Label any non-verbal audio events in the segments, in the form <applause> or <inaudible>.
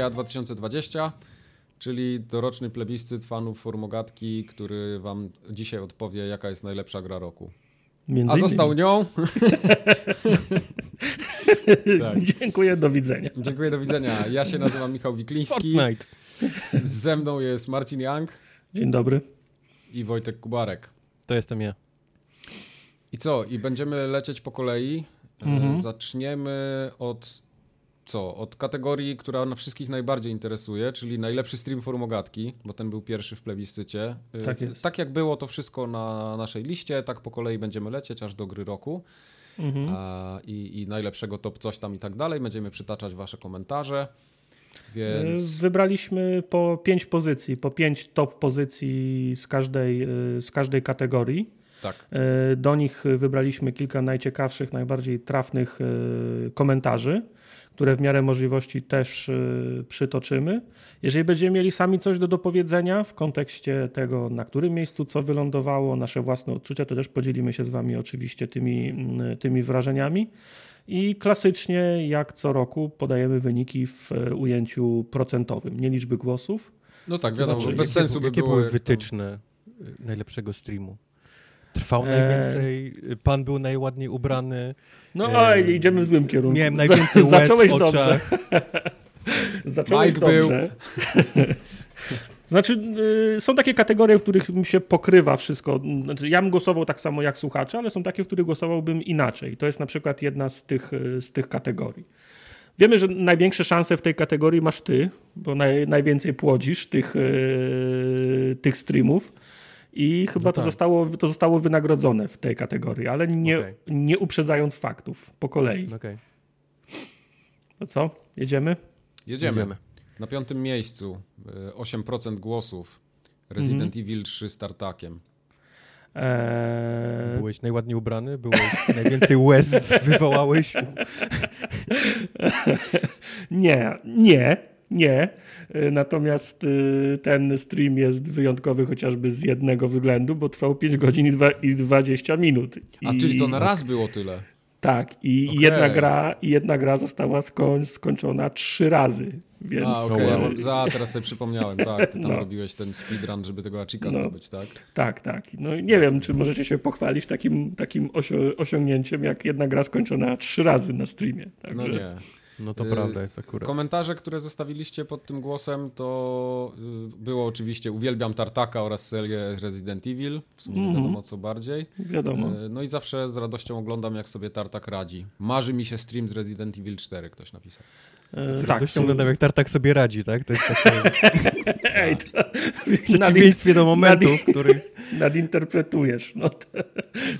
FGA 2020, czyli doroczny plebiscyt fanów Formogatki, który wam dzisiaj odpowie, jaka jest najlepsza gra roku. Między A innymi. został nią. <laughs> tak. Dziękuję, do widzenia. Dziękuję, do widzenia. Ja się nazywam Michał Wikliński. Fortnite. Ze mną jest Marcin Young Dzień dobry. i Wojtek Kubarek. To jestem ja. I co? I będziemy lecieć po kolei. E, Mhm. Zaczniemy od co? Od kategorii, która na wszystkich najbardziej interesuje, czyli najlepszy stream Formogatki, bo ten był pierwszy w plebiscycie. E, Tak jest. Tak jak było to wszystko na naszej liście, tak po kolei będziemy lecieć aż do gry roku. Mhm. A, i, I najlepszego top coś tam i tak dalej. Będziemy przytaczać wasze komentarze. Więc Wybraliśmy po pięć pozycji, po pięć top pozycji z każdej, y, z każdej kategorii. tak. Y, Do nich wybraliśmy kilka najciekawszych, najbardziej trafnych y, komentarzy, które w miarę możliwości też y, przytoczymy. Jeżeli będziemy mieli sami coś do dopowiedzenia w kontekście tego, na którym miejscu co wylądowało, nasze własne odczucia, to też podzielimy się z Wami oczywiście tymi, mm, tymi wrażeniami. I klasycznie, jak co roku, podajemy wyniki w e, ujęciu procentowym, nie liczby głosów. No tak, wiadomo, znaczy, bez jakie, sensu by jakie było. były jak to- wytyczne y, najlepszego streamu? Trwał Eee. najwięcej, pan był najładniej ubrany, No, oj, idziemy w złym kierunku. miałem najwięcej łez Zacząłeś w dobrze. oczach. <laughs> Zacząłeś Mike był. dobrze. <laughs> Znaczy, y, są takie kategorie, w których mi się pokrywa wszystko. Znaczy, ja bym głosował tak samo jak słuchacze, ale są takie, w których głosowałbym inaczej. To jest na przykład jedna z tych, y, z tych kategorii. Wiemy, że największe szanse w tej kategorii masz ty, bo naj, najwięcej płodzisz tych, y, tych streamów. I chyba to, tak. zostało, to zostało wynagrodzone w tej kategorii, ale nie, Okej. nie uprzedzając faktów po kolei. Okej, To co? Jedziemy? Jedziemy. Jedziemy. Na piątym miejscu y, 8% głosów. Resident Mhm. Evil 3 startakiem. Eee, Byłeś najładniej ubrany, byłeś najwięcej łez wywołałeś. <laughs> Nie, nie, nie. Y, Natomiast y, ten stream jest wyjątkowy chociażby z jednego względu, bo trwał 5 godzin i, dwa, i 20 minut. A I, czyli to na raz było tyle. Tak, i Okej. jedna, gra, i jedna gra została skoń, skończona trzy razy. Więc A, okay. za, teraz sobie przypomniałem, tak, ty tam No. robiłeś ten speedrun, żeby tego Achika No. zdobyć, tak? tak, tak. No i nie wiem, czy możecie się pochwalić takim, takim osiągnięciem, jak jedna gra skończona trzy razy na streamie. Także, No nie. No to Y, prawda jest akurat. Komentarze, które zostawiliście pod tym głosem, to y, było oczywiście uwielbiam Tartaka oraz serię Resident Evil, w sumie nie Mhm. wiadomo co bardziej. Wiadomo. Y, No i zawsze z radością oglądam, jak sobie Tartak radzi. Marzy mi się stream z Resident Evil 4, ktoś napisał. Z tak, radością oglądam, jak Tartak sobie radzi, tak? To jest takie <laughs> Ej, to, w przeciwieństwie do momentu, w których... nadinterpretujesz. No, to,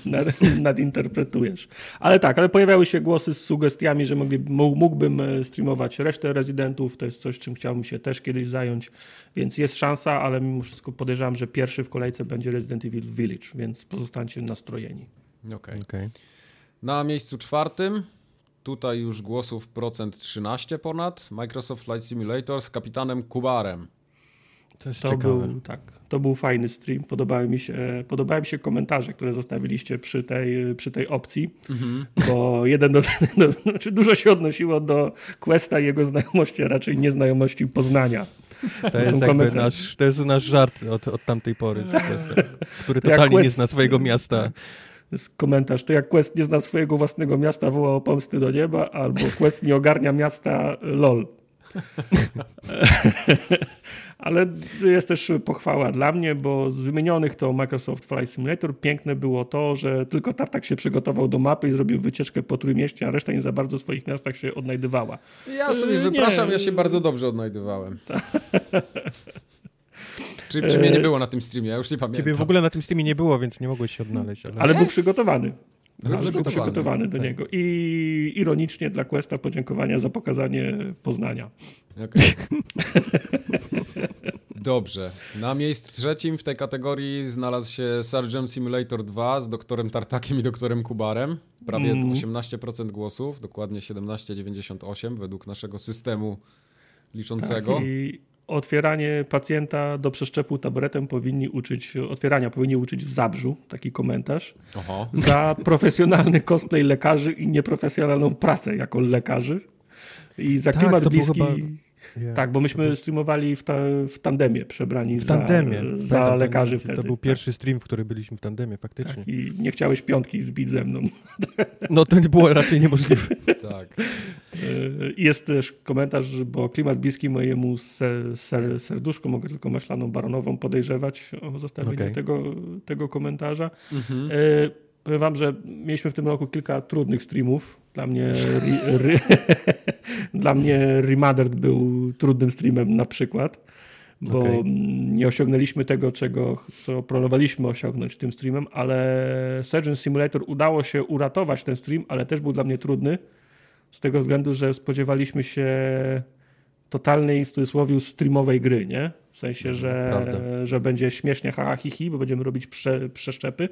nad, <laughs> nadinterpretujesz. Ale tak, ale pojawiały się głosy z sugestiami, że mógłbym e, streamować resztę rezydentów. To jest coś, czym chciałbym się też kiedyś zająć, więc jest szansa, ale mimo wszystko podejrzewam, że pierwszy w kolejce będzie Resident Evil Village, więc pozostańcie nastrojeni. Okej. Okej. Na miejscu czwartym, tutaj już głosów procent 13 ponad, Microsoft Flight Simulator z kapitanem Kubarem. To jest To ciekawe. był, tak, to był fajny stream. Podobały mi się, podobały mi się komentarze, które zostawiliście przy tej, przy tej opcji, bo jeden do, <laughs> do, znaczy dużo się odnosiło do Questa i jego znajomości, a raczej nieznajomości Poznania. To są jest jakby nasz, to jest nasz żart od, od tamtej pory, który To jak totalnie nie Quest- zna swojego miasta. To jest komentarz, to jak Quest nie zna swojego własnego miasta, woła o pomsty do nieba, albo Quest nie ogarnia miasta, lol. <laughs> Ale jest też pochwała dla mnie, bo z wymienionych to Microsoft Flight Simulator piękne było to, że tylko Tartak się przygotował do mapy i zrobił wycieczkę po Trójmieście, a reszta nie za bardzo w swoich miastach się odnajdywała. Ja sobie Yy, wypraszam, nie. ja się bardzo dobrze odnajdywałem. <laughs> czy, czy mnie nie było na tym streamie? Ja już nie pamiętam. Ciebie w ogóle na tym streamie nie było, więc nie mogłeś się odnaleźć. Ale... Ale był przygotowany. Był Ale był przygotowany. do Tak. niego. I ironicznie dla Questa podziękowania za pokazanie Poznania. Okej. <laughs> Dobrze. Na miejscu trzecim w tej kategorii znalazł się Surgeon Simulator 2 z doktorem Tartakiem i doktorem Kubarem. Prawie Mm. 18% głosów, dokładnie 17,98 według naszego systemu liczącego. Tak, I otwieranie pacjenta do przeszczepu taboretem powinni uczyć, otwierania powinni uczyć w Zabrzu, taki komentarz, Oho. za profesjonalny cosplay lekarzy i nieprofesjonalną pracę jako lekarzy. I za Tak, klimat bliski... chyba- Yeah. Tak, bo myśmy streamowali w, ta, w tandemie, przebrani W tandemie. za, za Pamiętam, lekarzy to, wtedy. To był pierwszy stream, w który byliśmy w tandemie, faktycznie. Tak, I nie chciałeś piątki zbić ze mną. <laughs> No to nie było raczej niemożliwe. <laughs> Tak. Yy, Jest też komentarz, bo klimat bliski mojemu ser, ser, serduszku, mogę tylko maślaną baronową podejrzewać o zostawienie Okej. tego, tego komentarza. Mhm. Yy, Powiem wam, że mieliśmy w tym roku kilka trudnych streamów. Dla mnie, ri, ry, <laughs> dla mnie Remastered był trudnym streamem na przykład, bo mm, nie osiągnęliśmy tego, czego, co planowaliśmy osiągnąć tym streamem, ale Surgeon Simulator udało się uratować ten stream, ale też był dla mnie trudny z tego względu, że spodziewaliśmy się totalnej, w cudzysłowie, streamowej gry, nie? W sensie, że, prawda. że będzie śmiesznie ha, ha, hi, hi, bo będziemy robić prze, przeszczepy,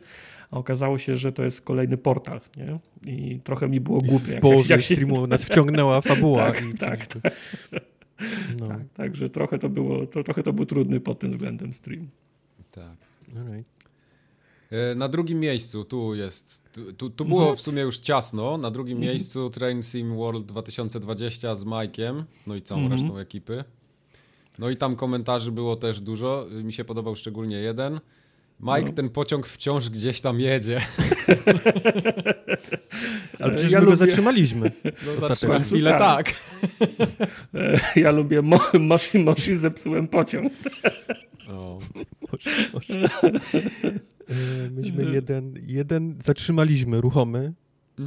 a okazało się, że to jest kolejny portal, nie? I trochę mi było głupie. W jak- połowie jak się- streamu nas wciągnęła <laughs> fabuła. Tak, i, tak, <laughs> No, Tak, także trochę to było, to, trochę to był trudny pod tym względem stream. tak. alright. E, Na drugim miejscu, tu jest, tu, tu, było w sumie już ciasno, na drugim miejscu Train Sim World 2020 z Mike'iem, no i całą Mhm. resztą ekipy. No i tam komentarzy było też dużo, mi się podobał szczególnie jeden. Mike, No. ten pociąg wciąż gdzieś tam jedzie. <laughs> Ale przecież ja my go lubię- zatrzymaliśmy. <laughs> No zatrzymać chwilę Tak. <laughs> Ja lubię mo, Moshi Moshi, zepsułem pociąg. O, Może, może. E, Myśmy jeden, jeden zatrzymaliśmy ruchomy,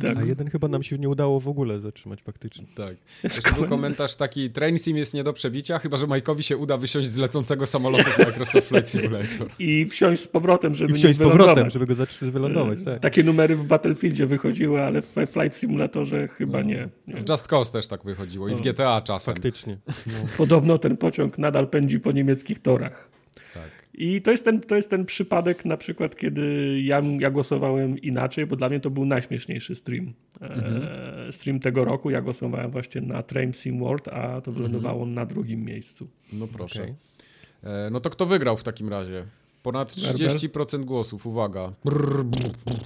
Tak. a jeden chyba nam się nie udało w ogóle zatrzymać faktycznie. tak. <laughs> Jeszcze był komentarz taki, Train Sim jest nie do przebicia, chyba że Mike'owi się uda wysiąść z lecącego samolotu w Microsoft Flight Simulator. I wsiąść z powrotem, żeby I wsiąść z powrotem, żeby go zatrzymać, wylądować. Tak. Takie numery w Battlefieldzie wychodziły, ale w Flight Simulatorze chyba nie. nie. W Just Cause też tak wychodziło i w O. GTA czasem. Faktycznie. No. Podobno ten pociąg nadal pędzi po niemieckich torach. Tak. I to jest ten, to jest ten przypadek na przykład, kiedy ja, ja głosowałem inaczej, bo dla mnie to był najśmieszniejszy stream. E, stream tego roku. Ja głosowałem właśnie na Train Sim World, a to wylądowało na drugim miejscu. No proszę. Okej. E, no to kto wygrał w takim razie? Ponad Werber? 30% głosów, uwaga. Brrr, brrr, brrr.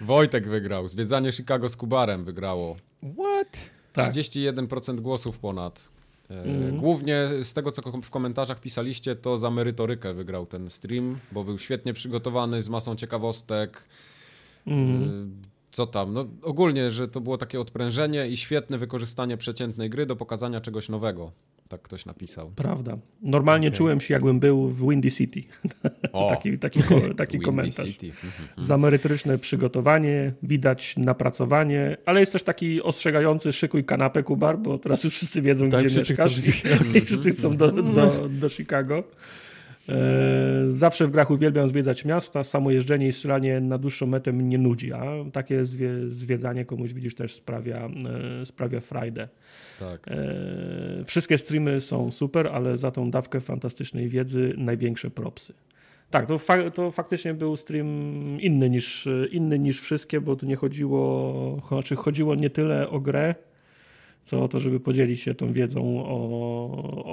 Wojtek wygrał. Zwiedzanie Chicago z Kubarem wygrało. What? Tak. 31% głosów ponad. E, Mhm. Głównie z tego, co w komentarzach pisaliście, to za merytorykę wygrał ten stream, bo był świetnie przygotowany, z masą ciekawostek. Y, Co tam? No, ogólnie, że to było takie odprężenie i świetne wykorzystanie przeciętnej gry do pokazania czegoś nowego. Tak ktoś napisał. Prawda. Normalnie Okej. czułem się, jakbym był w Windy City. O, <laughs> taki taki, <laughs> taki komentarz. City. Mhm. Za merytoryczne przygotowanie, widać napracowanie, ale jest też taki ostrzegający szykuj kanapę, Kubar, bo teraz już wszyscy wiedzą, Tak, gdzie mieszkasz i, i <laughs> wszyscy chcą do, do, do Chicago. E, zawsze w grach uwielbiam zwiedzać miasta, samo jeżdżenie i strzelanie na dłuższą metę mnie nudzi, a takie zwie, zwiedzanie komuś, widzisz, też sprawia, e, sprawia frajdę. Tak. E, wszystkie streamy są super, ale za tą dawkę fantastycznej wiedzy największe propsy. Tak, to, fa to faktycznie był stream inny niż, inny niż wszystkie, bo tu nie chodziło, znaczy chodziło nie tyle o grę, co o to, żeby podzielić się tą wiedzą o,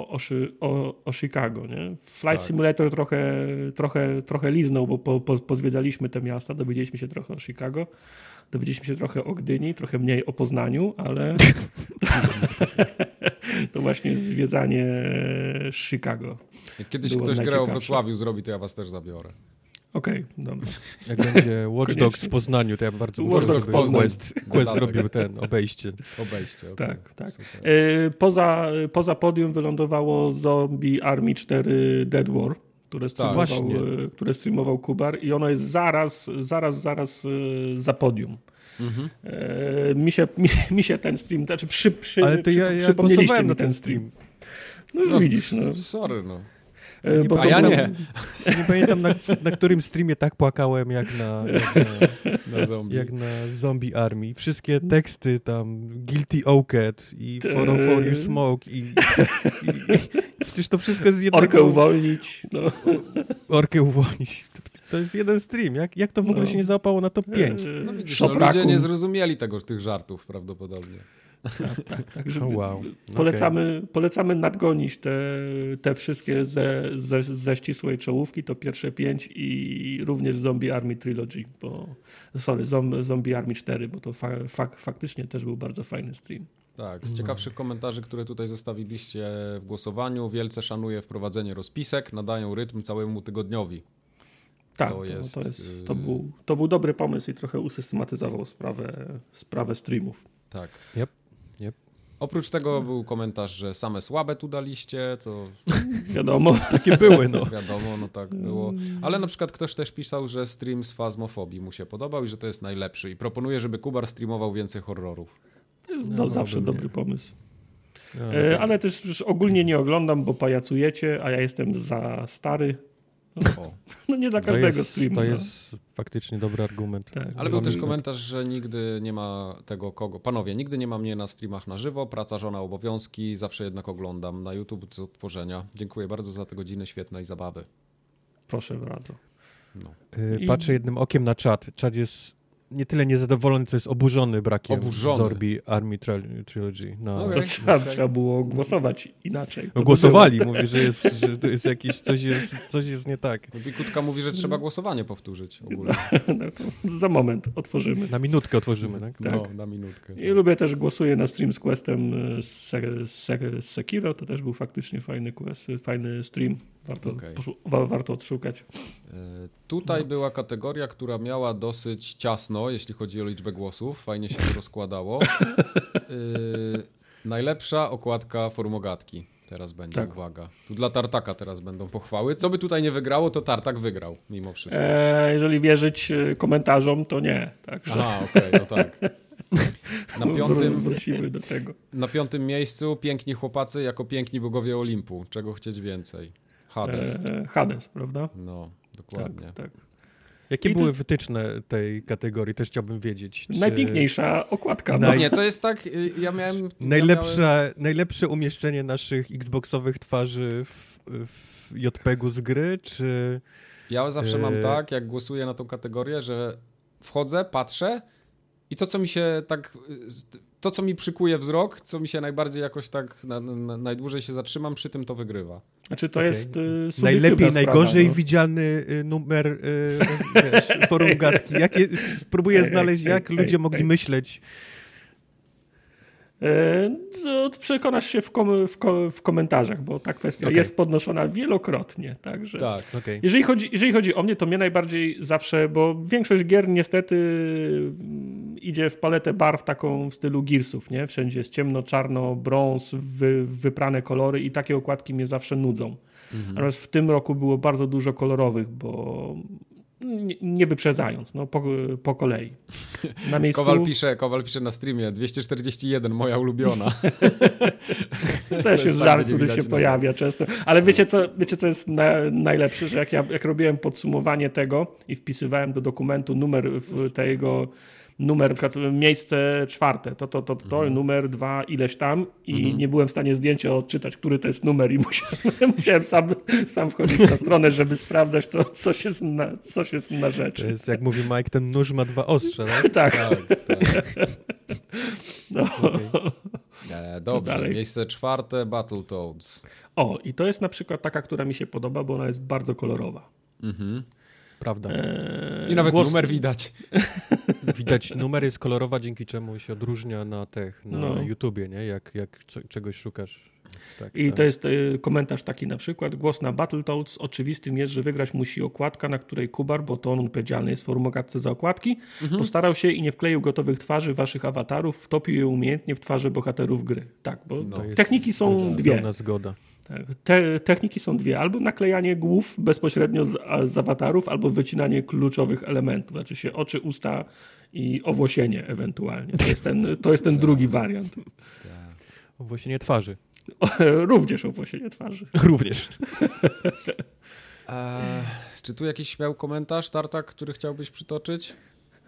o, o, o, Chicago. Nie? Flight Tak. Simulator trochę, trochę, trochę liznął, bo po, po, pozwiedzaliśmy te miasta, dowiedzieliśmy się trochę o Chicago, dowiedzieliśmy się trochę o Gdyni, trochę mniej o Poznaniu, ale <laughs> to właśnie zwiedzanie Chicago. Jak kiedyś ktoś grał w. Wrocławiu zrobi, to ja was też zabiorę. Okej, dobra. <laughs> Jak będzie Watch Dogs w Poznaniu, to ja bardzo Watch muszę, Dogs żeby Poznań. Quest, Quest zrobił ten, obejście. Obejście. okej. Tak, tak. E, Poza, poza podium wylądowało Zombie Army 4 Dead War, które streamował, Właśnie. e, które streamował Kubar i ono jest zaraz, zaraz, zaraz e, za podium. Mhm. E, Mi się, mi, <laughs> mi się ten stream, znaczy przy, przy, Ale to przy, ja, ja przypomnieliście mi na ten stream. stream. No, widzisz, no. Sorry, no. E, bo a to ja nie. <laughs> Nie pamiętam, na, na którym streamie tak płakałem, jak na, jak na, Na zombie. jak na Zombie Army. Wszystkie teksty tam, Guilty Oaked i 404 You Smoke i, i, i przecież to wszystko jest z jednego... Orkę uwolnić. No. Orkę uwolnić. To, jest jeden stream. Jak, jak to w ogóle No. się nie załapało na top 5? No widzisz, no, Szopraku. ludzie nie zrozumieli tego, tych żartów prawdopodobnie. Tak, tak, tak <laughs> Oh, wow. polecamy, okay. polecamy nadgonić te, te wszystkie ze, ze, ze ścisłej czołówki, to pierwsze pięć i również Zombie Army Trilogy, bo sorry, Zombie Army 4, bo to fa, fa, faktycznie też był bardzo fajny stream. Tak, z ciekawszych komentarzy, które tutaj zostawiliście w głosowaniu, wielce szanuję wprowadzenie rozpisek, nadają rytm całemu tygodniowi. Tak, to, jest, to, jest, to, był, to był dobry pomysł i trochę usystematyzował sprawę, sprawę streamów. Tak. Yep. Oprócz tego był komentarz, że same słabe tu daliście, to... Wiadomo. <laughs> Takie były, no. Wiadomo, no tak było. Ale na przykład ktoś też pisał, że stream z Fazmofobii mu się podobał i że to jest najlepszy i proponuje, żeby Kubar streamował więcej horrorów. To jest no, zawsze dobry pomysł. No, e, ale też ogólnie nie oglądam, bo pajacujecie, a ja jestem za stary. No, <laughs> no nie dla każdego jest, streamu. To no. jest faktycznie dobry argument. Tak, ale był też komentarz, że nigdy nie ma tego kogo. Panowie, nigdy nie ma mnie na streamach na żywo, praca, żona, obowiązki, zawsze jednak oglądam na YouTube co tworzenia. Dziękuję bardzo za te godziny świetnej zabawy. Proszę bardzo. No. Y, patrzę jednym okiem na czat. Czat jest nie tyle niezadowolony, co jest oburzony brakiem oburzony. Zorbi Army Trilogy. No, okay. To trzeba, okay. trzeba było głosować inaczej. No, głosowali, mówi, że jest, że to jest jakieś, coś jest, coś jest nie tak. Wikutka mówi, że trzeba głosowanie powtórzyć ogólnie. <laughs> No, no za moment otworzymy. Na minutkę otworzymy, tak? No, tak. na minutkę. I tak. lubię też, głosuję na stream z questem e, z Sekiro, to też był faktycznie fajny quest, fajny stream. Warto, okay. wa warto odszukać. E, tutaj no. była kategoria, która miała dosyć ciasno, jeśli chodzi o liczbę głosów. Fajnie się to rozkładało. e, <laughs> najlepsza okładka formogatki. Teraz będzie, tak. uwaga. Tu dla Tartaka teraz będą pochwały. Co by tutaj nie wygrało, to Tartak wygrał, mimo wszystko. E, jeżeli wierzyć e, komentarzom, to nie. Także... Aha, okej, okay, no tak. <laughs> Na piątym, Wrócimy do tego. Na piątym miejscu piękni chłopacy jako piękni bogowie Olimpu. Czego chcieć więcej? Hades. E, Hades, prawda? No, dokładnie. Tak, tak. Jakie I były jest... wytyczne tej kategorii? Też chciałbym wiedzieć. Czy... Najpiękniejsza okładka. No. Nie, to jest tak, y, ja miałem... Najlepsze, ja miałem... najlepsze umieszczenie naszych xboxowych twarzy w, w JPEG-u z gry, czy... Ja zawsze mam e- tak, jak głosuję na tą kategorię, że wchodzę, patrzę i to, co mi się tak to, co mi przykuje wzrok, co mi się najbardziej jakoś tak na, na, najdłużej się zatrzymam, przy tym to wygrywa. Znaczy to okay. jest y, Najlepiej, sprawa, najgorzej no. widziany y, numer y, wiesz, forum gadki. Jakie, spróbuję znaleźć, jak ludzie mogli myśleć E, przekonasz się w, kom, w, kom, w komentarzach, bo ta kwestia okay. jest podnoszona wielokrotnie. Także tak, okay. jeżeli, chodzi, jeżeli chodzi o mnie, to mnie najbardziej zawsze, bo większość gier niestety mm, idzie w paletę barw taką w stylu Gearsów, nie? Wszędzie jest ciemno, czarno, brąz, wy, wyprane kolory i takie okładki mnie zawsze nudzą. Mhm. Natomiast w tym roku było bardzo dużo kolorowych, bo nie, nie wyprzedzając, no, po, po kolei. Na miejscu... Kowal, pisze, Kowal pisze na streamie 241, moja ulubiona. <laughs> też jest żart, który się pojawia często. Ale wiecie co, wiecie, co jest na, najlepsze? Że jak ja jak robiłem podsumowanie tego i wpisywałem do dokumentu numer tego numer, na przykład miejsce czwarte, to, to, to, to mhm. numer dwa, ileś tam i mhm. nie byłem w stanie zdjęcia odczytać, który to jest numer i <laughs> musiałem, musiałem sam, sam wchodzić na stronę, żeby sprawdzać to, coś jest na, coś jest na rzeczy. To jest, jak mówi Mike, ten nóż ma dwa ostrze, tak? <laughs> tak. tak, tak. No. Okay. E, dobrze, miejsce czwarte, Battletoads. O, i to jest na przykład taka, która mi się podoba, bo ona jest bardzo kolorowa. Mhm. Prawda. Eee, I nawet głos... numer widać. <laughs> Widać, numer jest kolorowa, dzięki czemu się odróżnia na tech, na no. YouTubie, nie? Jak, jak czegoś szukasz. Tak, I tak. to jest y, komentarz taki na przykład. Głos na Battletoads. Oczywistym jest, że wygrać musi okładka, na której Kubar, bo to on odpowiedzialny jest w formogatce za okładki, mhm. postarał się i nie wkleił gotowych twarzy waszych awatarów, wtopił je umiejętnie w twarze bohaterów gry. Tak, bo no, techniki są dwie. zgoda. Tak. Te techniki są dwie. Albo naklejanie głów bezpośrednio z, z awatarów, albo wycinanie kluczowych elementów. Znaczy się oczy, usta i owłosienie ewentualnie. To jest ten, to jest ten drugi wariant. Owłosienie twarzy. <laughs> Również owłosienie twarzy. <laughs> Również. A, czy tu jakiś śmiał komentarz, Tartak, który chciałbyś przytoczyć?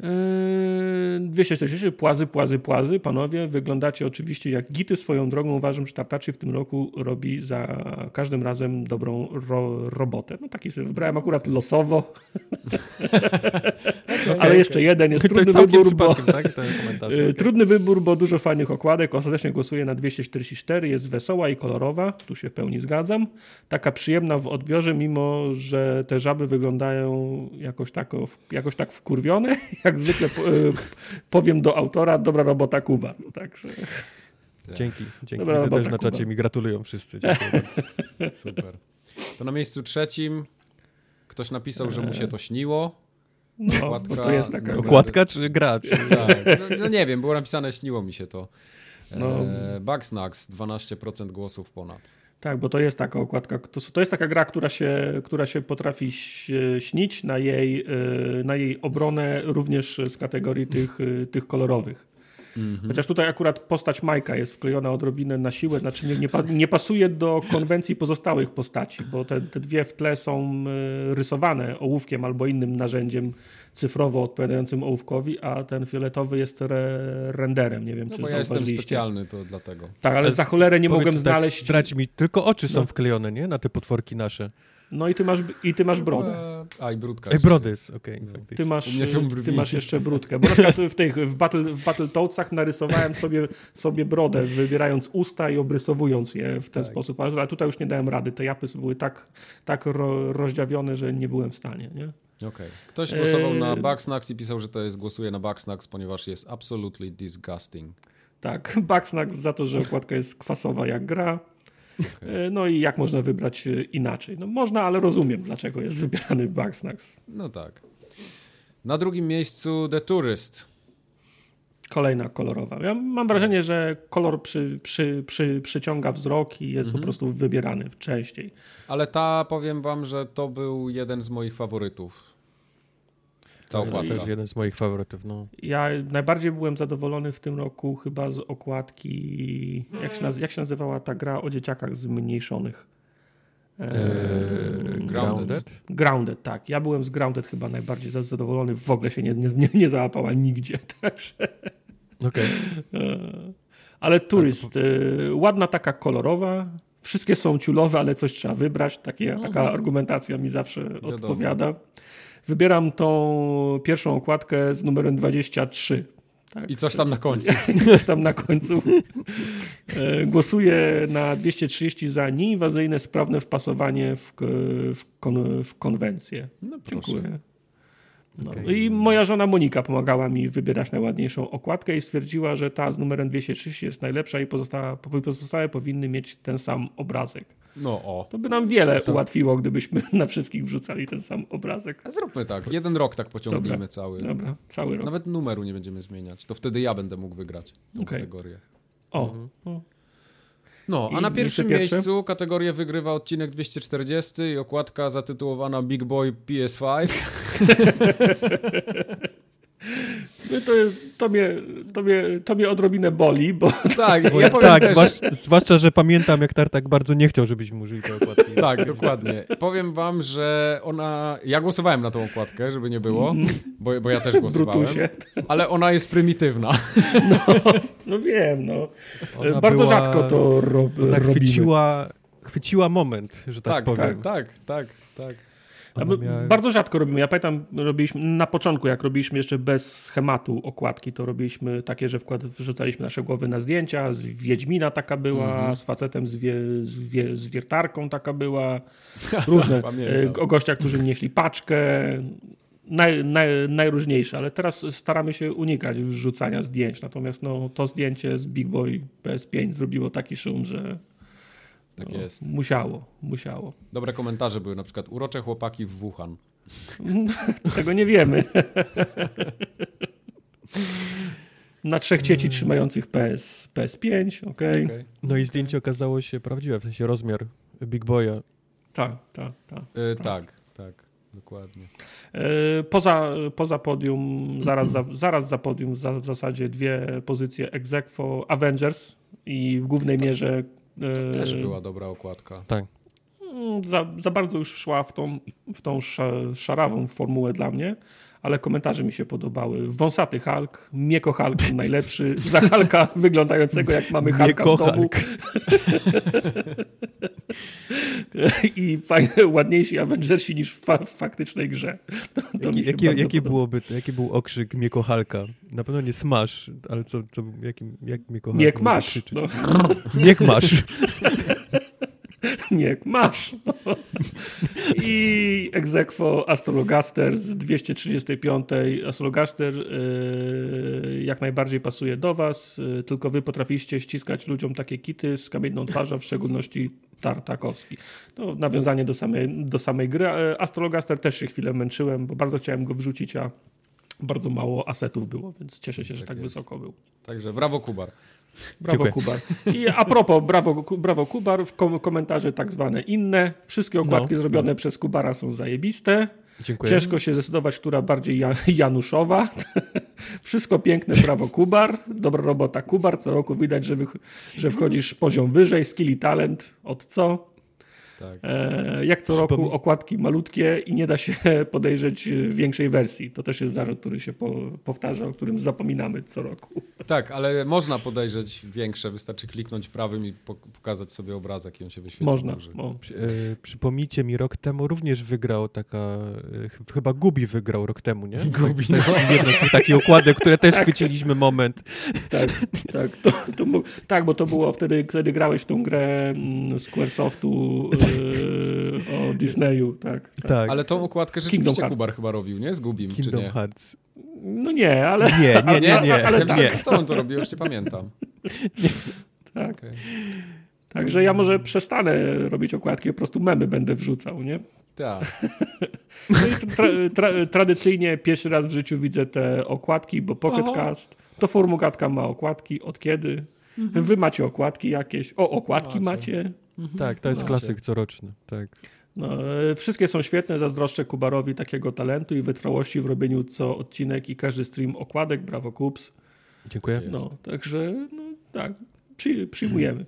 240 yy, płazy, płazy, płazy. Panowie, wyglądacie oczywiście jak gity swoją drogą. Uważam, że Tartaczy w tym roku robi za każdym razem dobrą ro robotę. No taki sobie wybrałem akurat losowo. <laughs> Ale jeszcze jeden jest trudny wybór, bo, tak? Ten komentarz. <laughs> y, trudny wybór, bo dużo fajnych okładek. Ostatecznie głosuję na 244. Jest wesoła i kolorowa. Tu się w pełni zgadzam. Taka przyjemna w odbiorze, mimo że te żaby wyglądają jakoś tak, jakoś tak wkurwione. <laughs> Jak zwykle y, powiem do autora, dobra robota Kuba. No, także Dzięki, dzięki. Dobra też na czacie Kuba. mi gratulują wszyscy. <laughs> Super. To na miejscu trzecim ktoś napisał, że mu się to śniło. no, Okładka- to jest taka... Okład- Okładka czy gra? Czy... Tak. No, no nie wiem, było napisane śniło mi się to. No. E, Bugsnax 12% głosów ponad. Tak, bo to jest taka okładka, to, to jest taka gra, która się, która się potrafi śnić na jej, y, na jej obronę również z kategorii tych, y, tych kolorowych. Chociaż tutaj akurat postać Majka jest wklejona odrobinę na siłę, znaczy nie, nie, nie pasuje do konwencji pozostałych postaci, bo te, te dwie w tle są y, rysowane ołówkiem albo innym narzędziem cyfrowo odpowiadającym ołówkowi, a ten fioletowy jest re, renderem. Nie wiem, No czy bo ja jestem specjalny, to dlatego. Tak, ale Ale za cholerę nie mogłem tak, znaleźć. Zdrać mi, tylko oczy są No. wklejone, nie? Na te potworki nasze. No i ty masz, i ty masz brodę. E, A i brudka. Jeszcze brody, jest. okej, No. faktycznie. Ty masz, U mnie są ty masz jeszcze brudkę. Bo na przykład w tych w, battle, w Battletoadsach narysowałem sobie, sobie brodę, wybierając usta i obrysowując je w ten Tak. sposób. Ale tutaj już nie dałem rady. Te japy były tak, tak ro, rozdziawione, że nie byłem w stanie. Nie? Okej. Ktoś głosował na Eee. Bugsnax i pisał, że to jest głosuje na Bugsnax, ponieważ jest absolutely disgusting. Tak, Bugsnax za to, że okładka jest kwasowa jak gra. Okej. E, No i jak można wybrać e, inaczej? No można, ale rozumiem, dlaczego jest wybierany Bugsnax. No tak. Na drugim miejscu The Tourist. Kolejna kolorowa. Ja mam wrażenie, że kolor przy, przy, przy, przyciąga wzrok i jest Mhm. po prostu wybierany częściej. Ale ta, powiem wam, że to był jeden z moich faworytów. Ta To jest też jeden z moich faworytów, no. Ja najbardziej byłem zadowolony w tym roku chyba z okładki. Jak się, naz- jak się nazywała ta gra o dzieciakach zmniejszonych? Eee, Eee, Grounded. Grounded, tak. Ja byłem z Grounded chyba najbardziej za- zadowolony. W ogóle się nie, nie, nie, nie załapała nigdzie. <laughs> Także. Okej. Eee, Ale turyst, eee, ładna taka kolorowa. Wszystkie są ciulowe, ale coś trzeba wybrać. Takie, taka argumentacja mi zawsze odpowiada. Wybieram tą pierwszą okładkę z numerem 23. Tak? I coś tam na końcu. <laughs> coś tam na końcu. E, Głosuję na 230 za nieinwazyjne, sprawne wpasowanie w, w, kon, w konwencję. No proszę. Dziękuję. No. Okej. I moja żona Monika pomagała mi wybierać najładniejszą okładkę i stwierdziła, że ta z numerem 230 jest najlepsza i pozostałe powinny mieć ten sam obrazek. No o. To by nam wiele ułatwiło, gdybyśmy <laughs> na wszystkich wrzucali ten sam obrazek. A Zróbmy tak. Jeden rok tak pociągnijmy Dobra. cały. Dobra, cały rok. Nawet numeru nie będziemy zmieniać. To wtedy ja będę mógł wygrać tą Okej. kategorię. O, o. No, a I na miejsce pierwszym pierwsze? miejscu kategorię wygrywa odcinek 240 i okładka zatytułowana Big Boy PS5. <laughs> No to, jest, to, mnie, to, mnie, to mnie odrobinę boli, bo <laughs> Tak, Bo ja powiem tak, też, zwłasz, zwłaszcza, że pamiętam, jak Tartak bardzo nie chciał, żebyśmy użyli tej okładki. <laughs> Tak, dokładnie. Powiem wam, że ona... Ja głosowałem na tą okładkę, żeby nie było, bo, bo ja też głosowałem, Brutusie. ale ona jest prymitywna. <laughs> No wiem, no. Ona Bardzo była- rzadko to ro, Ona robimy. chwyciła, chwyciła moment, że tak, Tak, powiem. tak, tak, tak, tak. Miała- Bardzo rzadko robimy. Ja pamiętam, robiliśmy na początku, jak robiliśmy jeszcze bez schematu okładki, to robiliśmy takie, że wkład, wrzucaliśmy nasze głowy na zdjęcia. Z Wiedźmina taka była, Mhm. z facetem z, wie, z, wie, z wiertarką taka była. <laughs> Różne. pamiętam. E, o gościach, którzy nieśli paczkę. Naj, naj, najróżniejsze, ale teraz staramy się unikać wrzucania zdjęć. Natomiast no, to zdjęcie z Big Boy PS5 zrobiło taki szum, że Tak no, jest. musiało, musiało. Dobre komentarze były, na przykład urocze chłopaki w Wuhan. <laughs> Tego nie wiemy. Na trzech dzieci trzymających PS, PS5, okej. Okay. No i zdjęcie okazało się prawdziwe, w sensie rozmiar Big Boya. Tak, tak, tak. Y, tak, tak, dokładnie. E, Poza, poza podium, zaraz za, <clears throat> zaraz za podium za, w zasadzie dwie pozycje ex aequo Avengers i w głównej mierze e, Też była dobra okładka. Tak. mm, za, za bardzo już szła w tą, w tą szarawą formułę dla mnie ale komentarze mi się podobały. Wąsaty Hulk, Mieko Hulk najlepszy, za Hulka <laughs> wyglądającego jak mamy Hulka w domu. <laughs> I fajne, ładniejsi Avengersi niż w, fa faktycznej grze. To, to jaki, jakie, jakie byłoby, jaki był okrzyk Mieko Hulka? Na pewno nie Smash, ale co, co jaki, jak Mieko Hulk Miek masz. No. Miek masz. <laughs> <laughs> Nie, masz. I egzekwo Astrologaster z 235. Astrologaster yy, jak najbardziej pasuje do was, yy, tylko wy potrafiście ściskać ludziom takie kity z kamienną twarzą, w szczególności Tartakowski. To nawiązanie do samej, do samej gry. Yy, Astrologaster też się chwilę męczyłem, bo bardzo chciałem go wrzucić, a bardzo mało asetów było, więc cieszę się, że tak, tak wysoko był. Także brawo Kubar. Brawo Dziękuję. Kubar. I a propos brawo, brawo Kubar, w kom komentarze tak zwane inne. Wszystkie okładki no, zrobione no. przez Kubara są zajebiste. Dziękuję. Ciężko się zdecydować, która bardziej Januszowa. <laughs> Wszystko piękne, brawo Kubar. Dobra robota Kubar. Co roku widać, że, że wchodzisz poziom wyżej, skill i talent. Od co? Tak. E, jak co roku okładki malutkie i nie da się <laughs> podejrzeć większej wersji. To też jest zarzut, który się po, powtarza, o którym zapominamy co roku. <laughs> Tak, ale można podejrzeć większe. Wystarczy kliknąć prawym i pokazać sobie obrazek i on się wyświetli. Można. Przy, e, przypomnijcie mi, rok temu również wygrał taka, e, chyba Gubi wygrał rok temu, nie? <laughs> Gubi, no. Jedna z takich okładek, które też tak. chwyciliśmy moment. Tak, tak, to, to, tak, bo to było wtedy, kiedy grałeś w tą grę mm, Squaresoftu o Disneyu, tak, tak. tak. Ale tą okładkę rzeczywiście Kubar chyba robił, nie? Z Gubim, Kingdom czy nie? Hearts. No nie, ale... Nie, nie, nie, nie. Ale, ale tak. nie. Kto on to robił, już nie pamiętam. <laughs> Nie. Tak. Okay. Także ja może przestanę robić okładki, po prostu memy będę wrzucał, nie? Tak. <laughs> No tra, tra, tradycyjnie pierwszy raz w życiu widzę te okładki, bo Pocketcast, to Formugatka ma okładki, od kiedy? Mhm. Wy macie okładki jakieś? O, okładki macie? macie? Mhm. Tak, to jest macie. klasyk coroczny, tak. No, e, wszystkie są świetne, zazdroszczę Kubarowi takiego talentu i wytrwałości w robieniu co odcinek i każdy stream okładek, brawo Kubs. Dziękuję. No, także no, tak, przy, przyjmujemy.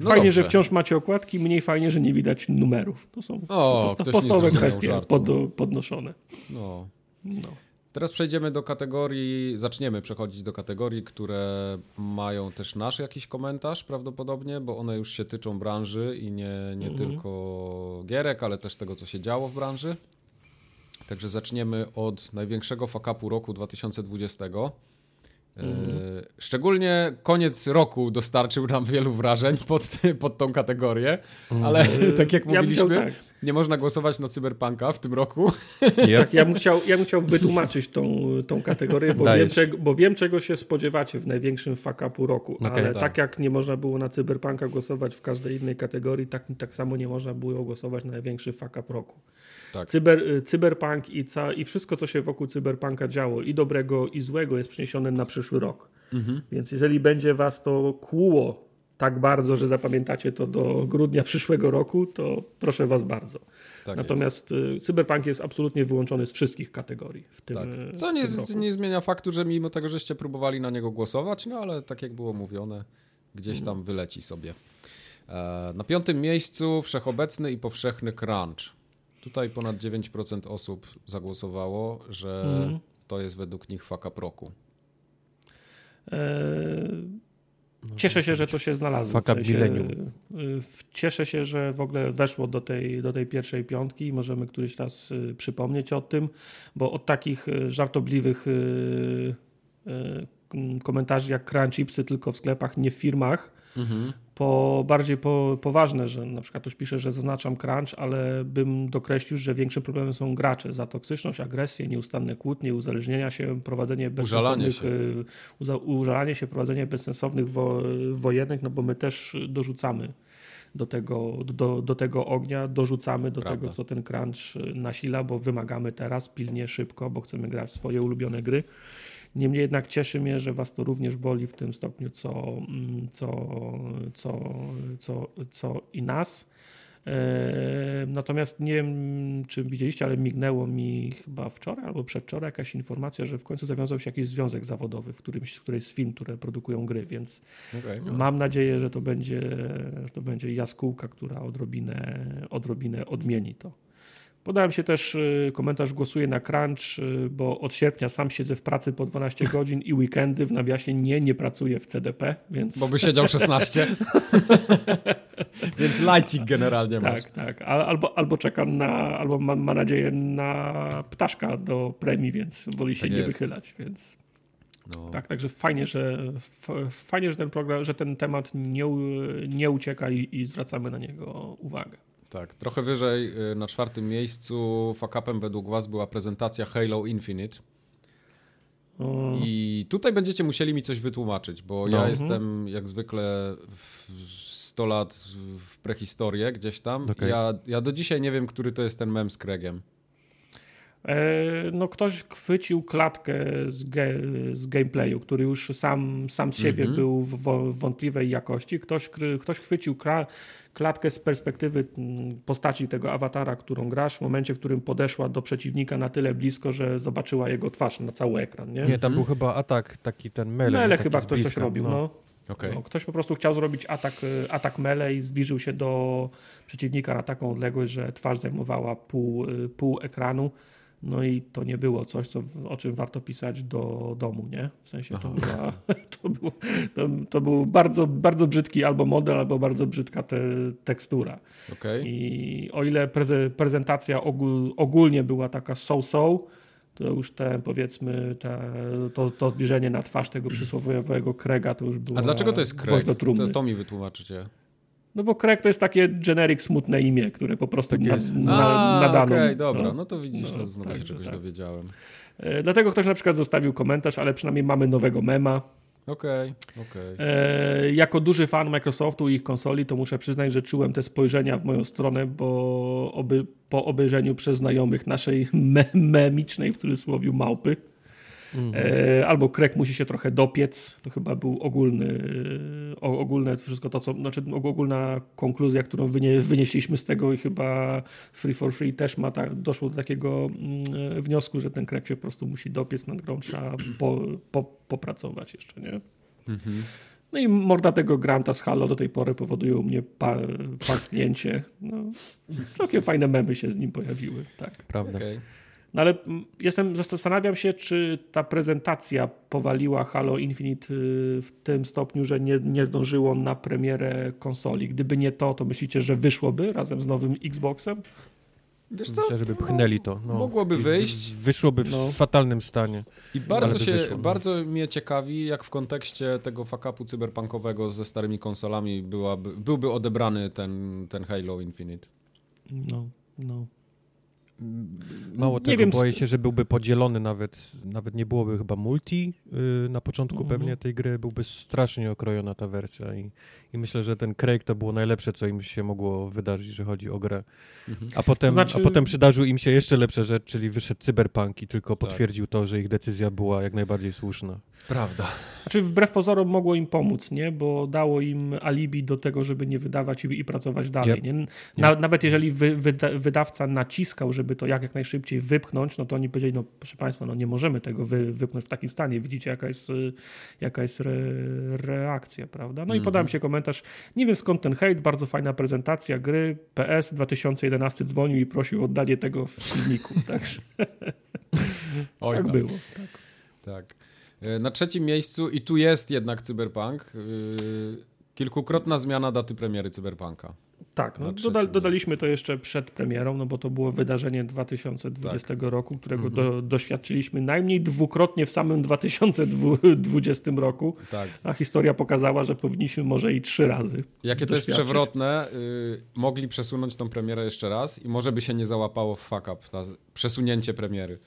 No fajnie, dobrze. że wciąż macie okładki, mniej fajnie, że nie widać numerów. To są o, podstawowe kwestie pod, podnoszone. No. no. Teraz przejdziemy do kategorii, zaczniemy przechodzić do kategorii, które mają też nasz jakiś komentarz prawdopodobnie, bo one już się tyczą branży i nie, nie mhm. tylko gierek, ale też tego, co się działo w branży. Także zaczniemy od największego fakapu roku 2020. Mhm. E, szczególnie koniec roku dostarczył nam wielu wrażeń pod, pod tą kategorię, mhm. ale <laughs> tak jak mówiliśmy, ja tak. nie można głosować na Cyberpunka w tym roku. <laughs> Tak, ja bym chciał, ja bym chciał wytłumaczyć tą, tą kategorię, bo wiem, czego, bo wiem, czego się spodziewacie w największym fakapu roku, okay, ale tak. tak. jak nie można było na Cyberpunka głosować w każdej innej kategorii, tak, tak samo nie można było głosować na największy fakap roku. Tak. Cyber, y, cyberpunk i, ca, i wszystko, co się wokół cyberpunka działo, i dobrego, i złego, jest przeniesione na przyszły rok. Mhm. Więc jeżeli będzie was to kłuło tak bardzo, że zapamiętacie to do grudnia przyszłego roku, to proszę was bardzo. Tak Natomiast jest. Y, cyberpunk jest absolutnie wyłączony z wszystkich kategorii. W tym, tak. Y, Co nie, nie, zmienia faktu, że mimo tego, żeście próbowali na niego głosować, no ale tak jak było mówione, gdzieś tam wyleci sobie. E, na piątym miejscu wszechobecny i powszechny crunch. Tutaj ponad 9% osób zagłosowało, że mm. to jest według nich faka proku. Eee, cieszę się, że to się znalazło. Faka w sensie, Cieszę się, że w ogóle weszło do tej, do tej pierwszej piątki i możemy któryś raz y, przypomnieć o tym, bo od takich żartobliwych komentarzy jak crunch chipsy tylko w sklepach, nie w firmach, mhm po bardziej po, poważne, że na przykład ktoś pisze, że zaznaczam crunch, ale bym dokreślił, że większym problemem są gracze za toksyczność, agresję, nieustanne kłótnie, uzależnienia się, prowadzenie bezsensownych, się. Y, użalanie się, prowadzenie bezsensownych wo, wojennych, no bo my też dorzucamy do tego, do, do tego ognia, dorzucamy do Prawda. tego, co ten crunch nasila, bo wymagamy teraz pilnie, szybko, bo chcemy grać swoje ulubione gry. Niemniej jednak cieszy mnie, że Was to również boli w tym stopniu, co, mm, co, co, co, co i nas. E, natomiast nie wiem, czy widzieliście, ale mignęło mi chyba wczoraj albo przedwczoraj jakaś informacja, że w końcu zawiązał się jakiś związek zawodowy w którymś, w którejś z firm, które produkują gry, więc okay. mam nadzieję, że to będzie, że to będzie jaskółka, która odrobinę, odrobinę odmieni to. Podałem się też y, komentarz, głosuję na crunch, y, bo od sierpnia sam siedzę w pracy po 12 <laughs> godzin i weekendy w nawiasie nie, nie pracuję w CDP, więc... Bo by siedział 16. <laughs> więc lajcik generalnie tak, masz. Tak, tak. Albo, albo czekam na, albo ma, ma nadzieję na ptaszka do premii, więc woli się tak nie jest. wychylać, więc... No. Tak, także fajnie, że fajnie, że ten program, że ten temat nie, nie ucieka i, i zwracamy na niego uwagę. Tak, trochę wyżej y, na czwartym miejscu fakapem według Was była prezentacja Halo Infinite. O. I tutaj będziecie musieli mi coś wytłumaczyć, bo no. ja mhm. jestem jak zwykle 100 lat w prehistorię gdzieś tam. Okay. Ja, ja do dzisiaj nie wiem, który to jest ten mem z Craigiem. E, no ktoś chwycił klatkę z, ge, z gameplayu, który już sam, sam z siebie mm -hmm. był w wątpliwej jakości. Ktoś, ktoś chwycił klatkę z perspektywy mm, postaci tego awatara, którą grasz, w momencie, w którym podeszła do przeciwnika na tyle blisko, że zobaczyła jego twarz na cały ekran. Nie, nie tam był chyba atak taki ten mele. Mele chyba ktoś coś robił. No. no. Okay. No, ktoś po prostu chciał zrobić atak, y, atak mele i zbliżył się do przeciwnika na taką odległość, że twarz zajmowała pół, y, pół ekranu. No i to nie było coś, co, o czym warto pisać do domu, nie? W sensie to, była, <laughs> to, był, to, to, był bardzo, bardzo brzydki albo model, albo bardzo brzydka te, tekstura. Okay. I o ile preze, prezentacja ogól, ogólnie była taka so-so, to już te powiedzmy te, to, to zbliżenie na twarz tego przysłowiowego Krega to już było. A dlaczego to jest Kreg? To, to mi wytłumaczycie. No bo Craig to jest takie generic smutne imię, które po prostu tak na, na, nadano. Okej, okay, dobra, no, no, to widzisz, no, no znowu tak, się czegoś tak. dowiedziałem. E, dlatego ktoś na przykład zostawił komentarz, ale przynajmniej mamy nowego mema. Okej, okay, okej. Okay. E, jako duży fan Microsoftu i ich konsoli, to muszę przyznać, że czułem te spojrzenia w moją stronę, bo oby, po obejrzeniu przez znajomych naszej <laughs> me memicznej w cudzysłowie małpy, Mhm. E, albo krek musi się trochę dopiec. To chyba był ogólny, ogólne wszystko to, co, znaczy ogólna konkluzja, którą wynie, wynieśliśmy z tego i chyba Free for Free też ma tak, doszło do takiego mm, wniosku, że ten krek się po prostu musi dopiec nad grą, trzeba po, po, popracować jeszcze, nie? Mhm. No i morda tego Granta z Halo do tej pory powoduje u mnie pa, pasknięcie. No, całkiem fajne memy się z nim pojawiły. Tak. Prawda. Okay. No ale jestem, zastanawiam się, czy ta prezentacja powaliła Halo Infinite y, w tym stopniu, że nie, nie zdążyło na premierę konsoli. Gdyby nie to, to myślicie, że wyszłoby razem z nowym Xboxem? Wiesz co? Myślę, żeby pchnęli to. No. Mogłoby wyjść. Wyszłoby w no. fatalnym stanie. I bardzo się, wyszło, no. bardzo mnie ciekawi, jak w kontekście tego fakapu cyberpunkowego ze starymi konsolami byłaby, byłby odebrany ten, ten Halo Infinite. No, no. Mało tego, wiem, boję się, że byłby podzielony nawet, nawet nie byłoby chyba multi yy, na początku mhm. pewnie tej gry, byłby strasznie okrojona ta wersja i, i myślę, że ten Craig to było najlepsze, co im się mogło wydarzyć, że chodzi o grę. Mhm. A, potem, znaczy... a potem przydarzył im się jeszcze lepsza rzecz, czyli wyszedł Cyberpunk i tylko tak. potwierdził tak. to, że ich decyzja była jak najbardziej słuszna. Prawda. Znaczy wbrew pozorom mogło im pomóc, nie? Bo dało im alibi do tego, żeby nie wydawać i, i pracować dalej. Yep. Nie? Na, yep. Nawet jeżeli wy, wyda, wydawca naciskał, żeby to jak, jak najszybciej wypchnąć, no to oni powiedzieli, no proszę Państwa, no nie możemy tego wy, wypchnąć w takim stanie. Widzicie, jaka jest, jaka jest re, reakcja, prawda? No mm -hmm. i podałem się komentarz. Nie wiem skąd ten hejt, bardzo fajna prezentacja gry. PS 2011 dzwonił i prosił o oddanie tego w filmiku. Także Oj, <laughs> tak, tak było. Tak. tak. E, na trzecim miejscu, i tu jest jednak Cyberpunk, e, kilkukrotna zmiana daty premiery Cyberpunka. Tak, no, doda dodaliśmy to jeszcze przed premierą, no bo to było wydarzenie 2020 tak. roku, którego mhm. do, doświadczyliśmy najmniej dwukrotnie w samym 2020 roku, tak. a historia pokazała, że powinniśmy może i trzy razy. Jakie to jest przewrotne, y, mogli przesunąć tą premierę jeszcze raz i może by się nie załapało w fuck up, przesunięcie premiery.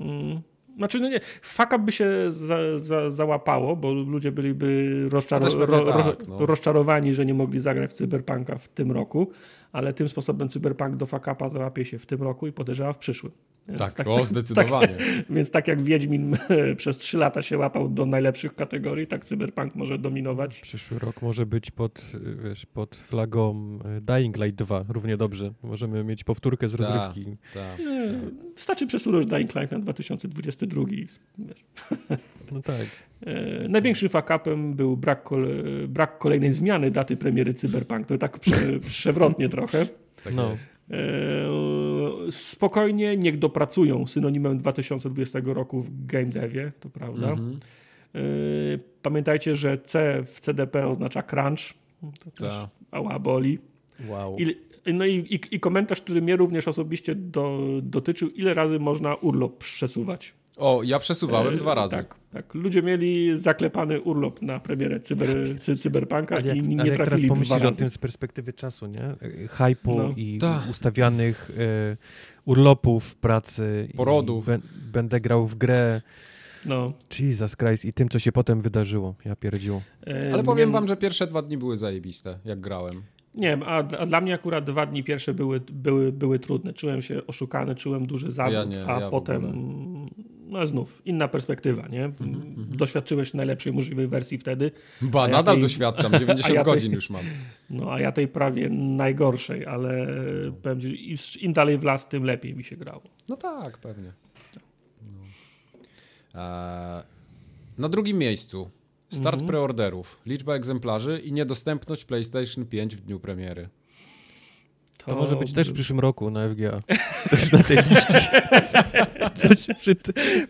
Mm. Znaczy, no nie, fuck by się za, za, załapało, bo ludzie byliby rozczaro ro, tak, no. rozczarowani, że nie mogli zagrać w Cyberpunka w tym roku, ale tym sposobem Cyberpunk do fuck załapie się w tym roku i podejrzewam w przyszłym. Tak, tak, o, zdecydowanie. Tak, <laughs> więc tak jak Wiedźmin <laughs> przez trzy lata się łapał do najlepszych kategorii, tak Cyberpunk może dominować. Przyszły rok może być pod, wiesz, pod flagą e, Dying Light 2 równie dobrze. Możemy mieć powtórkę z ta, rozrywki. Ta. Wystarczy przesunąć Dying Light na 2022. Wiesz. No tak. E, największym fakapem był brak, brak kolejnej zmiany daty premiery Cyberpunk. To tak prze, <laughs> przewrotnie trochę. Tak no. jest. E, spokojnie, niech dopracują synonimem 2020 roku w game devie, to prawda. Mhm. E, pamiętajcie, że C w CDP oznacza crunch. To też Ta. ała boli. Wow. I, no i, i, i, komentarz, który mnie również osobiście do, dotyczył, ile razy można urlop przesuwać. O, ja przesuwałem e, dwa razy. Tak, tak. Ludzie mieli zaklepany urlop na premierę cyber, cy, Cyberpunka ale jak, i nie ale jak trafili teraz pomyślisz o tym z perspektywy czasu, nie? Hypu no. i Ta. ustawianych e, urlopów pracy. Porodów. Be, będę grał w grę. No. Jesus Christ i tym, co się potem wydarzyło. Ja pierdził. E, ale powiem wam, że pierwsze dwa dni były zajebiste, jak grałem. Nie wiem, a, a, dla mnie akurat dwa dni pierwsze były, były, były trudne. Czułem się oszukany, czułem duży zawód, ja nie, a ja potem no znów, inna perspektywa, nie? Mm -hmm. Doświadczyłeś najlepszej możliwej wersji wtedy. Ba, ja nadal tej... doświadczam, <laughs> 90 ja godzin tej... już mam. No, a ja tej prawie najgorszej, ale no. powiem ci, im dalej w las, tym lepiej mi się grało. No tak, pewnie. No. Eee, na drugim miejscu start -hmm. preorderów, liczba egzemplarzy i niedostępność PlayStation 5 w dniu premiery. To, to może być też w przyszłym roku na FGA. <laughs> też na tej liście. <laughs> Coś przy,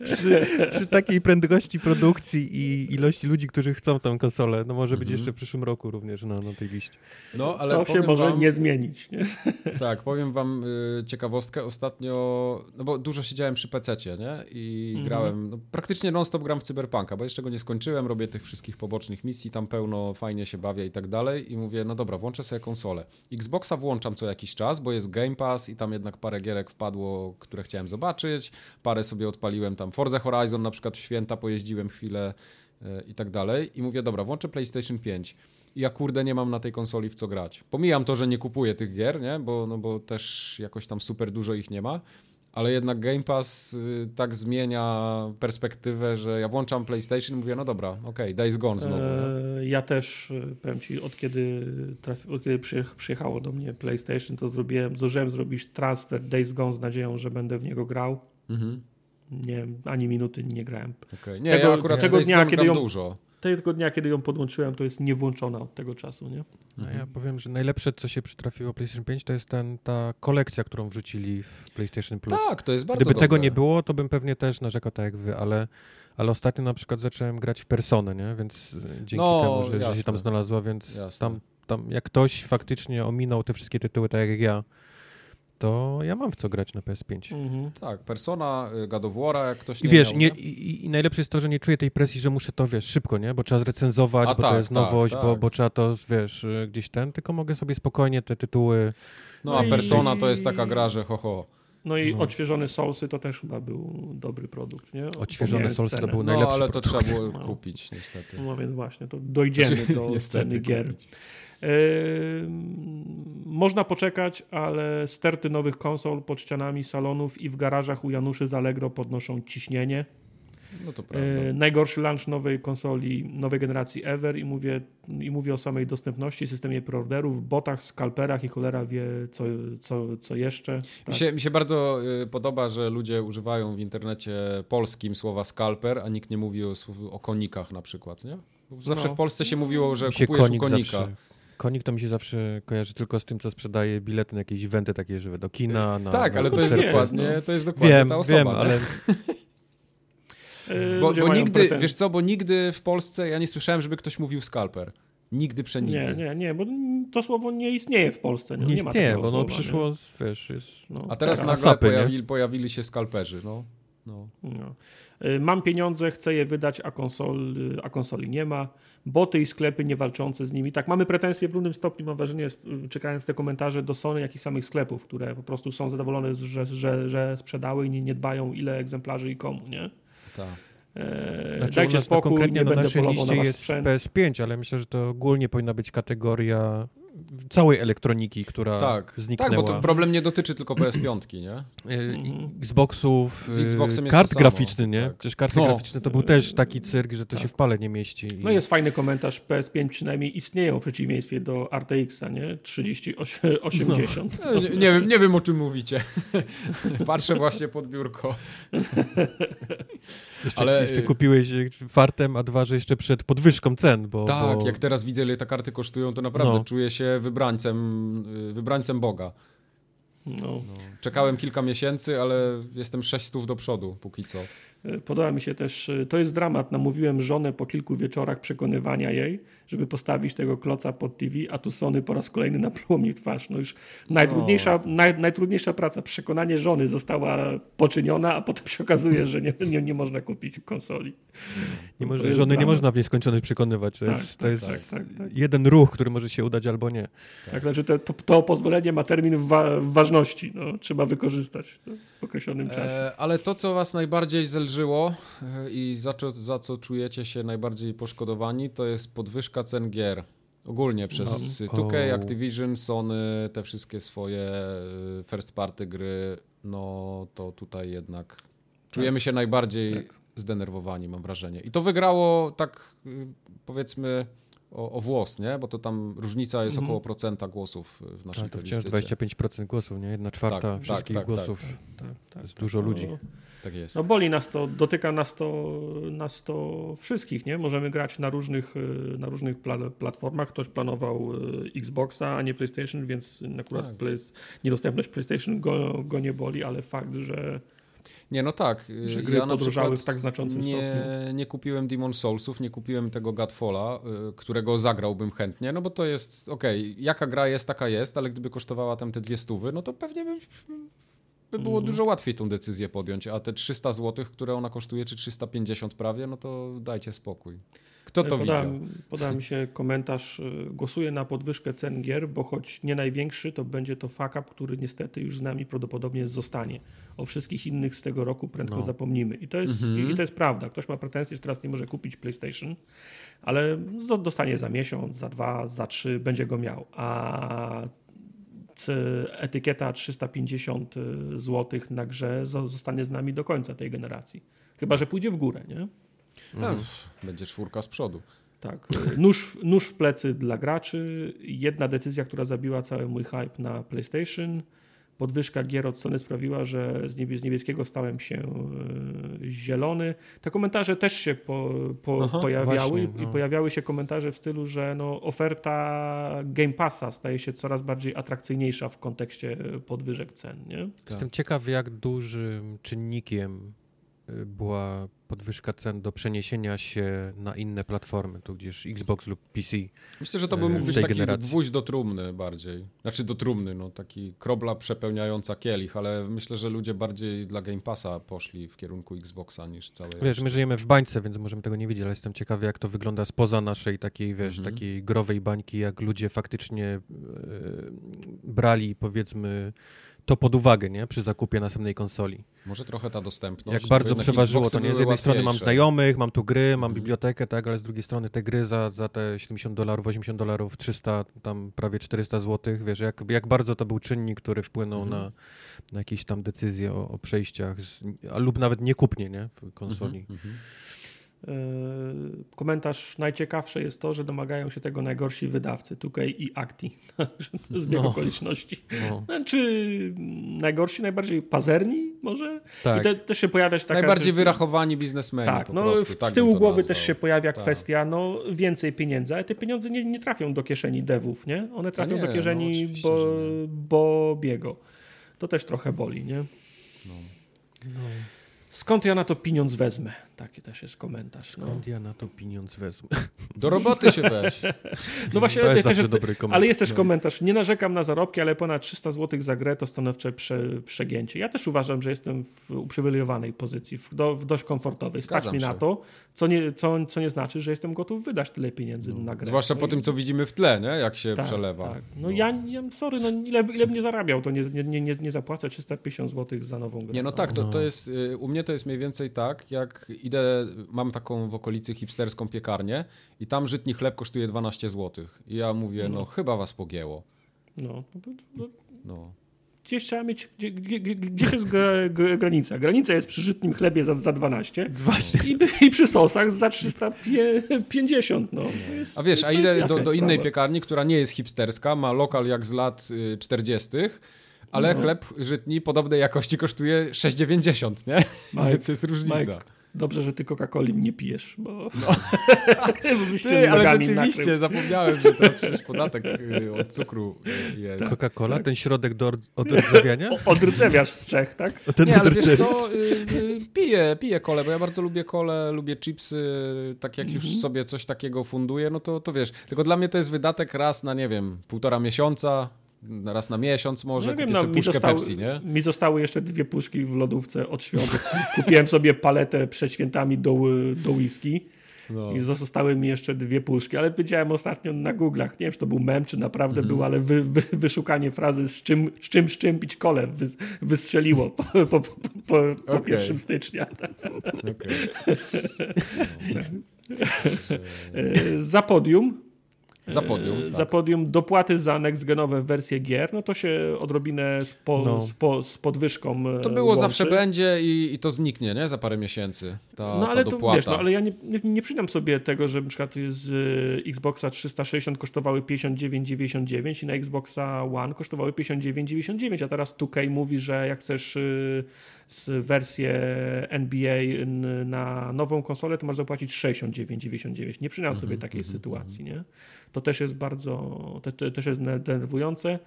przy, przy, takiej prędkości produkcji i ilości ludzi, którzy chcą tę konsolę, no może być mhm. jeszcze w przyszłym roku również na, na tej liście. No, ale to się może wam, nie zmienić. Nie? <laughs> Tak, powiem wam y, ciekawostkę. Ostatnio, no bo dużo siedziałem przy PC-cie, nie? I mhm. grałem, no, praktycznie non-stop gram w Cyberpunka, bo jeszcze go nie skończyłem, robię tych wszystkich pobocznych misji, tam pełno, fajnie się bawię i tak dalej i mówię, no dobra, włączę sobie konsolę. Xboxa włączam co jakiś czas, bo jest Game Pass i tam jednak parę gierek wpadło, które chciałem zobaczyć, parę sobie odpaliłem tam Forza Horizon na przykład w święta pojeździłem chwilę e, i tak dalej i mówię, dobra, włączę PlayStation 5 i ja kurde nie mam na tej konsoli w co grać. Pomijam to, że nie kupuję tych gier, nie? Bo, no bo też jakoś tam super dużo ich nie ma, ale jednak Game Pass y, tak zmienia perspektywę, że ja włączam PlayStation i mówię, no dobra, okej, okay, Days Gone znowu. Eee, ja też, y, powiem Ci, od kiedy, trafi, od kiedy przyjechało do mnie PlayStation, to zrobiłem, zdążyłem zrobić transfer Days Gone z nadzieją, że będę w niego grał. Mhm. Nie, ani minuty nie grałem. Okay. Nie, tego, ja akurat tego dnia, kiedy ją, dużo. Tego dnia, kiedy ją podłączyłem, to jest niewłączona od tego czasu, nie? No ja powiem, że najlepsze, co się przytrafiło PlayStation 5, to jest ten, ta kolekcja, którą wrzucili w PlayStation Plus. Tak, to jest bardzo Gdyby dobre. tego nie było, to bym pewnie też narzekał tak jak wy, ale, ale ostatnio na przykład zacząłem grać w Personę, nie? Więc e, dzięki no, temu, że, że, się tam znalazła, więc tam, tam jak ktoś faktycznie ominął te wszystkie tytuły tak jak ja, to ja mam w co grać na PS5. Mhm. Tak, Persona, y, God of War, jak ktoś nie I wiesz, miał, nie, i, i, najlepsze jest to, że nie czuję tej presji, że muszę to, wiesz, szybko, nie? Bo trzeba zrecenzować, A bo tak, to jest tak, nowość, tak. Bo, bo trzeba to, wiesz, y, gdzieś ten, tylko mogę sobie spokojnie te tytuły... No, a no Persona to jest taka gra, że ho, ho. No i no. odświeżone Soulsy to też chyba był dobry produkt, nie? Odświeżone Soulsy to był najlepszy No, ale to produkt. trzeba było <laughs> no. kupić, niestety. No więc właśnie, to dojdziemy znaczy, do ceny gier. Kupić. Można poczekać, ale sterty nowych konsol pod ścianami salonów i w garażach u Januszy z Allegro podnoszą ciśnienie. No to prawda. najgorszy launch nowej konsoli, nowej generacji ever i mówię, i mówię o samej dostępności, systemie preorderów, botach, skalperach i cholera wie co, co, co jeszcze. Tak. Mi, się, mi się bardzo y, podoba, że ludzie używają w internecie polskim słowa skalper, a nikt nie mówi o, o konikach na przykład, nie? Zawsze no. w Polsce się mówiło, że kupujesz konik konika. Zawsze konik to mi się zawsze kojarzy tylko z tym, co sprzedaje bilety na jakieś eventy takie żywe do kina. Na, tak, ale to jest, dokładnie, no. to jest dokładnie wiem, ta osoba. Wiem, ale... <laughs> bo, bo nigdy, wiesz co, bo nigdy w Polsce ja nie słyszałem, żeby ktoś mówił skalper. Nigdy przenigdy. Nie, nie, nie, bo to słowo nie istnieje w Polsce. Nie, nie, nie istnieje, bo no przyszło, nie? wiesz, jest... No, A teraz nagle sapy, pojawili, pojawili, się skalperzy, no. no. no. Y, mam pieniądze, chcę je wydać, a, konsol, y, a konsoli nie ma. Boty i sklepy nie walczące z nimi. Tak, mamy pretensje w równym stopniu, mam wrażenie, y, czekając te komentarze do Sony, jak i samych sklepów, które po prostu są zadowolone, że, że, że sprzedały i nie, nie dbają ile egzemplarzy i komu, nie? Tak. Eee, znaczy, dajcie spokój, konkretnie nie na naszej liście na jest sprzęt. PS5, ale myślę, że to ogólnie powinna być kategoria całej elektroniki, która tak, zniknęła. Tak, bo to problem nie dotyczy tylko PS5, nie? Xboxów, Z Xboxem kart graficznych, nie? Tak. Przecież karty no. graficzne to był też taki cyrk, że to tak. się w pale nie mieści. I... No jest fajny komentarz, PS5 przynajmniej istnieją w przeciwieństwie do RTX-a, nie? 3080. No. Nie, nie, wiem, nie wiem o czym mówicie. <laughs> Patrzę właśnie pod biurko. <laughs> Jeszcze, Ale... jeszcze kupiłeś fartem, a dwa, że jeszcze przed podwyżką cen, bo... Tak, bo... jak teraz widzę, ile te karty kosztują, to naprawdę no. czuję się wybrańcem, wybrańcem Boga. No. no. Czekałem kilka miesięcy, ale jestem 600 do przodu póki co. Podoba mi się też, to jest dramat. Namówiłem żonę po kilku wieczorach przekonywania jej, żeby postawić tego kloca pod TV, a tu Sony po raz kolejny napluło mi w twarz. No już najtrudniejsza, naj, najtrudniejsza praca, przekonanie żony została poczyniona, a potem się okazuje, że nie, nie, nie można kupić konsoli. Nie może, żony dramat. nie można w nieskończoność przekonywać. To tak, jest, to tak, jest tak, tak, tak, jeden ruch, który może się udać albo nie. Tak, znaczy to, to, to pozwolenie ma termin wa ważności. No, trzeba wykorzystać w określonym e, czasie. E, ale to, co was najbardziej zelżyło e, i za za co czujecie się najbardziej poszkodowani, to jest podwyżka cen gier. Ogólnie przez no. 2K, Activision, Sony, te wszystkie swoje e, first party gry, no to tutaj jednak czujemy tak. się najbardziej tak. zdenerwowani, mam wrażenie. I to wygrało tak y, powiedzmy o, o, włos, nie? Bo to tam różnica jest mm. około procenta głosów w naszej tak, to wciąż 25% głosów, nie? Jedna czwarta tak, tak wszystkich tak, głosów. Tak, to jest dużo ludzi. No, tak jest. No boli nas to, dotyka nas to, nas to wszystkich, nie? Możemy grać na różnych, na różnych pla platformach. Ktoś planował e, Xboxa, a nie PlayStation, więc akurat tak. play, niedostępność PlayStation go, go nie boli, ale fakt, że nie, no tak. Że gry ja podróżały w tak znaczącym nie, stopniu. Nie kupiłem Demon Soulsów, nie kupiłem tego Godfalla, y, którego zagrałbym chętnie, no bo to jest, okej, okay, jaka gra jest, taka jest, ale gdyby kosztowała tam te dwie stówy, no to pewnie by, by było mm. dużo łatwiej tą decyzję podjąć, a te 300 zł, które ona kosztuje, czy 350 prawie, no to dajcie spokój. Kto to podałem, widział? Podał mi się komentarz, y, głosuję na podwyżkę cen gier, bo choć nie największy, to będzie to fuck up, który niestety już z nami prawdopodobnie zostanie. O wszystkich innych z tego roku prędko no. zapomnimy. I to, jest, mhm. I to jest prawda. Ktoś ma pretensje, że teraz nie może kupić PlayStation, ale dostanie za miesiąc, za dwa, za trzy, będzie go miał. A etykieta 350 y, zł na grze zostanie z nami do końca tej generacji. Chyba, że pójdzie w górę, nie? Mhm. Będzie czwórka z przodu. Tak. Nóż, nóż w plecy dla graczy. Jedna decyzja, która zabiła cały mój hype na PlayStation. Podwyżka gier od Sony sprawiła, że z niebieskiego stałem się e, zielony. Te komentarze też się po, po, Aha, pojawiały właśnie, no. i pojawiały się komentarze w stylu, że no, oferta Game Passa staje się coraz bardziej atrakcyjniejsza w kontekście podwyżek cen. Nie? Jestem ciekaw, jak dużym czynnikiem była podwyżka cen do przeniesienia się na inne platformy, tudzież Xbox lub PC. Myślę, że to by mógł być taki generacji. gwóźdź do trumny bardziej. Znaczy do trumny, no taki krobla przepełniająca kielich, ale myślę, że ludzie bardziej dla Game Passa poszli w kierunku Xboxa niż całej... Wiesz, my żyjemy w bańce, więc możemy tego nie widzieć, ale jestem ciekawy, jak to wygląda spoza naszej takiej, wiesz, mhm. takiej growej bańki, jak ludzie faktycznie yy, brali, powiedzmy to pod uwagę, nie? Przy zakupie następnej konsoli. Może trochę ta dostępność. Jak bardzo przeważyło to, nie? Z jednej strony mam znajomych, mam tu gry, mam mm. bibliotekę, tak, ale z drugiej strony te gry za, za te 70 dolarów, 80 dolarów, 300, tam prawie 400 zł, wiesz, jak, jak bardzo to był czynnik, który wpłynął mm. na, na jakieś tam decyzje o, o przejściach, z, a, lub nawet nie kupnie, nie? W konsoli. -hmm. E, komentarz najciekawszy jest to, że domagają się tego najgorsi wydawcy, 2K i Acti. <laughs> Zbieg no. okoliczności. No. Czy najgorsi, najbardziej pazerni może? Tak. I te, też się pojawia taka... Najbardziej wyrachowani biznesmeni Tak, no prostu, tak z tyłu głowy też się pojawia tak. kwestia no więcej pieniędzy, ale te pieniądze nie, nie trafią do kieszeni devów, nie? One trafią nie, do kieszeni no, bo, Bobiego. To też trochę boli, nie? No. no. Skąd ja na to pieniądz wezmę? Taki też jest komentarz. No. Skąd ja na to pieniądz wezmę? Do roboty się weź. <laughs> No właśnie, jest też jest, dobry komentarz. ale jest też no. komentarz. Nie narzekam na zarobki, ale ponad 300 zł za grę to stanowcze prze, przegięcie. Ja też uważam, że jestem w uprzywilejowanej pozycji, w, do, w dość komfortowej. Stać mi na to, co nie, co, co nie znaczy, że jestem gotów wydać tyle pieniędzy no. na grę. Zwłaszcza no po i... tym, co widzimy w tle, nie? jak się tak, przelewa. Tak. No, no, Ja, ja, sorry, no ile, ile bym nie zarabiał, to nie, nie, nie, nie zapłacę 350 zł za nową grę. Nie, no tak, to, to jest, y, u mnie to jest mniej więcej tak, jak idę, mam taką w okolicy hipsterską piekarnię i tam żytni chleb kosztuje 12 zł. I ja mówię, no, no chyba was pogięło. No, no. no gdzieś trzeba mieć, gdzie, gdzie, gdzie jest granica? Granica jest przy żytnim chlebie za, za 12 i, i, przy sosach za 350. No. Jest, a wiesz, a idę do, do innej piekarni, która nie jest hipsterska, ma lokal jak z lat 40., y, ale no. chleb żytni podobnej jakości kosztuje 6,90, nie? Mike, <laughs> Więc jest różnica. Mike. Dobrze, że ty Coca-Coli nie pijesz, bo... No. <laughs> ty, ale rzeczywiście, zapomniałem, że teraz przecież podatek y, od cukru y, jest. Tak, Coca-Cola, tak. ten środek do odrdzewiania? Odrdzewiasz z Czech, tak? Ten nie, ale wiesz co, y, piję, piję kole, bo ja bardzo lubię kole, lubię chipsy, tak jak już mhm. sobie coś takiego funduję, no to, to wiesz, tylko dla mnie to jest wydatek raz na, nie wiem, półtora miesiąca, raz na miesiąc może, no, wiem, no, mi zostały, Pepsi, nie? Mi zostały jeszcze dwie puszki w lodówce od świąt. <laughs> Kupiłem sobie paletę przed świętami do, do whisky. No. I zostały mi jeszcze dwie puszki, ale widziałem ostatnio na Google'ach, nie wiem, czy to był mem, czy naprawdę mm. był, ale wy, wy, wyszukanie frazy z czym, z czym szczępić kole wy, wystrzeliło po, po, po, po, po okay. 1 stycznia. Okay. <laughs> No. Za podium za podium. E, tak. Za podium dopłaty za next-genowe wersje gier, no to się odrobinę z, po, no. z, po, z podwyżką e, To było łączy. zawsze będzie i, i, to zniknie, nie? Za parę miesięcy. Ta, no ale ta dopłata. To, wiesz, no, ale ja nie, nie, nie przydam sobie tego, że na przykład z e, Xboxa 360 kosztowały 59,99 i na Xboxa One kosztowały 59,99, a teraz 2K mówi, że jak chcesz wersję NBA na nową konsolę, to masz zapłacić 69,99. Nie przynam sobie mhm, takiej mhm, sytuacji, mhm. nie? To też jest bardzo, to, to też jest denerwujące.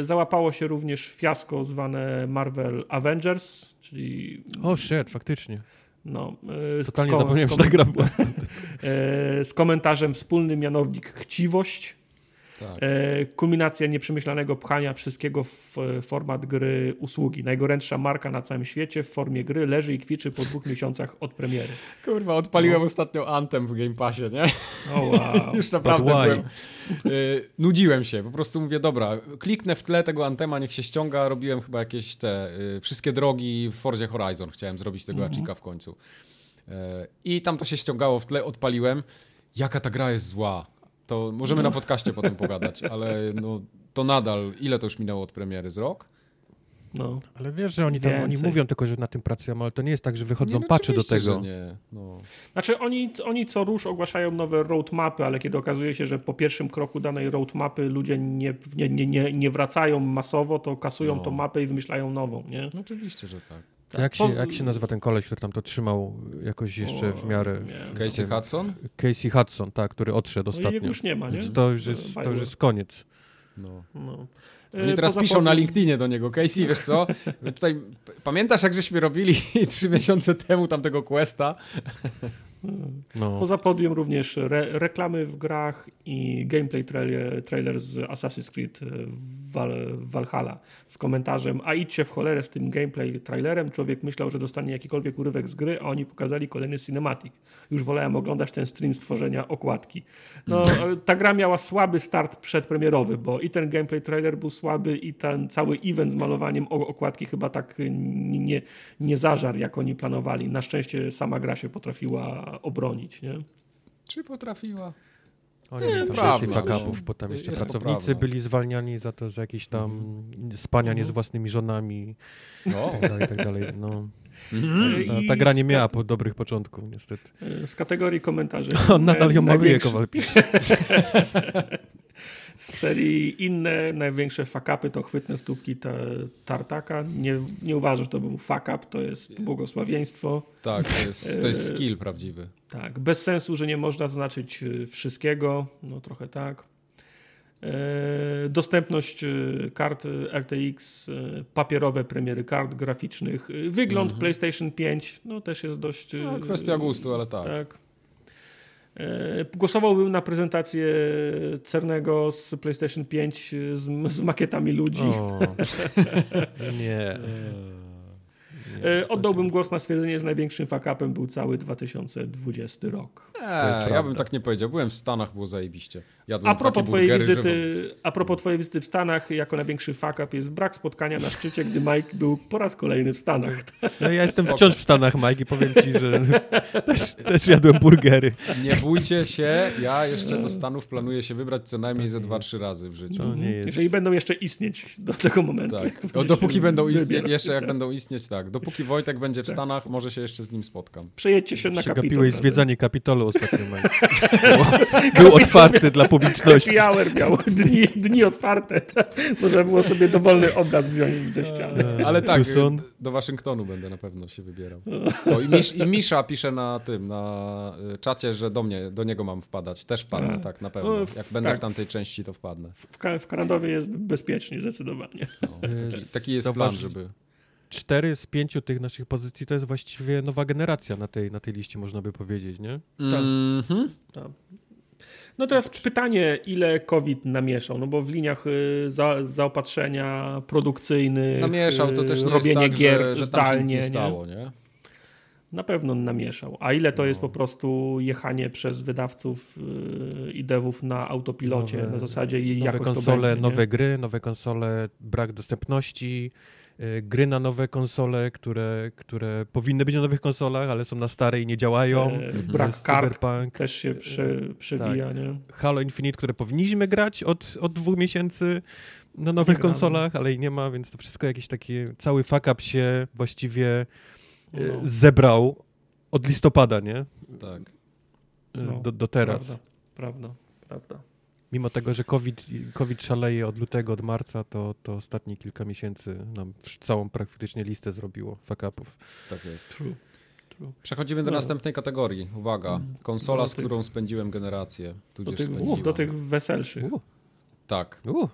Y, załapało się również fiasko zwane Marvel Avengers, czyli... O, shit, faktycznie. No, y, Totalnie zapomniałem, że ta gra była. <laughs> Y, z komentarzem wspólny mianownik chciwość tak. E, kulminacja nieprzemyślanego pchania wszystkiego w format gry usługi. Najgorętsza marka na całym świecie w formie gry leży i kwiczy po dwóch miesiącach od premiery. Kurwa, odpaliłem no. ostatnio Anthem w Game Passie, nie? Oh, wow. <laughs> Już naprawdę byłem, y, nudziłem się. Po prostu mówię, dobra, kliknę w tle tego Anthema, niech się ściąga. Robiłem chyba jakieś te y, wszystkie drogi w Forzie Horizon. Chciałem zrobić tego mm -hmm. w końcu. I tam to się ściągało w tle, odpaliłem. Jaka ta gra jest zła to możemy na podcaście potem pogadać, ale no, to nadal, ile to już minęło od premiery? Z rok? No. Ale wiesz, że oni tam oni mówią tylko, że na tym pracują, ale to nie jest tak, że wychodzą nie, no patchy do tego. nie. No. Znaczy oni, oni co rusz ogłaszają nowe roadmapy, ale kiedy okazuje się, że po pierwszym kroku danej roadmapy ludzie nie, nie, nie, nie wracają masowo, to kasują no. tą mapę i wymyślają nową, nie? No, oczywiście, że tak. Tak. Jak, się, jak się nazywa ten koleś, który tam to trzymał jakoś jeszcze o, w miarę... Casey Hudson? Casey Hudson, tak, który odszedł no ostatnio. już nie ma, nie? to już jest, to już jest koniec. No. no. Oni teraz piszą na LinkedInie do niego, Casey, wiesz co, <laughs> tutaj pamiętasz jak żeśmy robili <laughs> trzy miesiące temu tamtego questa? No. Poza podium również re reklamy w grach i gameplay trailer, trailer z Assassin's Creed Val Valhalla z komentarzem a idźcie w cholerę z tym gameplay trailerem. Człowiek myślał, że dostanie jakikolwiek urywek z gry, a oni pokazali kolejny cinematic. Już wolałem oglądać ten stream stworzenia okładki. No, ta gra miała słaby start przedpremierowy, bo i ten gameplay trailer był słaby i ten cały event z malowaniem okładki chyba tak nie, nie zażar, jak oni planowali. Na szczęście sama gra się potrafiła obronić, nie? Czy potrafiła? Oni nie, prawda, fakapów, bo tam jeszcze pracownicy poprawna. byli zwalniani za to, że jakieś tam mhm. spania nie z mhm. własnymi żonami no. i tak dalej, tak dalej. No. Mhm. Ta, ta, gra nie miała po dobrych początków, niestety. Z kategorii komentarzy. On nadal ją maluje, Kowal pisze. <laughs> z serii inne największe fakapy to chwytne stópki te tartaka. Nie, nie uważam, że to był fakap, to jest błogosławieństwo. Tak, to jest, to jest skill prawdziwy. Tak, bez sensu, że nie można zaznaczyć y, wszystkiego, no trochę tak. E, dostępność kart RTX, papierowe premiery kart graficznych, wygląd mhm. PlayStation 5, no też jest dość... No, kwestia gustu, ale tak. tak. E, głosowałbym na prezentację Cernego z PlayStation 5 z, z makietami ludzi. O, nie. <laughs> Nie, oddałbym głos na stwierdzenie, że największym fakapem był cały 2020 rok. Eee, ja bym tak nie powiedział. Byłem w Stanach, było zajebiście. Jadłem a propos, twojej wizyty, a propos twojej wizyty w Stanach, jako największy fakap jest brak spotkania na szczycie, gdy Mike był po raz kolejny w Stanach. No ja jestem wciąż w Stanach, Mike, i powiem ci, że <laughs> też, też jadłem burgery. Nie bójcie się, ja jeszcze do Stanów planuję się wybrać co najmniej ze dwa, trzy razy w życiu. Jeżeli będą jeszcze istnieć do tego momentu. Tak. O, dopóki będą istnieć, jeszcze jak będą istnieć, tak. Dopóki Wojtek będzie w tak. Stanach, może się jeszcze z nim spotkam. Przejedźcie się na Kapitol. Gapiłeś zwiedzanie Kapitolu ostatnio. <laughs> Był otwarty dla publiczności. Happy miał, dni, dni otwarte. Można było sobie dowolny obraz wziąć ze ściany. Ale tak, do Waszyngtonu będę na pewno się wybierał. O, i, Misz, I Misza pisze na tym, na y, czacie, że do mnie, do niego mam wpadać. Też wpadnę, tak, na pewno. Jak będę tak. w tamtej części, to wpadnę. W, w Kanadowie jest bezpiecznie, zdecydowanie. No, taki, taki jest plan, żeby cztery z pięciu tych naszych pozycji to jest właściwie nowa generacja na tej, na tej liście, można by powiedzieć, nie? Tak. Mm -hmm. tak. No teraz pytanie, ile COVID namieszał? No bo w liniach y, za, zaopatrzenia produkcyjnych, namieszał, to też nie robienie tak, gier że, że zdalnie, nie stało, nie? Na pewno namieszał. A ile to no. jest po prostu jechanie przez wydawców yy, i devów na autopilocie nowe, na zasadzie i nowe konsole, będzie, nowe gry, nowe konsole, brak dostępności, Y, gry na nowe konsole, które, które powinny być na nowych konsolach, ale są na starej i nie działają. E, brak kart też się przy, przewija, tak. nie? Halo Infinite, które powinniśmy grać od, od dwóch miesięcy na nowych nie konsolach, ale i nie ma, więc to wszystko jakiś taki cały fuck up się właściwie e, no. zebrał od listopada, nie? Tak. No, do, do teraz. Prawda, prawda, prawda mimo tego, że COVID, COVID szaleje od lutego, od marca, to, to ostatnie kilka miesięcy nam całą praktycznie listę zrobiło fakapów. Tak jest. True. True. Przechodzimy do no. następnej kategorii. Uwaga, mm. konsola, z którą spędziłem generację, tudzież do tych, do tych weselszych. Tak. U.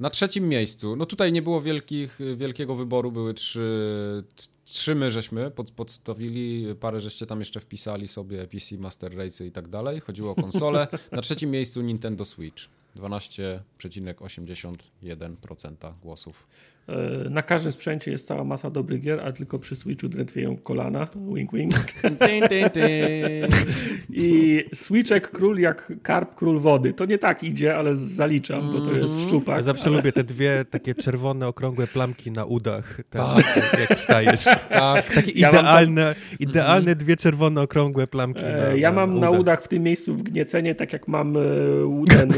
Na trzecim miejscu, no tutaj nie było wielkich, wielkiego wyboru, były trzy, trzy my żeśmy pod, podstawili, parę żeście tam jeszcze wpisali sobie PC, Master Race i tak dalej. Chodziło o konsolę. Na trzecim miejscu Nintendo Switch. 12,81% głosów. E, na każdym sprzęcie jest cała masa dobrych gier, a tylko przy Switchu drętwieją kolana. Wink, wink. I Switchek król jak karp król wody. To nie tak idzie, ale zaliczam, bo to jest mhm. szczupak. Ja zawsze ale... lubię te dwie takie czerwone, okrągłe plamki na udach. Ten, tak. Jak wstajesz. Tak. Takie ja idealne, idealne dwie czerwone, okrągłe plamki e, na, Ja mam na udach. udach w tym miejscu wgniecenie, tak jak mam e, ten,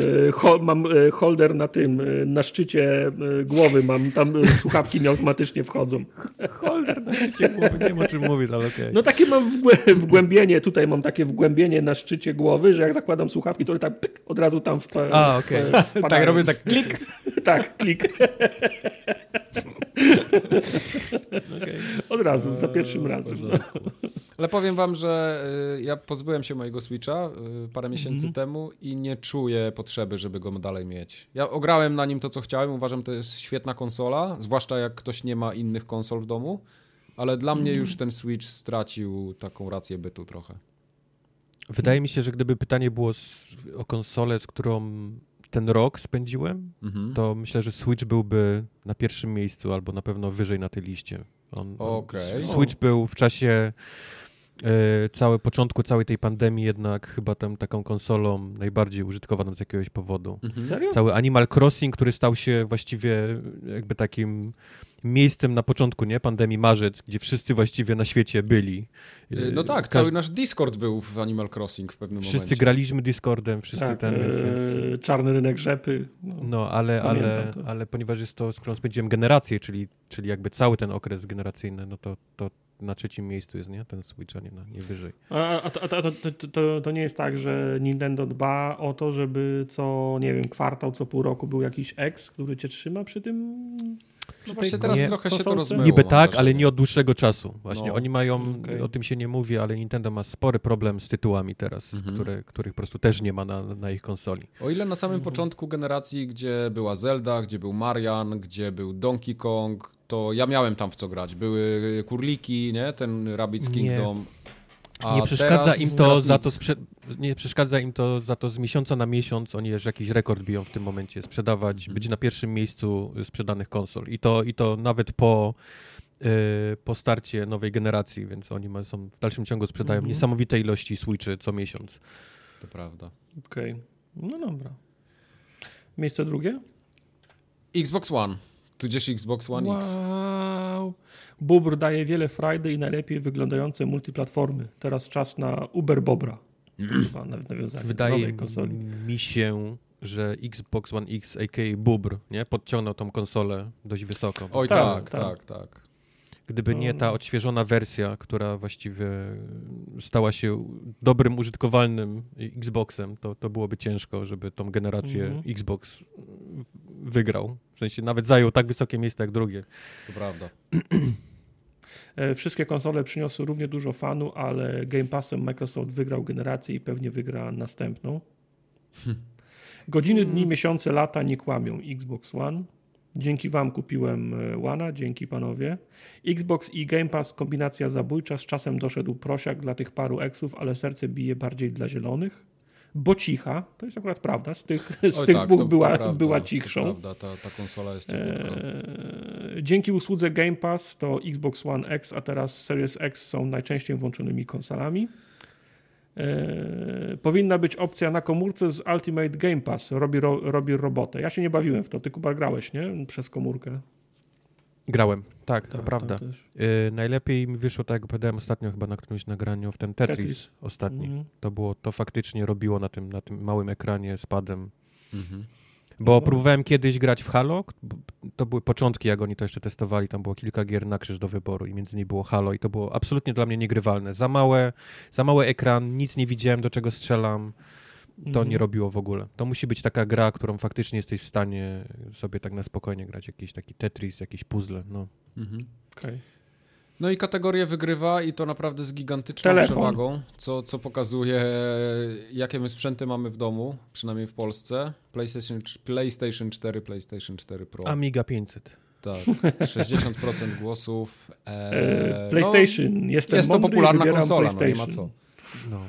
mam holder na tym, na szczycie głowy mam tam słuchawki mi automatycznie wchodzą. Holder na szczycie głowy, nie wiem o czym mówisz, ale okej. Okay. No takie mam wgłębienie, tutaj mam takie wgłębienie na szczycie głowy, że jak zakładam słuchawki, to tak pyk, od razu tam wpa A, okej. Okay. Tak, robię tak klik. <laughs> tak, klik. <laughs> okay. Od razu, za pierwszym razem. Ale powiem wam, że y, ja pozbyłem się mojego Switcha y, parę miesięcy mm -hmm. temu i nie czuję potrzeby, żeby go dalej mieć. Ja ograłem na nim to, co chciałem. Uważam, to jest świetna konsola, zwłaszcza jak ktoś nie ma innych konsol w domu. Ale dla mm mnie mhm. już ten Switch stracił taką rację bytu trochę. Wydaje mi się, że gdyby pytanie było o konsolę, z którą ten rok spędziłem, -hmm. to myślę, że Switch byłby na pierwszym miejscu albo na pewno wyżej na tej liście. On, okay. Switch był w czasie całe początku całej tej pandemii jednak chyba tam taką konsolą najbardziej użytkowaną z jakiegoś powodu. Mhm. Serio? Cały Animal Crossing, który stał się właściwie jakby takim miejscem na początku, nie? Pandemii marzec, gdzie wszyscy właściwie na świecie byli. E, no tak, cały nasz Discord był w Animal Crossing w pewnym wszyscy momencie. Wszyscy graliśmy Discordem, wszyscy tak, ten... Yy, czarny rynek rzepy. No, no ale, ale, ale ponieważ jest to, z którą spędziłem generację, czyli, czyli jakby cały ten okres generacyjny, no to, to na trzecim miejscu jest, nie? Ten Switch, a nie, na, nie wyżej. A, a, to, to, to, to, nie jest tak, że Nintendo dba o to, żeby co, nie wiem, kwartał, co pół roku był jakiś ex, który cię trzyma przy tym no właśnie teraz nie, trochę się to rozmyło. Niby tak, ale nie od dłuższego czasu. Właśnie no, oni mają, okay. o tym się nie mówi, ale Nintendo ma spory problem z tytułami teraz, mhm. które, których po prostu też nie ma na, na ich konsoli. O ile na samym mhm. początku generacji, gdzie była Zelda, gdzie był Marian, gdzie był Donkey Kong, to ja miałem tam w co grać. Były kurliki, nie? Ten Rabbids Kingdom. A nie przeszkadza im to za to nie przeszkadza im to za to z miesiąca na miesiąc oni już jakiś rekord biją w tym momencie sprzedawać, hmm. być na pierwszym miejscu sprzedanych konsol i to, i to nawet po po starcie nowej generacji, więc oni są w dalszym ciągu sprzedają mhm. niesamowite ilości Switchy co miesiąc. To prawda. Okej, okay. no dobra. Miejsce drugie? Xbox One. Tudzież Xbox One wow. X. Wow. Bubr daje wiele frajdy i najlepiej wyglądające multiplatformy. Teraz czas na Uber Bobra. Chyba nawiązanie Wydaje konsoli. mi się, że Xbox One X, a.k.a. Bubr, nie? podciągnął tą konsolę dość wysoko. Oj tak, tak, tak. tak. Gdyby nie ta odświeżona wersja, która właściwie stała się dobrym, użytkowalnym Xboxem, to, to byłoby ciężko, żeby tą generację -hmm. Xbox wygrał. W sensie nawet zajął tak wysokie miejsce jak drugie. To prawda. E, wszystkie konsole przyniosły równie dużo fanu, ale Game Passem Microsoft wygrał generację i pewnie wygra następną. Godziny, dni, miesiące, lata nie kłamią. Xbox One. Dzięki Wam kupiłem e, One, dzięki panowie. Xbox i Game Pass kombinacja zabójcza. Z czasem doszedł prosiak dla tych paru eksów, ale serce bije bardziej dla zielonych bo cicha, to jest akurat prawda, z tych, z Oj, tych tak, dwóch była, prawda, była cichszą. prawda, ta, ta konsola jest eee, Dzięki usłudze Game Pass to Xbox One X, a teraz Series X są najczęściej włączonymi konsolami. Eee, powinna być opcja na komórce z Ultimate Game Pass, robi, ro, robi robotę. Ja się nie bawiłem w to, ty Kuba grałeś, nie? Przez komórkę. Grałem, tak, tak to prawda. Yy, najlepiej mi wyszło, tak jak opowiadałem ostatnio chyba na którymś nagraniu, w ten Tetris, Tetris. ostatni. Mm -hmm. To było, to faktycznie robiło na tym, na tym małym ekranie z padem. Mm -hmm. Bo no. próbowałem kiedyś grać w Halo, to były początki, jak oni to jeszcze testowali, tam było kilka gier na krzyż do wyboru i między nimi było Halo i to było absolutnie dla mnie niegrywalne. Za małe, za mały ekran, nic nie widziałem, do czego strzelam to nie mhm. robiło w ogóle. To musi być taka gra, którą faktycznie jesteś w stanie sobie tak na spokojnie grać. Jakiś taki Tetris, jakiś puzzle, no. Mhm. Okay. No i kategorię wygrywa i to naprawdę z gigantyczną Telefon. przewagą, co, co pokazuje, jakie my sprzęty mamy w domu, przynajmniej w Polsce. PlayStation, PlayStation 4, PlayStation 4 Pro. Amiga 500. Tak, 60% głosów. E, PlayStation, no, jestem jest to popularna konsola, no nie ma co. No.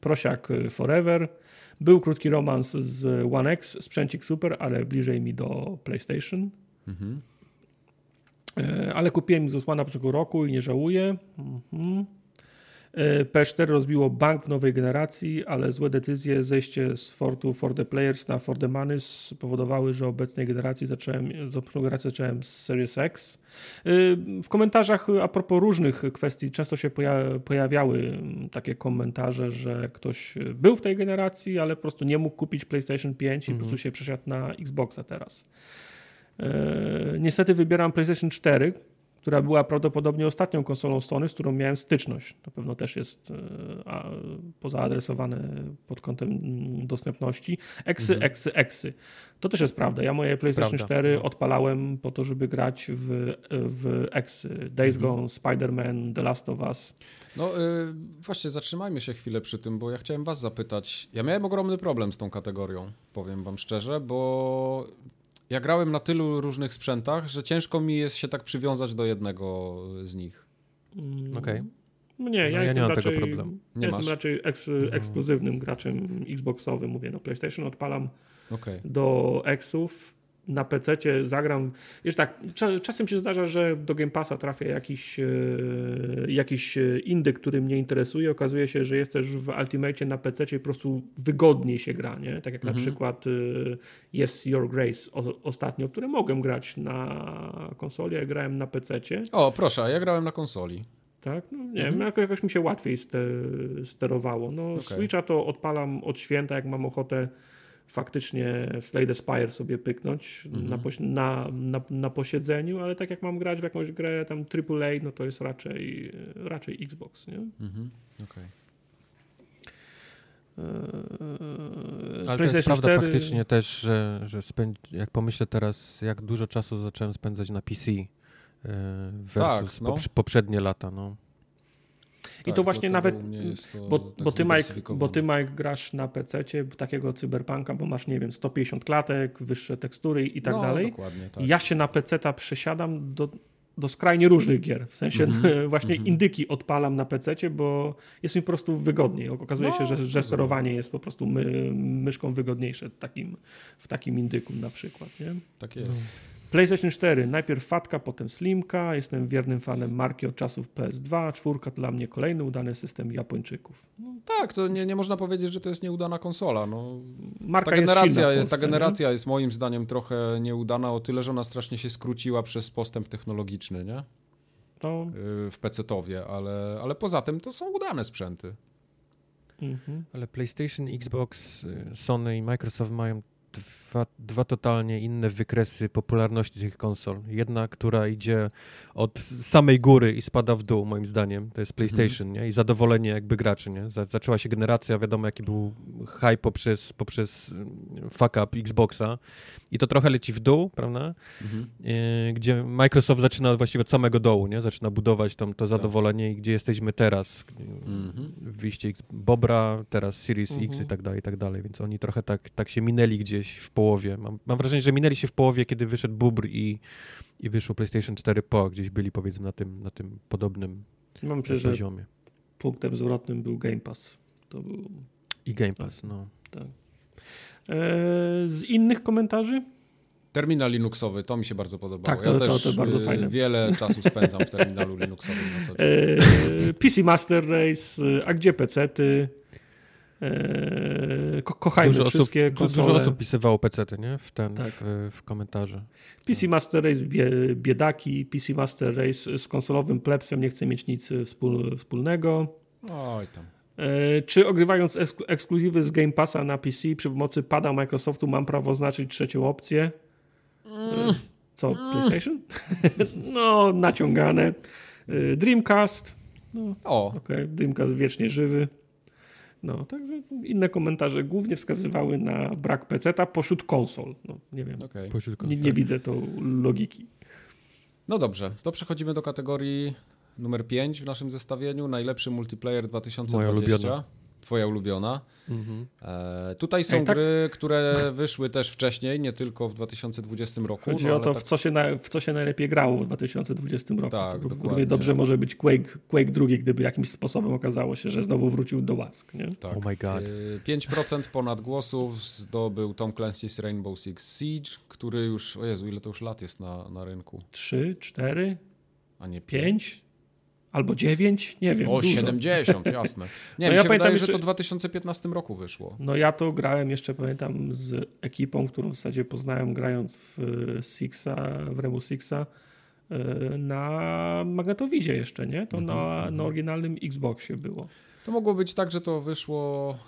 Prosiak Forever. Był krótki romans z One X, sprzęcik super, ale bliżej mi do PlayStation. Mhm. E, ale kupiłem Xbox One na początku roku i nie żałuję. Mhm. E, PS4 rozbiło bank w nowej generacji, ale złe decyzje, zejście z Fortu for the Players na for the Money spowodowały, że obecnej generacji zacząłem, z generacji zacząłem z Series X. E, w komentarzach a propos różnych kwestii często się pojawiały takie komentarze, że ktoś był w tej generacji, ale po prostu nie mógł kupić PlayStation 5 i mhm. po prostu się przesiadł na Xboxa teraz. E, niestety wybieram PlayStation 4, która była prawdopodobnie ostatnią konsolą Sony, z którą miałem styczność. To pewno też jest e, pozaadresowane pod kątem mm, dostępności. Eksy, mhm. eksy, eksy. To też jest prawda. Ja moje PlayStation prawda. 4 no. odpalałem po to, żeby grać w, w eksy. Days mhm. Gone, Spider-Man, The Last of Us. No yy, właśnie, zatrzymajmy się chwilę przy tym, bo ja chciałem was zapytać. Ja miałem ogromny problem z tą kategorią, powiem wam szczerze, bo ja grałem na tylu różnych sprzętach, że ciężko mi jest się tak przywiązać do jednego z nich. Mm. Okej. Okay. Nie, ja, no, jestem ja nie raczej, tego problemu. Nie ja jestem raczej eks, no. ekskluzywnym graczem Xboxowym. Mówię, no PlayStation odpalam okay. do Xów na PC zagram. Wiesz tak, czasem się zdarza, że do Game Passa trafia jakiś, e, jakiś e, indyk, który mnie interesuje. Okazuje się, że jest też w Ultimate na PC i po prostu wygodniej się gra, nie? Tak jak mhm. na przykład e, Yes Your Grace o, ostatnio, które mogłem grać na konsoli, a grałem na PC. O, proszę, ja grałem na konsoli. Tak? No, nie mhm. wiem, jakoś mi się łatwiej sterowało. No, okay. Switcha to odpalam od święta, jak mam ochotę faktycznie w Slade Spire sobie pyknąć mhm. na, na, na, na, posiedzeniu, ale tak jak mam grać w jakąś grę tam AAA, no to jest raczej, raczej Xbox, nie? Mhm. Okay. Ale to jest prawda 4... faktycznie też, że, że spędzi, jak pomyślę teraz, jak dużo czasu zacząłem spędzać na PC e, versus tak, no. poprzednie lata, no. I to tak, właśnie to, nawet, to bo, tak bo, ty Mike, bo ty Mike grasz na PC takiego cyberpunka, bo masz, nie wiem, 150 klatek, wyższe tekstury i tak no, dalej. Tak. Ja się na PC ta przesiadam do, do skrajnie różnych gier. W sensie mm -hmm. <laughs> właśnie mm -hmm. indyki odpalam na PC, bo jest mi po prostu wygodniej. Okazuje no, się, że, że sterowanie jest po prostu my, myszką wygodniejsze w takim, w takim indyku na przykład. Nie? Tak jest. No. PlayStation 4, najpierw fatka, potem slimka. Jestem wiernym fanem marki od czasów PS2. Czwórka to dla mnie kolejny udany system Japończyków. No, tak, to nie, nie można powiedzieć, że to jest nieudana konsola. No, Marka ta generacja, jest, jest, ta generacja jest moim zdaniem trochę nieudana o tyle, że ona strasznie się skróciła przez postęp technologiczny, nie? No. W PC-towie, ale, ale poza tym to są udane sprzęty. Mhm. Ale PlayStation, Xbox, y, Sony i Microsoft mają dwa, dwa totalnie inne wykresy popularności tych konsol. Jedna, która idzie od samej góry i spada w dół, moim zdaniem, to jest PlayStation, mhm. nie? I zadowolenie jakby graczy, nie? Zaczęła się generacja, wiadomo jaki był hype poprzez, poprzez mm, fuck up Xboxa i to trochę leci w dół, prawda? Mhm. E, gdzie Microsoft zaczyna właściwie od samego dołu, nie? Zaczyna budować tam to tak. zadowolenie i gdzie jesteśmy teraz. Mhm. Wyjście Bobra, teraz Series X i mhm. tak dalej, i tak dalej, więc oni trochę tak, tak się minęli gdzieś w połowie. Mam, mam wrażenie, że minęli się w połowie, kiedy wyszedł Bubr i, i wyszło PlayStation 4 po, gdzieś byli powiedzmy na tym, na tym podobnym mam poziomie. punktem zwrotnym był Game Pass. To był... I Game Pass, tak. no. Tak. E, z innych komentarzy? Terminal Linuxowy, to mi się bardzo podobało. Tak, to, ja to, też to bardzo y, fajne. wiele <laughs> czasu spędzam w terminalu Linuxowym na co dzień. E, PC Master Race, a gdzie PC-ty? Eee, ko kochajmy dużo wszystkie osób, konsole. Dużo osób pisywało PC, nie? W, ten, tak. w, w komentarze. PC Master Race biedaki, PC Master Race z konsolowym plebsem nie chce mieć nic wspól wspólnego. Oj tam. Eee, czy ogrywając ekskluzywy z Game Passa na PC przy pomocy pada Microsoftu mam prawo oznaczyć trzecią opcję? Mm. Co, mm. PlayStation? <laughs> no, naciągane. Dreamcast. No, o. Okay. Dreamcast wiecznie żywy. No, także inne komentarze głównie wskazywały na brak PC-a pośród konsol. No, nie wiem, okay. nie, nie widzę to logiki. No dobrze, to przechodzimy do kategorii numer 5 w naszym zestawieniu. Najlepszy multiplayer 2020. Moja ulubiona twoja ulubiona. Mhm. E, tutaj są Ej, tak? gry, które wyszły też wcześniej, nie tylko w 2020 roku. Chodzi no, o to, tak... w, co się na, w co się najlepiej grało w 2020 roku. Tak, to dokładnie. dobrze może być Quake, Quake drugi, gdyby jakimś sposobem okazało się, że znowu wrócił do łask. Nie? Tak. Oh my God. E, 5% ponad głosów zdobył Tom Clancy's Rainbow Six Siege, który już, o Jezu, ile to już lat jest na, na rynku? 3, 4, a nie 5? Albo 9? Nie wiem. O, dużo. 70, <laughs> jasne. Nie, no mi ja się pamiętam, wydaje, że to w 2015 roku wyszło. No ja to grałem jeszcze, pamiętam, z ekipą, którą w zasadzie poznałem grając w Sixa, w Rainbow Sixa e, na Magnetowidzie jeszcze, nie? To mhm, na, na mhm. oryginalnym Xboxie było. To mogło być tak, że to wyszło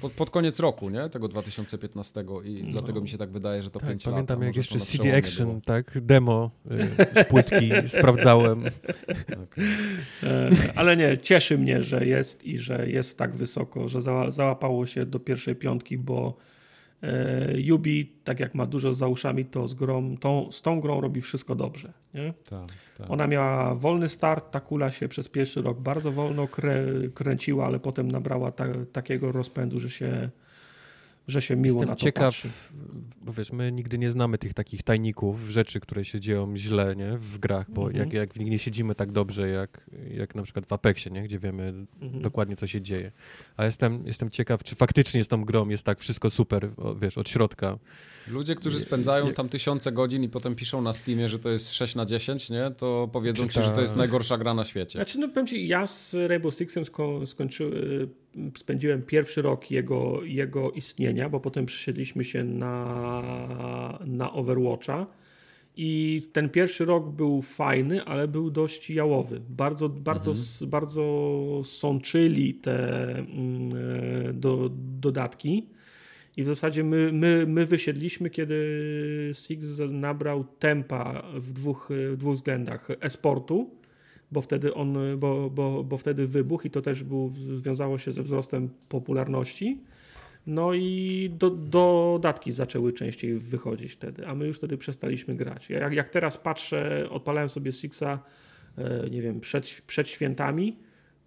pod, pod, koniec roku, nie? Tego 2015 i no. dlatego mi się tak wydaje, że to tak, 5 pamiętam, lat. Pamiętam jak jeszcze CD Action, było. tak? Demo y, płytki <laughs> sprawdzałem. Okay. E, ale nie, cieszy mnie, że jest i że jest tak wysoko, że za, załapało się do pierwszej piątki, bo Yubi, tak jak ma dużo za uszami, to z, grą, tą, z tą grą robi wszystko dobrze. Nie? Tak. Tak. Ona miała wolny start, ta kula się przez pierwszy rok bardzo wolno krę, kręciła, ale potem nabrała ta, takiego rozpędu, że się, że się miło Jestem na to ciekaw, patrzy. bo wiesz, my nigdy nie znamy tych takich tajników, rzeczy, które się dzieją źle nie? w grach, bo mhm. jak, jak w nich nie siedzimy tak dobrze, jak, jak na przykład w Apexie, nie? gdzie wiemy mhm. dokładnie, co się dzieje. A jestem, jestem ciekaw, czy faktycznie z tą grą jest tak wszystko super, wiesz, od środka. Ludzie, którzy spędzają tam tysiące godzin i potem piszą na Steamie, że to jest 6 na 10, nie? to powiedzą ci, że to jest najgorsza gra na świecie. Znaczy, no powiem ci, ja z Rainbow Sixem sko skończyłem, spędziłem pierwszy rok jego, jego istnienia, bo potem przesiedliśmy się na, na Overwatcha. I ten pierwszy rok był fajny, ale był dość jałowy. Bardzo, bardzo, mhm. bardzo sączyli te mm, e, do, dodatki. I w zasadzie my, my, my wysiedliśmy, kiedy Six nabrał tempa w dwóch, w dwóch względach. Esportu, bo wtedy on, bo, bo, bo wtedy wybuchł i to też był, związało się ze wzrostem popularności. No i do, dodatki zaczęły częściej wychodzić wtedy, a my już wtedy przestaliśmy grać. Jak, jak teraz patrzę, odpalałem sobie Sixa, e, nie wiem, przed, przed świętami,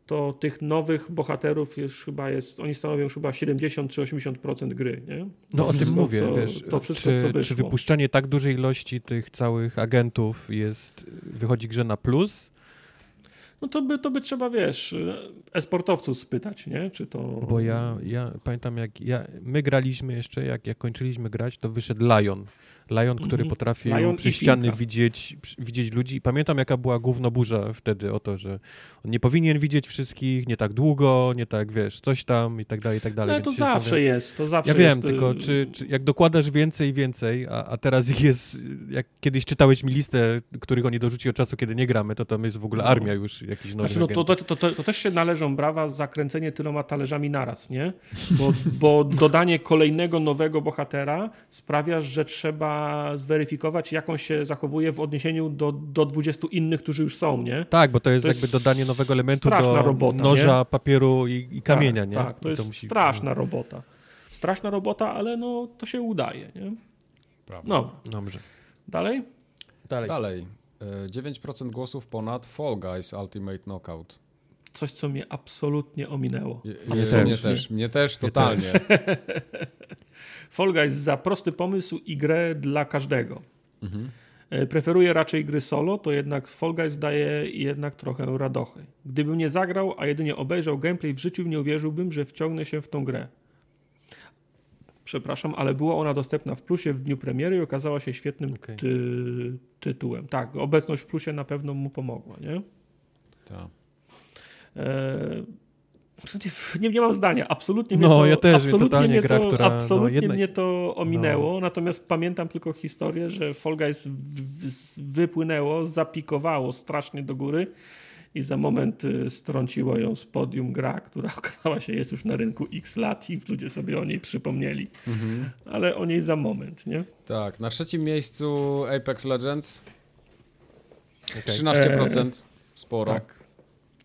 to tych nowych bohaterów już chyba jest, oni stanowią chyba 70 czy 80% gry, nie? No o tym mówię, co, wiesz, to wszystko, czy, co wyszło. czy wypuszczenie tak dużej ilości tych całych agentów jest, wychodzi grze na plus? No to by, to by trzeba, wiesz, esportowców spytać, nie? Czy to... Bo ja, ja pamiętam, jak ja, my graliśmy jeszcze, jak, jak kończyliśmy grać, to wyszedł Lion. Lion, który mm -hmm. potrafił Lion przy ściany widzieć, widzieć ludzi. I pamiętam, jaka była głównoburza wtedy o to, że on nie powinien widzieć wszystkich, nie tak długo, nie tak, wiesz, coś tam i tak dalej, i tak dalej. No to zawsze jest, to zawsze Ja wiem, jest... tylko czy, czy jak dokładasz więcej i więcej, a, a teraz ich jest, jak kiedyś czytałeś mi listę, których oni dorzuci od czasu, kiedy nie gramy, to tam jest w ogóle no. armia już jakiś nowych znaczy, no, to, to, to, to, też się należą brawa za kręcenie tyloma talerzami naraz, nie? Bo, bo dodanie kolejnego nowego bohatera sprawia, że trzeba zweryfikować, jak on się zachowuje w odniesieniu do, do 20 innych, którzy już są, nie? Tak, bo to jest, to jest jakby dodanie nowego elementu do robota, noża, nie? papieru i, i kamienia, tak, nie? Tak, to jest to musi... straszna robota. Straszna robota, ale no to się udaje, nie? Prawda. No. Dobrze. Dalej? Dalej. Dalej. 9% e, głosów ponad Fall Guys Ultimate Knockout. Coś, co mnie absolutnie ominęło. Je, mnie, też. mnie też. Mnie też totalnie. <laughs> Fall Guys za prosty pomysł i grę dla każdego. Mhm. E, preferuję raczej gry solo, to jednak Fall Guys daje jednak trochę radochy. Gdybym nie zagrał, a jedynie obejrzał gameplay w życiu, nie uwierzyłbym, że wciągnę się w tą grę. Przepraszam, ale była ona dostępna w plusie w dniu premiery i okazała się świetnym okay. ty tytułem. Tak, obecność w plusie na pewno mu pomogła, nie? Tak. Nie, nie mam zdania. Absolutnie mnie no, to, ja też, absolutnie mnie gra, to, która, no, absolutnie no, jedna... mnie to ominęło. No. Natomiast pamiętam tylko historię, że Fall Guys wypłynęło, zapikowało strasznie do góry i za moment y, strąciło ją z podium gra, która <laughs> okazała się jest już na rynku x lat i ludzie sobie o niej przypomnieli. Mhm. Ale o niej za moment, nie? Tak, na trzecim miejscu Apex Legends. Okay. 13%. E... Sporo. Tak.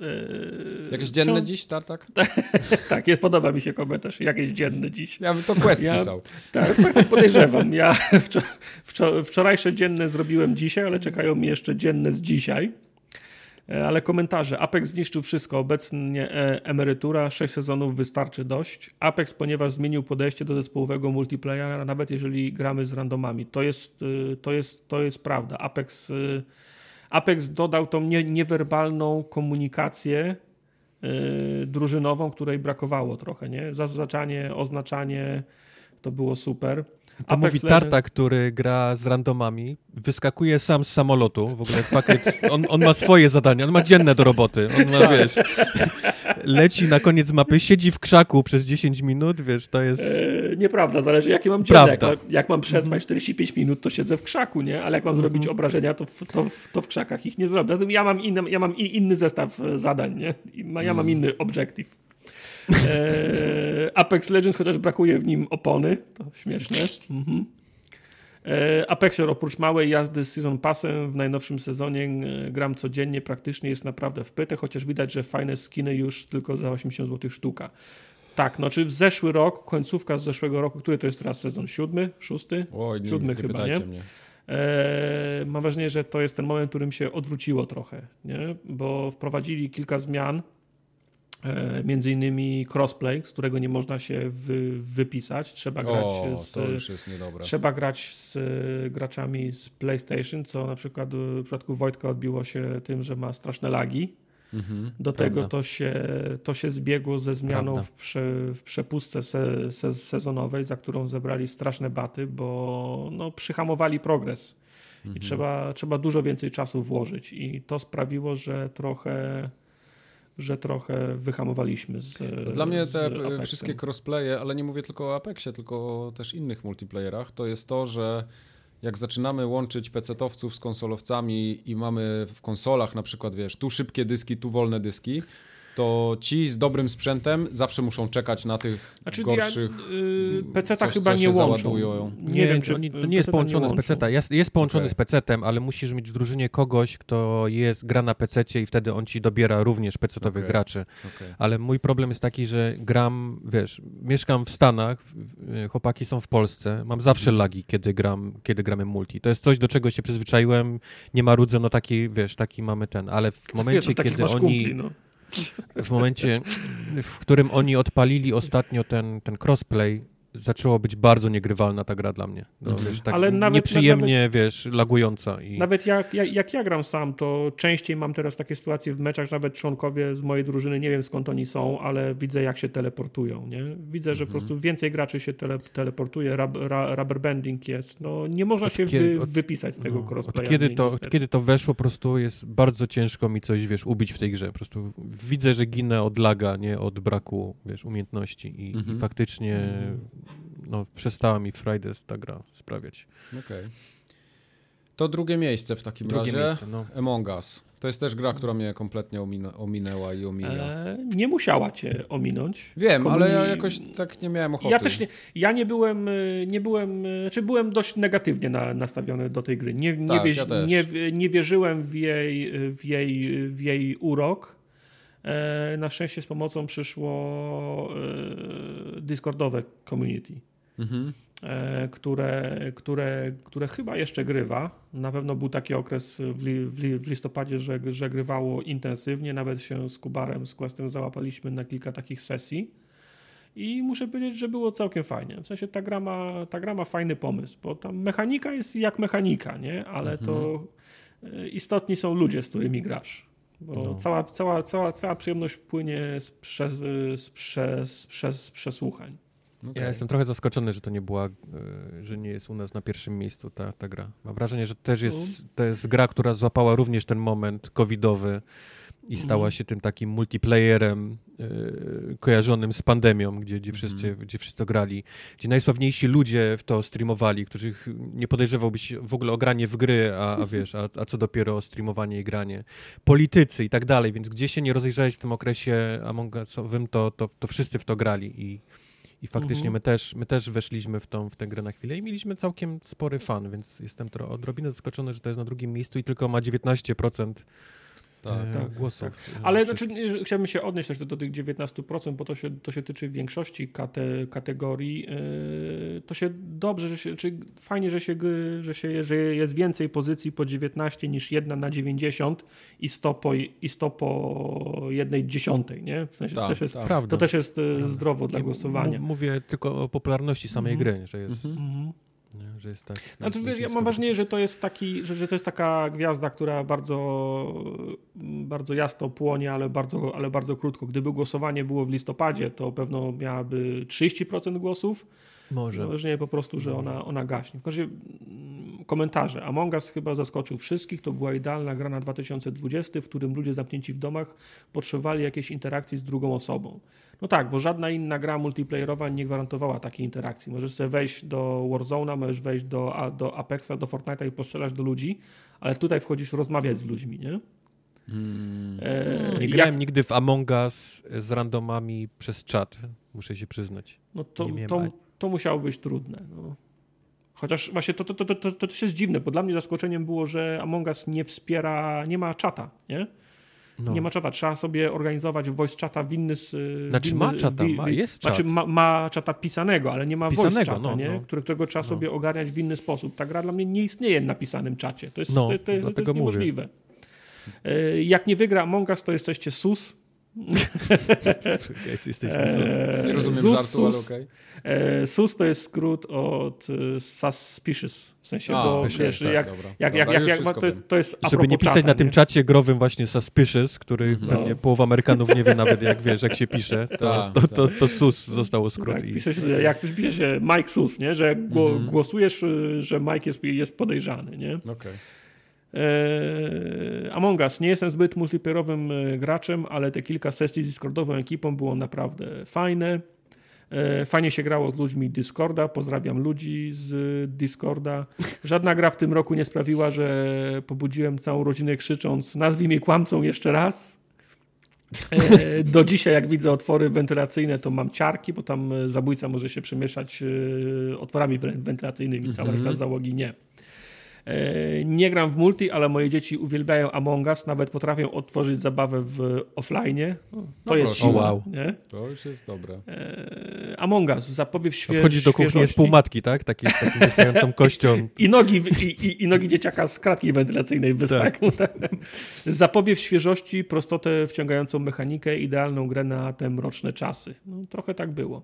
Yy, Jakieś dzienne dziś, tartak? <laughs> tak, jest, podoba mi się komentarz. Jakieś dzienne dziś. Ja bym to quest ja, pisał. Tak, tak, podejrzewam. Ja <laughs> wczor wczor wczorajsze dzienne zrobiłem dzisiaj, ale czekają mi jeszcze dzienne z dzisiaj. E, ale komentarze. Apex zniszczył wszystko. Obecnie e, emerytura, 6 sezonów wystarczy dość. Apex, ponieważ zmienił podejście do zespołowego multiplayera, nawet jeżeli gramy z randomami. To jest, y, to jest, to jest prawda. Apex y, Apex dodał tą nie, niewerbalną komunikację yy, drużynową, której brakowało trochę, nie? Zaznaczanie, oznaczanie, to było super. To Apex mówi Tarta, który gra z randomami, wyskakuje sam z samolotu, w ogóle pakiet, on, on ma swoje zadania, on ma dzienne do roboty, on ma, wiesz, leci na koniec mapy, siedzi w krzaku przez 10 minut, wiesz, to jest... E, nieprawda, zależy jakie mam dzienne. Jak, jak, mam przetrwać 45 mhm. minut, to siedzę w krzaku, nie? Ale jak mam zrobić mhm. obrażenia, to w, to, to w krzakach ich nie zrobię. Ja mam, inny, ja mam inny zestaw e, zadań, nie? Ja mam mhm. inny obiektyw. E, Apex Legends, chociaż brakuje w nim opony, to śmieszne. Mhm. E, Apexer oprócz małej jazdy z Season Passem w najnowszym sezonie e, gram codziennie, praktycznie jest naprawdę wpyte, chociaż widać, że fajne skiny już tylko za 80 zł sztuka. Tak, no czy w zeszły rok, końcówka z zeszłego roku, który to jest teraz sezon? Siódmy? Szósty? Oj, nie, Siódmy nie chyba, nie? Mnie. Eee, mam wrażenie, że to jest ten moment, w którym się odwróciło trochę, nie? bo wprowadzili kilka zmian, między innymi crossplay, z którego nie można się wy, wypisać. Trzeba grać, o, z, trzeba grać z graczami z PlayStation, co na przykład w przypadku Wojtka odbiło się tym, że ma straszne lagi. Mhm, Do prawda. tego to się, to się zbiegło ze zmianą w, prze, w, przepustce se, se, sezonowej, za którą zebrali straszne baty, bo no, przyhamowali progres. Mhm. I trzeba, trzeba dużo więcej czasu włożyć. I to sprawiło, że trochę że trochę wyhamowaliśmy z Dla mnie te wszystkie crossplaye, ale nie mówię tylko o Apexie, tylko też innych multiplayerach, to jest to, że jak zaczynamy łączyć PC-towców z konsolowcami i mamy w konsolach na przykład, wiesz, tu szybkie dyski, tu wolne dyski, to ci z dobrym sprzętem zawsze muszą czekać na tych znaczy, gorszych. Ja, yy, PC-ta chyba nie łączą. Nie, nie, wiem, czy oni, to nie jest połączone z PC-ta. Jest, jest połączony okay. z PC-tem, ale musisz mieć w drużynie kogoś, kto jest gra na PC-cie i wtedy on ci dobiera również PC-towych okay. graczy. Okay. Ale mój problem jest taki, że gram, wiesz, mieszkam w Stanach, chłopaki są w Polsce, mam zawsze mhm. lagi, kiedy gram, kiedy gramy multi. To jest coś, do czego się przyzwyczaiłem, nie marudzę, no taki, wiesz, taki mamy ten, ale w momencie, kiedy oni... Kumpli, no w momencie, w którym oni odpalili ostatnio ten, ten crossplay zaczęło być bardzo niegrywalna ta gra dla mnie. No, mhm. wiesz, tak Ale nawet, nieprzyjemnie, nawet, wiesz, lagująca. I... Nawet jak, jak, jak, ja gram sam, to częściej mam teraz takie sytuacje w meczach, nawet członkowie z mojej drużyny, nie wiem skąd oni są, ale widzę jak się teleportują, nie? Widzę, że mhm. po prostu więcej graczy się tele, teleportuje, rubber banding jest. No nie można od się kiedy, wy, wypisać z tego no, crossplaya. Od kiedy, to, od kiedy to weszło, po prostu jest bardzo ciężko mi coś, wiesz, ubić w tej grze. Po prostu widzę, że ginę od laga, nie od braku, wiesz, umiejętności i, mhm. i faktycznie. No, przestała mi Fridays ta gra sprawiać. Okej. Okay. To drugie miejsce w takim drugie razie. Miejsce, no. Among Us. To jest też gra, która mnie kompletnie ominęła i omija. E, nie musiała cię ominąć. Wiem, Komuni... ale ja jakoś tak nie miałem ochoty. Ja też nie, ja nie byłem, e, nie byłem, e, znaczy byłem dość negatywnie na, nastawiony do tej gry. Nie, nie, tak, wieś, ja nie, nie wierzyłem w jej, w jej, w jej urok. E, na szczęście z pomocą przyszło Discordowe community. Mhm. E, które, które, które chyba jeszcze grywa. Na pewno był taki okres w, li, w listopadzie, że, że grywało intensywnie. Nawet się z Kubarem, z Questem załapaliśmy na kilka takich sesji. I muszę powiedzieć, że było całkiem fajnie. W sensie ta gra ma, ta gra ma fajny pomysł, bo tam mechanika jest jak mechanika, nie? Ale mhm. to e, istotni są ludzie, z którymi grasz. Bo no. cała, cała, cała, cała przyjemność płynie z, przez, z, przez, przez, z przesłuchań. Okay. Ja jestem trochę zaskoczony, że to nie była, e, że nie jest u nas na pierwszym miejscu ta, ta gra. Mam wrażenie, że też jest, to jest gra, która złapała również ten moment covidowy i stała mm. się tym takim multiplayerem yy, kojarzonym z pandemią, gdzie, gdzie, wszyscy, mm. gdzie wszyscy grali, gdzie najsławniejsi ludzie w to streamowali, których nie podejrzewałbyś w ogóle o granie w gry, a, a <laughs> wiesz, a, a co dopiero o streamowanie i granie. Politycy i tak dalej, więc gdzie się nie rozejrzałeś w tym okresie Among Usowym, to, to, to wszyscy w to grali i i faktycznie mhm. my, też, my też weszliśmy w, tą, w tę grę na chwilę i mieliśmy całkiem spory fan, więc jestem trochę odrobinę zaskoczony, że to jest na drugim miejscu i tylko ma 19% tak, e, tak, głosów. Tak. Ale znaczy, chciałbym się odnieść też do, do tych 19%, bo to się, to się tyczy większości kate, kategorii. Yy, to się dobrze, że się, czy fajnie, że się, że się że jest więcej pozycji po 19 niż jedna na 90 i 100 po, i 100 po jednej dziesiątej, nie? W sensie tak, to też jest, tak. to też jest e, zdrowo dla głosowania. Mówię tylko o popularności samej mm gry, że jest... Mm nie? że jest tak. Znaczy, wiesz, ja mam wrażenie, że to jest taki, że, że to jest taka gwiazda, która bardzo, bardzo jasno płonie, ale bardzo, ale bardzo krótko. Gdyby głosowanie było w listopadzie, to pewno miałaby 30% głosów. Może. Mam wrażenie po prostu, że ona, ona gaśnie. W każdym razie komentarze. Among Us chyba zaskoczył wszystkich. To była idealna gra na 2020, w którym ludzie zamknięci w domach potrzebowali jakiejś interakcji z drugą osobą. No tak, bo żadna inna gra multiplayerowa nie gwarantowała takiej interakcji. Możesz sobie wejść do Warzone'a, możesz wejść do, do Apexa, do Fortnite'a i postrzelać do ludzi, ale tutaj wchodzisz rozmawiać z ludźmi, nie? Hmm. E, nie grałem jak... nigdy w Among Us z randomami przez czat, muszę się przyznać. No to, to, to musiało być trudne. No. Chociaż właśnie to, to, to, to, to też jest dziwne, bo dla mnie zaskoczeniem było, że Among Us nie wspiera, nie ma czata, nie? No. Nie ma czata, trzeba sobie organizować voice chata w inny... Znaczy winny, ma czata, ma, jest Znaczy ma, ma czata pisanego, ale nie ma pisanego, voice chata, no, nie? No. którego trzeba no. sobie ogarniać w inny sposób. Ta gra dla mnie nie istnieje w napisanym czacie. To jest, no, to, to, to jest niemożliwe. Mówię. Jak nie wygra Among Us, to jesteście sus, <laughs> nie rozumiem Zus, żartu, ale okej. Okay. SUS to jest skrót od e, suspicious. W sensie, A, bo wiesz, tak, jak, dobra. jak, dobra, jak, jak, to, to jest Żeby nie pisać czata, na tym czacie growym właśnie suspicious, który mhm. pewnie no. połowa Amerykanów nie wie nawet jak wiesz, jak się pisze, to, tak, to, to, to, SUS zostało skrót. Tak, i... pisze się, jak pisze się Mike SUS, nie? że mhm. głosujesz, że Mike jest, jest podejrzany. Nie? Okay. Eee, Among Us. Nie jestem zbyt multiplayerowym e, graczem, ale te kilka sesji z Discordową ekipą było naprawdę fajne. Eee, fajnie się grało z ludźmi Discorda. Pozdrawiam ludzi z Discorda. Żadna gra w tym roku nie sprawiła, że pobudziłem całą rodzinę krzycząc nazwij mnie kłamcą jeszcze raz. Do dzisiaj, jak widzę otwory wentylacyjne, to mam ciarki, bo tam e, zabójca może się przemieszać e, otworami wentylacyjnymi, cała reszta mhm. załogi nie. E, nie gram w multi, ale moje dzieci uwielbiają Among Us, nawet potrafią otworzyć zabawę w offline. To no jest siła, wow. nie? To już jest dobre. E, Among Us, zapowiew świe Wchodzisz do kuchni z półmatki, tak? Taki z taką wystającą <laughs> kością. I nogi, i, i, i, nogi dzieciaka z kratki wentylacyjnej wyskakują. Tak. zapowiew świeżości, prostotę, wciągającą mechanikę, idealną grę na te mroczne czasy. No, trochę tak było.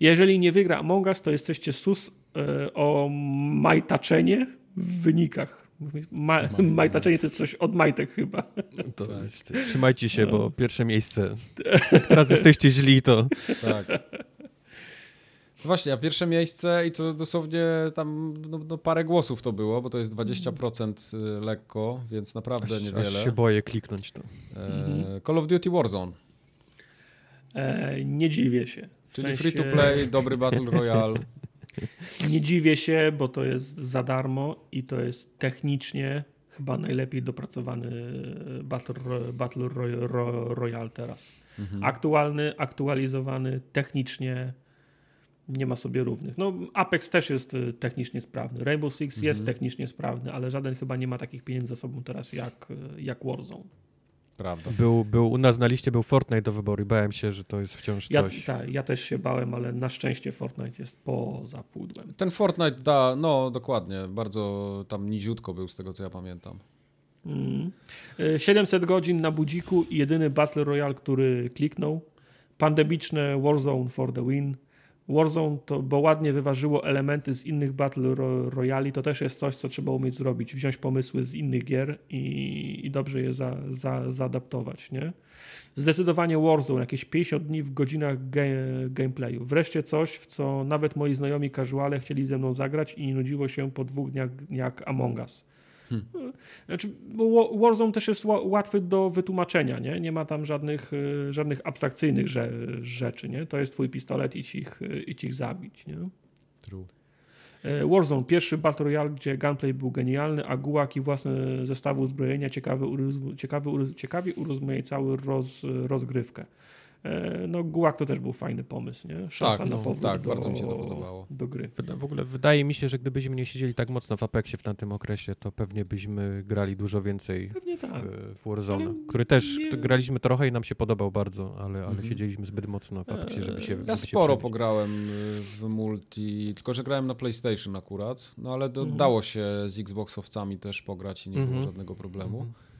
Jeżeli nie wygra Among Us, to jesteście sus e, o majtaczenie w wynikach. Ma, <laughs> majtaczenie to jest coś od majtek chyba. To, tak. Trzymajcie się, bo pierwsze miejsce. teraz jesteście źli, to... Tak. Właśnie, a pierwsze miejsce i to dosłownie tam no, no parę głosów to było, bo to jest 20% y, lekko, więc naprawdę aż, niewiele. Aż się boję kliknąć to. E, Call of Duty Warzone. E, nie dziwię się. W Czyli sensie... free to play, dobry <laughs> Battle Royale. Nie dziwię się, bo to jest za darmo i to jest technicznie chyba najlepiej dopracowany Battle, battle Royale teraz. Mhm. Aktualny, aktualizowany, technicznie nie ma sobie równych. No, Apex też jest y, technicznie sprawny. Rainbow Six mhm. jest technicznie sprawny, ale żaden chyba nie ma takich pieniędzy za sobą teraz jak, y, jak Warzone. Prawda. Był, był, u nas na liście był Fortnite do wyboru i bałem się, że to jest wciąż ja, coś. Tak, ja też się bałem, ale na szczęście Fortnite jest poza pudłem. Ten Fortnite da, no dokładnie, bardzo tam niziutko był z tego, co ja pamiętam. Mm. 700 godzin na budziku i jedyny Battle Royale, który kliknął. Pandemiczne Warzone for the win. Warzone to, bo ładnie wyważyło elementy z innych Battle Royali, to też jest coś, co trzeba umieć zrobić. Wziąć pomysły z innych gier i, i dobrze je za, za, zaadaptować, nie? Zdecydowanie Warzone, jakieś 50 dni w godzinach ge gameplayu. Wreszcie coś, w co nawet moi znajomi casuale chcieli ze mną zagrać i nie nudziło się po dwóch dniach jak Among Us. Hmm. Znaczy, Warzone też jest łatwy do wytłumaczenia, nie? Nie ma tam żadnych, y, żadnych abstrakcyjnych rzeczy, nie? To jest twój pistolet i ich, i ich zabić, nie? True. E, Warzone, pierwszy Battle Royale, gdzie gunplay był genialny, a gułak i własne zestawy uzbrojenia ciekawy, ciekawy, ciekawie urozmaicały roz, rozgrywkę. E, no Gułak to też był fajny pomysł, nie? Szansa tak, na no, powrót tak, do, bardzo mi się to podobało. do gry. W ogóle wydaje mi się, że gdybyśmy nie siedzieli tak mocno w Apexie w tamtym okresie, to pewnie byśmy grali dużo więcej tak. w Warzone, który też nie... graliśmy trochę i nam się podobał bardzo, ale, ale mhm. siedzieliśmy zbyt mocno w Apexie, żeby się Ja sporo się pograłem w multi, tylko że grałem na PlayStation akurat, no ale do, mhm. dało się z Xboxowcami też pograć i nie mhm. było żadnego problemu. Mhm.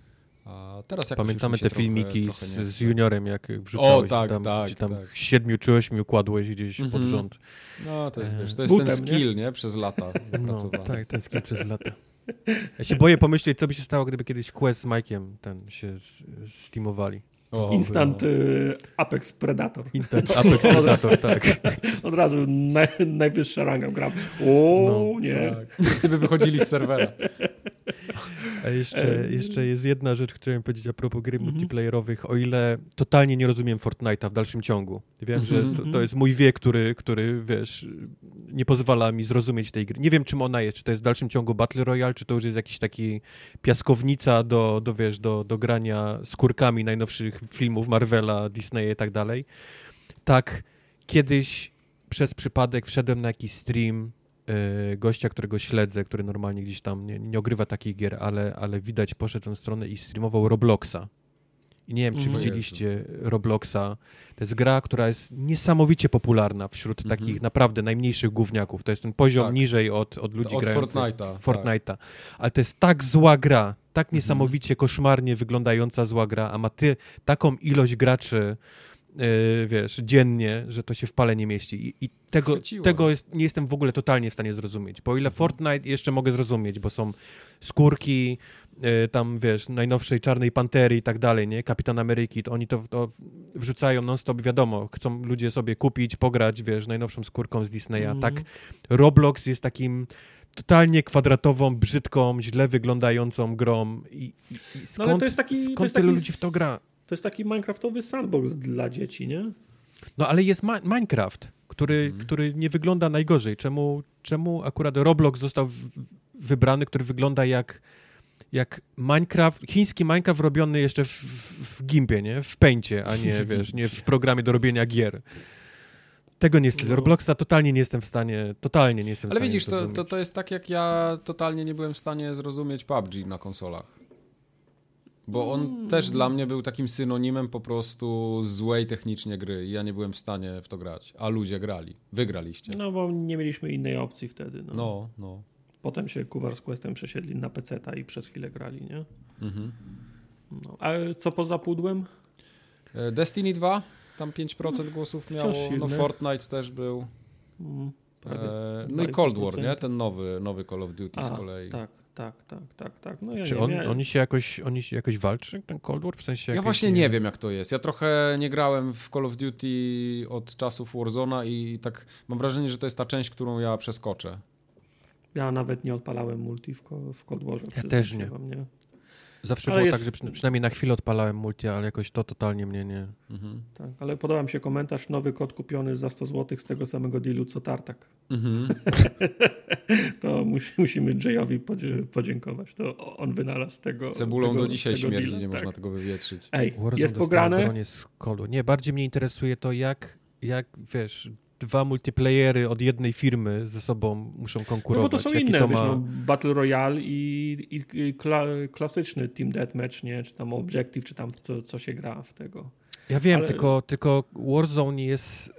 A teraz Pamiętamy te filmiki trochę, z, z, juniorem, jak wrzucałeś o, tak, tam, tak, tam tak. siedmiu czy ośmiu kładłeś gdzieś mm -hmm. pod rząd. No to jest, wiesz, to jest Butem, ten skill, nie? nie? Przez lata <laughs> no, Tak, ten skill przez lata. Ja się boję pomyśleć, co by się stało, gdyby kiedyś Quest z Mike'iem ten się steamowali. O, Instant y, Apex Predator. Instant <laughs> Apex Predator, tak. <laughs> Od razu naj, najwyższa ranga gram. O, no, nie. Tak. Wszyscy by wychodzili z serwera. A jeszcze, jeszcze jest jedna rzecz, chciałem powiedzieć a propos gry mm -hmm. multiplayerowych. O ile totalnie nie rozumiem Fortnite'a w dalszym ciągu. Wiem, mm -hmm. że to, to, mhm. jest mój wiek, który, który, wiesz, nie pozwala mi zrozumieć tej gry. Nie wiem, czym ona jest. Czy to jest w dalszym ciągu Battle Royale, czy to już jest jakiś taki piaskownica do, do wiesz, do, do grania skórkami najnowszych filmów Marvela, Disneya i tak dalej. Tak, kiedyś przez przypadek wszedłem na jakiś stream gościa, którego śledzę, który normalnie gdzieś tam nie, nie ogrywa takich gier, ale, ale widać, poszedł tę stronę i streamował Robloxa. I nie wiem, czy widzieliście Robloxa. To jest gra, która jest niesamowicie popularna wśród mm -hmm. takich naprawdę najmniejszych gówniaków. To jest ten poziom tak. niżej od, od ludzi od grających Fortnite'a. Fortnite'a. Tak. Ale to jest tak zła gra, tak mhm. niesamowicie koszmarnie wyglądająca zła gra, a ma ty taką ilość graczy Yy, wiesz, dziennie, że to się w pale nie mieści. I, i tego, tego jest, nie jestem w ogóle totalnie w stanie zrozumieć. Bo o ile mhm. Fortnite jeszcze mogę zrozumieć, bo są skórki, yy, tam wiesz, najnowszej Czarnej Pantery i tak dalej, nie? Kapitan Ameryki, to oni to, to wrzucają non-stop, wiadomo, chcą ludzie sobie kupić, pograć, wiesz, najnowszą skórką z Disneya. Mm. Tak, Roblox jest takim totalnie kwadratową, brzydką, źle wyglądającą grą i, i skąd, no, to jest taki, skąd to jest taki... ludzi w to gra? To jest taki Minecraftowy sandbox dla dzieci, nie? No ale jest ma Minecraft, który, mhm. który nie wygląda najgorzej. Czemu, czemu akurat Roblox został wybrany, który wygląda jak, jak Minecraft, chiński Minecraft robiony jeszcze w, w, w Gimpie, nie? W Paincie, a nie, <laughs> wiesz, nie w programie do robienia gier. Tego nie jestem. No. Robloxa totalnie nie jestem w stanie, totalnie nie jestem Ale w stanie widzisz, to, to, to jest tak jak ja totalnie nie byłem w stanie zrozumieć PUBG na konsolach. Bo on mm. też dla mnie był takim synonimem po prostu złej technicznie gry i ja nie byłem w stanie w to grać, a ludzie grali. Wygraliście. No bo nie mieliśmy innej opcji wtedy. No, no. no. Potem się Kuwar z Questem przesiedli na PC-ta i przez chwilę grali, nie? Mhm. No. A co poza pudłem? E, Destiny 2? tam 5% głosów miało. No Fortnite też był. Mm, e, no i Cold War, nie? Ten nowy, nowy Call of Duty A, z kolei. Tak, tak, tak, tak, tak. No ja Czy on, oni się jakoś, oni się jakoś walczy, ten Cold War? W sensie ja właśnie nie... nie wiem, jak to jest. Ja trochę nie grałem w Call of Duty od czasów Warzona i tak mam wrażenie, że to jest ta część, którą ja przeskoczę. Ja nawet nie odpalałem multi w, w Cold Warze. Ja też nie. nie. Zawsze ale było jest... tak, że przynajmniej na chwilę odpalałem multi, ale jakoś to totalnie mnie nie... Mhm. Tak, ale podoba mi się komentarz, nowy kod kupiony za 100 zł z tego samego dealu co Tartak. Mhm. <laughs> to musi, musimy Jayowi podziękować. To on wynalazł tego Cebulą tego, do dzisiaj śmierdzi, deala. nie tak. można tego wywietrzyć. Ej, Warzone jest pograne? Nie, bardziej mnie interesuje to, jak, jak wiesz, dwa multiplayery od jednej firmy ze sobą muszą konkurować. No bo to są Jaki inne, to ma... wiesz, no, Battle Royale i, i kla, klasyczny Team Deathmatch, nie? czy tam Objective, czy tam co, co się gra w tego. Ja wiem, Ale... tylko, tylko Warzone jest,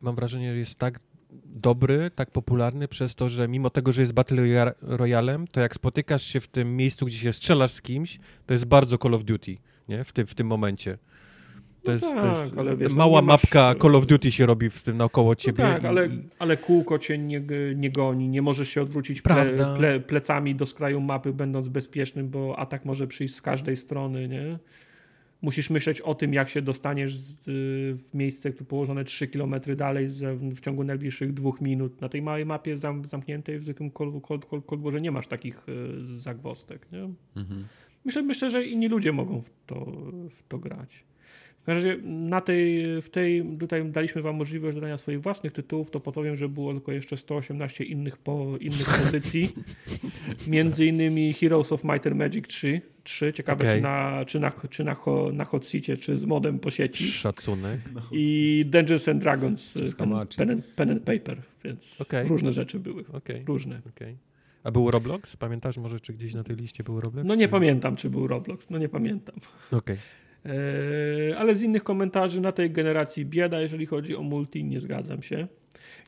mam wrażenie, że jest tak dobry, tak popularny przez to, że mimo tego, że jest Battle Royalem, to jak spotykasz się w tym miejscu, gdzie się strzelasz z kimś, to jest bardzo Call of Duty, nie? W, tym w tym momencie. To jest, tak, to jest ale wiesz, no mała no mapka masz... Call of Duty się robi w tym naokoło no ciebie. No tak, i, ale, ale kółko cię nie, nie goni, nie możesz się odwrócić ple, ple, plecami do skraju mapy, będąc bezpiecznym, bo atak może przyjść z każdej strony, nie? Musisz myśleć o tym, jak się dostaniesz z, w miejsce położone 3 km dalej w ciągu najbliższych dwóch minut. Na tej małej mapie zam, zamkniętej w zwykłym kolborze nie masz takich y, zagwostek. Nie? Mhm. Myślę, myślę, że inni ludzie mogą w to, w to grać. W każdym razie na tej, w tej, tutaj daliśmy Wam możliwość dodania swoich własnych tytułów, to podpowiem, że było tylko jeszcze 118 innych, po, innych pozycji. <laughs> Między innymi Heroes of Might and Magic 3. 3. Ciekawe, okay. czy, na, czy, na, czy na, na hot seatie, czy z modem po sieci. Szacunek. I Dungeons and Dragons pen, pen, and, pen and Paper, więc okay. różne rzeczy były. Okay. Różne. Okay. A był Roblox? Pamiętasz może, czy gdzieś na tej liście był Roblox? No nie czy... pamiętam, czy był Roblox. No nie pamiętam. Okej. E, ale z innych komentarzy na tej generacji bieda, jeżeli chodzi o multi, nie zgadzam się.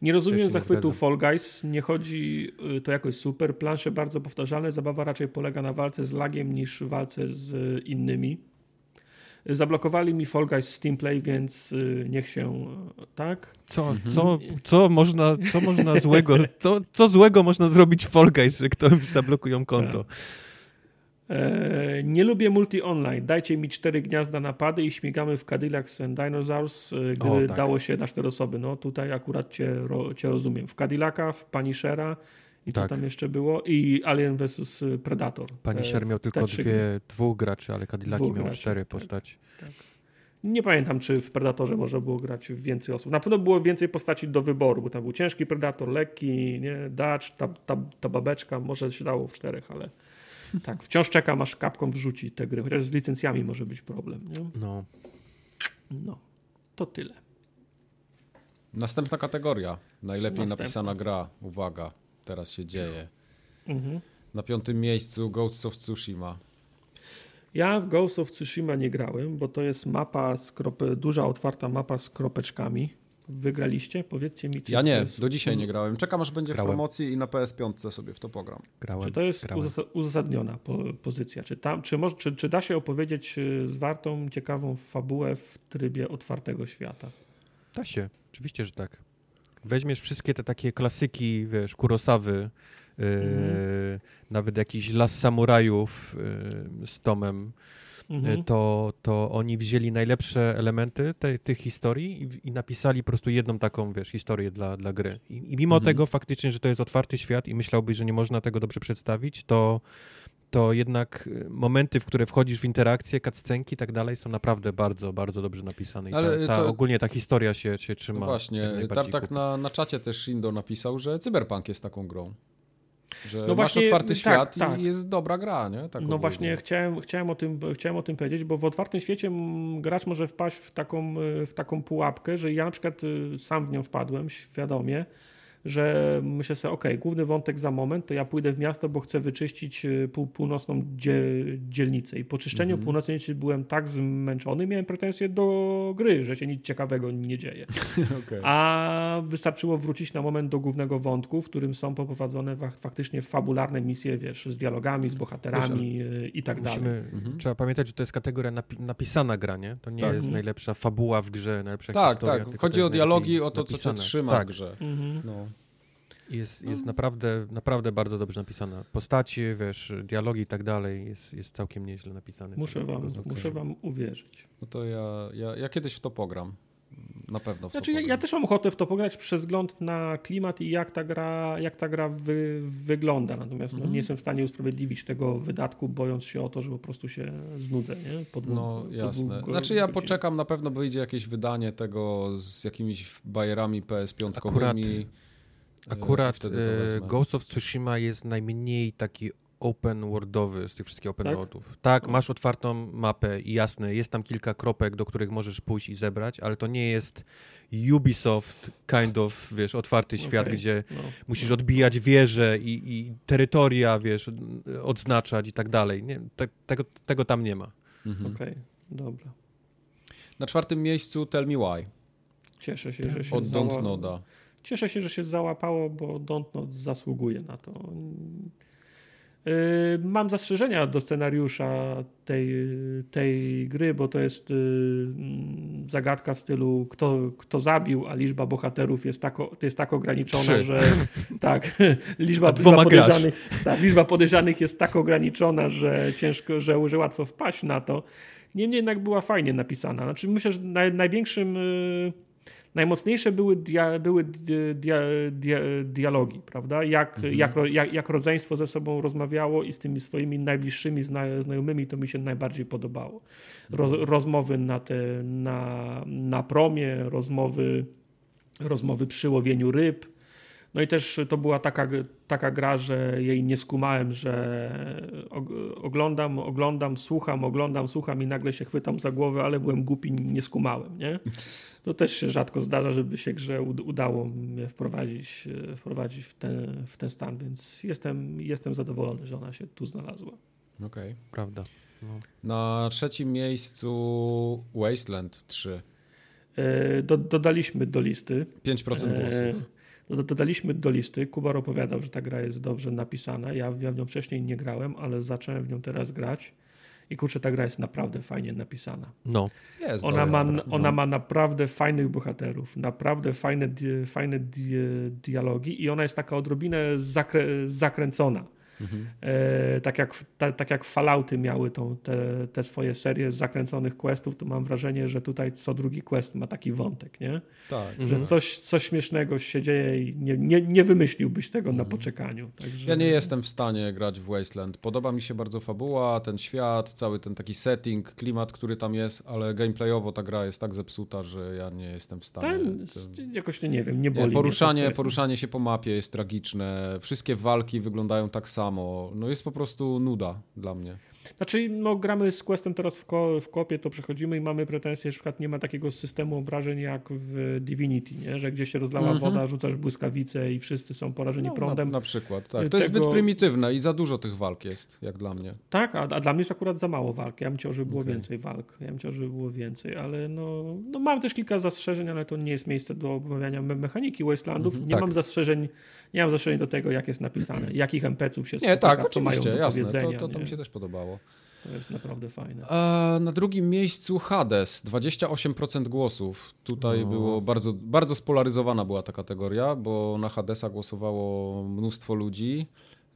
Nie rozumiem nie zachwytu zgadzam. Fall Guys, nie chodzi y, to jakoś super. Plansze bardzo powtarzalne, zabawa raczej polega na walce z lagiem niż walce z innymi. Zablokowali mi Fall Guys Steam Play, więc niech się, tak? Co, mhm. co, co, można, co można złego, co, co złego można zrobić w Fall Guys, że ktoś zablokują konto? Tak. E, nie lubię multi online. Dajcie mi cztery gniazda napady i śmigamy w Cadillacs and Dinosaurs, e, gdy o, tak. dało się na cztery osoby. No tutaj akurat cię, ro, cię rozumiem. W Cadillaca, w Punishera i tak. co tam jeszcze było? I Alien vs Predator. Punisher miał tylko dwie, dwóch graczy, ale Cadillac miał graczy, cztery tak, postaci. Tak. Nie pamiętam, czy w Predatorze można było grać więcej osób. Na pewno było więcej postaci do wyboru, bo tam był ciężki Predator, lekki, nie? Dutch, ta, ta, ta babeczka, może się dało w czterech, ale tak, wciąż czekam, aż kapką wrzuci te gry, chociaż z licencjami może być problem. Nie? No. No, to tyle. Następna kategoria. Najlepiej Następna. napisana gra. Uwaga, teraz się dzieje. Mhm. Na piątym miejscu Ghost of Tsushima. Ja w Ghost of Tsushima nie grałem, bo to jest mapa, z krope, duża otwarta mapa z kropeczkami wygraliście? Powiedzcie mi, czy Ja nie, jest... do dzisiaj nie grałem. Czekam, aż będzie grałem. w promocji i na PS5 sobie w to pogram. Grałem. Czy to jest grałem. uzasadniona po pozycja? Czy, tam, czy, może, czy, czy da się opowiedzieć y, zwartą, ciekawą fabułę w trybie otwartego świata? Da się, oczywiście, że tak. Weźmiesz wszystkie te takie klasyki, wiesz, Kurosawy, yy, mm. nawet jakiś Las Samurajów yy, z Tomem, mhm. to, to oni wzięli najlepsze elementy te, tych historii i, i, napisali po prostu jedną taką, wiesz, historię dla, dla gry. I, i mimo mhm. tego faktycznie, że to jest otwarty świat i myślałbyś, że nie można tego dobrze przedstawić, to to jednak y, momenty, w które wchodzisz w interakcję, cutscenki i tak dalej są naprawdę bardzo, bardzo dobrze napisane. I Ale ta, ta, to... ogólnie ta historia się, się trzyma. No właśnie, Tartak na, na czacie też Shindo napisał, że Cyberpunk jest taką grą. Że no właśnie, masz otwarty tak, świat tak. i jest dobra gra, nie? Tak no właśnie chciałem, chciałem, o tym, chciałem o tym powiedzieć, bo w otwartym świecie gracz może wpaść w taką, w taką pułapkę, że ja na przykład y, sam w nią wpadłem świadomie, że myślę sobie, ok, główny wątek za moment, to ja pójdę w miasto, bo chcę wyczyścić y, pół, północną dzielnicę. I po czyszczeniu mhm. północnej dzielnicy byłem tak zmęczony, miałem pretensje do gry, że się nic ciekawego nie dzieje. <laughs> okay. A wystarczyło wrócić na moment do głównego wątku, w którym są poprowadzone faktycznie fabularne misje, wiesz, z dialogami, z bohaterami wiesz, y, i tak musimy, dalej. Mhm. Trzeba pamiętać, że to jest kategoria napi napisana gra, nie? To nie tak. jest najlepsza fabuła w grze, najlepsza tak, historia. Tak, tak. Chodzi o dialogi, o to, napisane. co cię trzyma tak. w grze. Mhm. No. Jest, jest no. naprawdę, naprawdę bardzo dobrze napisana. Postacie, wiesz, dialogi i tak dalej jest, jest całkiem nieźle napisane. Muszę wam, muszę wam uwierzyć. No to ja, ja, ja kiedyś w to pogram. Na pewno w znaczy, to ja, ja, też mam ochotę w to pograć przez wzgląd na klimat i jak ta gra, jak ta gra wy, wygląda. Natomiast no, nie mhm. jestem w stanie usprawiedliwić tego wydatku, bojąc się o to, że po prostu się znudzę. Nie? Po dwóch, no jasne. Po znaczy ja poczekam, na pewno wyjdzie jakieś wydanie tego z jakimiś bajerami PS5. Akurat, akurat e, Ghost of Tsushima jest najmniej taki open worldowy z tych wszystkich open tak? worldów. Tak, masz otwartą mapę i jasne, jest tam kilka kropek, do których możesz pójść i zebrać, ale to nie jest Ubisoft kind of, wiesz, otwarty świat, okay. gdzie no. musisz odbijać wieże i, i, terytoria, wiesz, odznaczać i tak dalej. Nie, te, tego, tego tam nie ma. Mhm. Okej, okay. dobra. Na czwartym miejscu Tell Me Why. Cieszę się, że się Od Don't Noda. Cieszę się, że się załapało, bo Don't Nod zasługuje na to. Yy, mam zastrzeżenia do scenariusza tej, tej gry, bo to jest yy, zagadka w stylu kto, kto zabił, a liczba bohaterów jest tak, jest tak ograniczona, Trzy. że <laughs> tak, <laughs> liczba, liczba podejrzanych, tak, liczba podejrzanych jest tak ograniczona, że ciężko, że, że łatwo wpaść na to. Niemniej jednak była fajnie napisana. Znaczy myślę, że naj, największym yy, najmocniejsze były, dia, były dia, dia, dialogi, prawda? Jak, mhm. jak, jak, jak rodzeństwo ze sobą rozmawiało i z tymi swoimi najbliższymi zna, znajomymi, to mi się najbardziej podobało. Roz, mhm. rozmowy na, te, na, na promie, rozmowy, rozmowy przy łowieniu ryb. No i też to była taka, taka gra, że jej nie skumałem, że oglądam, oglądam, słucham, oglądam, słucham i nagle się chwytam za głowę, ale byłem głupi, nie skumałem, nie? To też się rzadko zdarza, żeby się grze udało mnie wprowadzić, wprowadzić w, ten, w ten stan, więc jestem, jestem zadowolony, że ona się tu znalazła. Okej. Okay. Prawda. No. Na trzecim miejscu Wasteland 3. E, do, dodaliśmy do listy. 5% e, głosów. Dodaliśmy do listy. Kubar opowiadał, że ta gra jest dobrze napisana. Ja, ja w nią wcześniej nie grałem, ale zacząłem w nią teraz grać. I kurczę, ta gra jest naprawdę fajnie napisana. No. Jest ona, ma, ona no. ma naprawdę fajnych bohaterów, naprawdę fajne, fajne dialogi i ona jest taka odrobinę zakrę, zakręcona. Mhm. E, tak, jak, ta, tak jak Fallouty miały tą, te, te swoje serie zakręconych questów, to mam wrażenie, że tutaj co drugi quest ma taki wątek, nie? Tak. Że mhm. coś, coś śmiesznego się dzieje i nie, nie, nie wymyśliłbyś tego mhm. na poczekaniu. Także... Ja nie jestem w stanie grać w Wasteland. Podoba mi się bardzo fabuła, ten świat, cały ten taki setting, klimat, który tam jest, ale gameplayowo ta gra jest tak zepsuta, że ja nie jestem w stanie. Ten, ten... Jakoś nie, nie wiem, nie boli. Nie, poruszanie, poruszanie się po mapie jest tragiczne. Wszystkie walki wyglądają tak samo samo. No jest po prostu nuda dla mnie. Znaczy, no gramy z Questem teraz w, ko w kopie, to przechodzimy i mamy pretensje, że na przykład nie ma takiego systemu obrażeń jak w Divinity, nie? że gdzieś się rozlała mm -hmm. woda, rzucasz błyskawice i wszyscy są porażeni no, prądem. Na, na przykład, tak. To Tego... jest zbyt prymitywne i za dużo tych walk jest, jak dla mnie. Tak, a, a dla mnie jest akurat za mało walk. Ja bym chciał, żeby było okay. więcej walk. Ja bym chciał, żeby było więcej, ale no, no mam też kilka zastrzeżeń, ale to nie jest miejsce do omawiania me mechaniki Wastelandów. Mm -hmm, nie tak. mam zastrzeżeń nie mam zastrzeżeń do tego, jak jest napisane, <clears throat> jakich NPC-ów się nie, spotyka, tak, co mają do jasne, powiedzenia. To, to, to mi się też podobało. To jest naprawdę fajne. A na drugim miejscu Hades, 28% głosów. Tutaj było bardzo, bardzo spolaryzowana była ta kategoria, bo na Hadesa głosowało mnóstwo ludzi.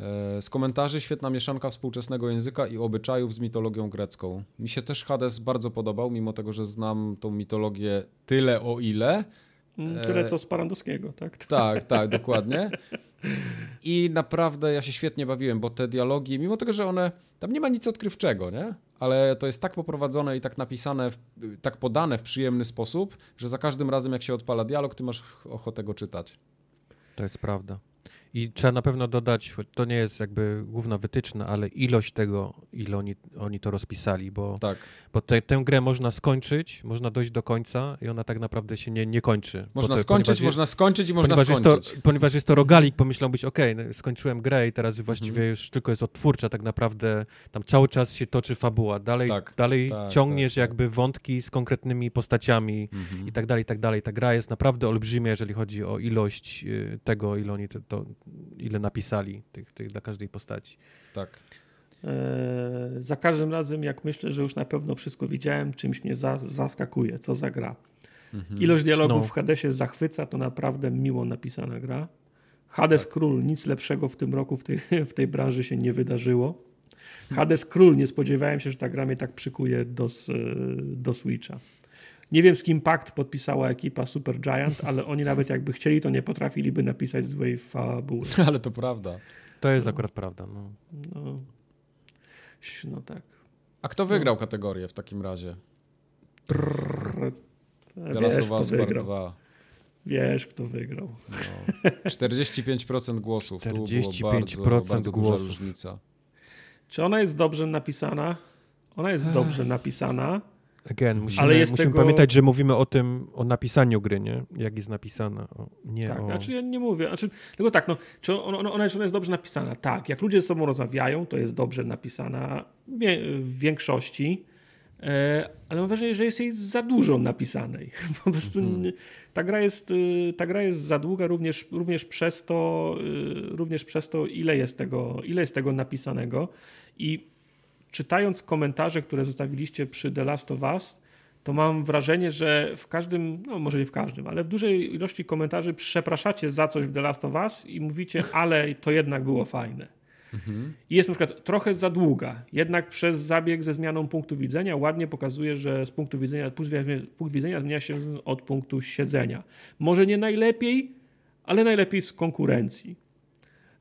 E, z komentarzy świetna mieszanka współczesnego języka i obyczajów z mitologią grecką. Mi się też Hades bardzo podobał, mimo tego, że znam tą mitologię tyle o ile, tyle co z Parandowskiego, tak? <laughs> Tak, tak, dokładnie. I naprawdę ja się świetnie bawiłem, bo te dialogi, mimo tego, że one, tam nie ma nic odkrywczego, nie? Ale to jest tak poprowadzone i tak napisane, tak podane w przyjemny sposób, że za każdym razem jak się odpala dialog, ty masz ochotę go czytać. To jest prawda. I trzeba na pewno dodać, to nie jest jakby główna wytyczna, ale ilość tego, ile oni, oni to rozpisali, bo, tak. bo te, tę grę można skończyć, można dojść do końca i ona tak naprawdę się nie, nie kończy. Można to, skończyć, można skończyć i można ponieważ skończyć. Jest to, ponieważ jest to rogalik, pomyślałbyś, ok, no, skończyłem grę i teraz właściwie mhm. już tylko jest odtwórcza, tak naprawdę tam cały czas się toczy fabuła, dalej, tak, tak, tak ciągniesz tak, jakby wątki z konkretnymi postaciami mhm. i tak dalej, i tak dalej. Ta gra jest naprawdę olbrzymia, jeżeli chodzi o ilość y, tego, ile oni to, to ile napisali tych, tych dla każdej postaci. Tak. E, za każdym razem, jak myślę, że już na pewno wszystko widziałem, czymś mnie za, zaskakuje, co za gra. Mhm. Ilość dialogów no. w Hadesie zachwyca, to naprawdę miło napisana gra. Hades tak. Król, nic lepszego w tym roku w tej, <laughs> w tej branży się nie wydarzyło. Hades Król, nie spodziewałem się, że ta gra mnie tak przykuje do, do Switcha. Nie wiem, z kim pakt podpisała ekipa Super Giant, ale oni nawet jakby chcieli, to nie potrafiliby napisać złej fabuły. <laughs> Ale to prawda. To jest no. akurat prawda. No. no. No, tak. A kto wygrał no. kategorię w takim razie? Prrr, The Last of Us Part 2. Wiesz, kto wygrał. No. 45% głosów. 45% tu było bardzo, bardzo głosów. różnica. Czy ona jest dobrze napisana? Ona jest dobrze napisana. Again, musimy, Ale musimy tego... pamiętać, że mówimy o tym, o napisaniu gry, nie? Jak jest napisana, o, nie tak, o... znaczy ja nie mówię, znaczy, tylko tak, no, czy ona, ona, ona jest dobrze napisana? Tak, jak ludzie ze sobą rozmawiają, to jest dobrze napisana w większości, e, ale mam wrażenie, że jest jej za dużo napisanej. <laughs> Po prostu mhm. ta, gra jest, y, ta gra jest za długa również, również, przez to, y, również przez to, ile jest tego, ile jest tego napisanego i czytając komentarze, które zostawiliście przy The Last of Us, to mam wrażenie, że w każdym, no może nie w każdym, ale w dużej ilości komentarzy przepraszacie za coś w The Last of Us i mówicie, <laughs> ale to jednak było fajne. Mhm. I jest na przykład trochę za długa, jednak przez zabieg ze zmianą punktu widzenia ładnie pokazuje, że z punktu widzenia, punkt widzenia zmienia się od punktu siedzenia. Może nie najlepiej, ale najlepiej z konkurencji.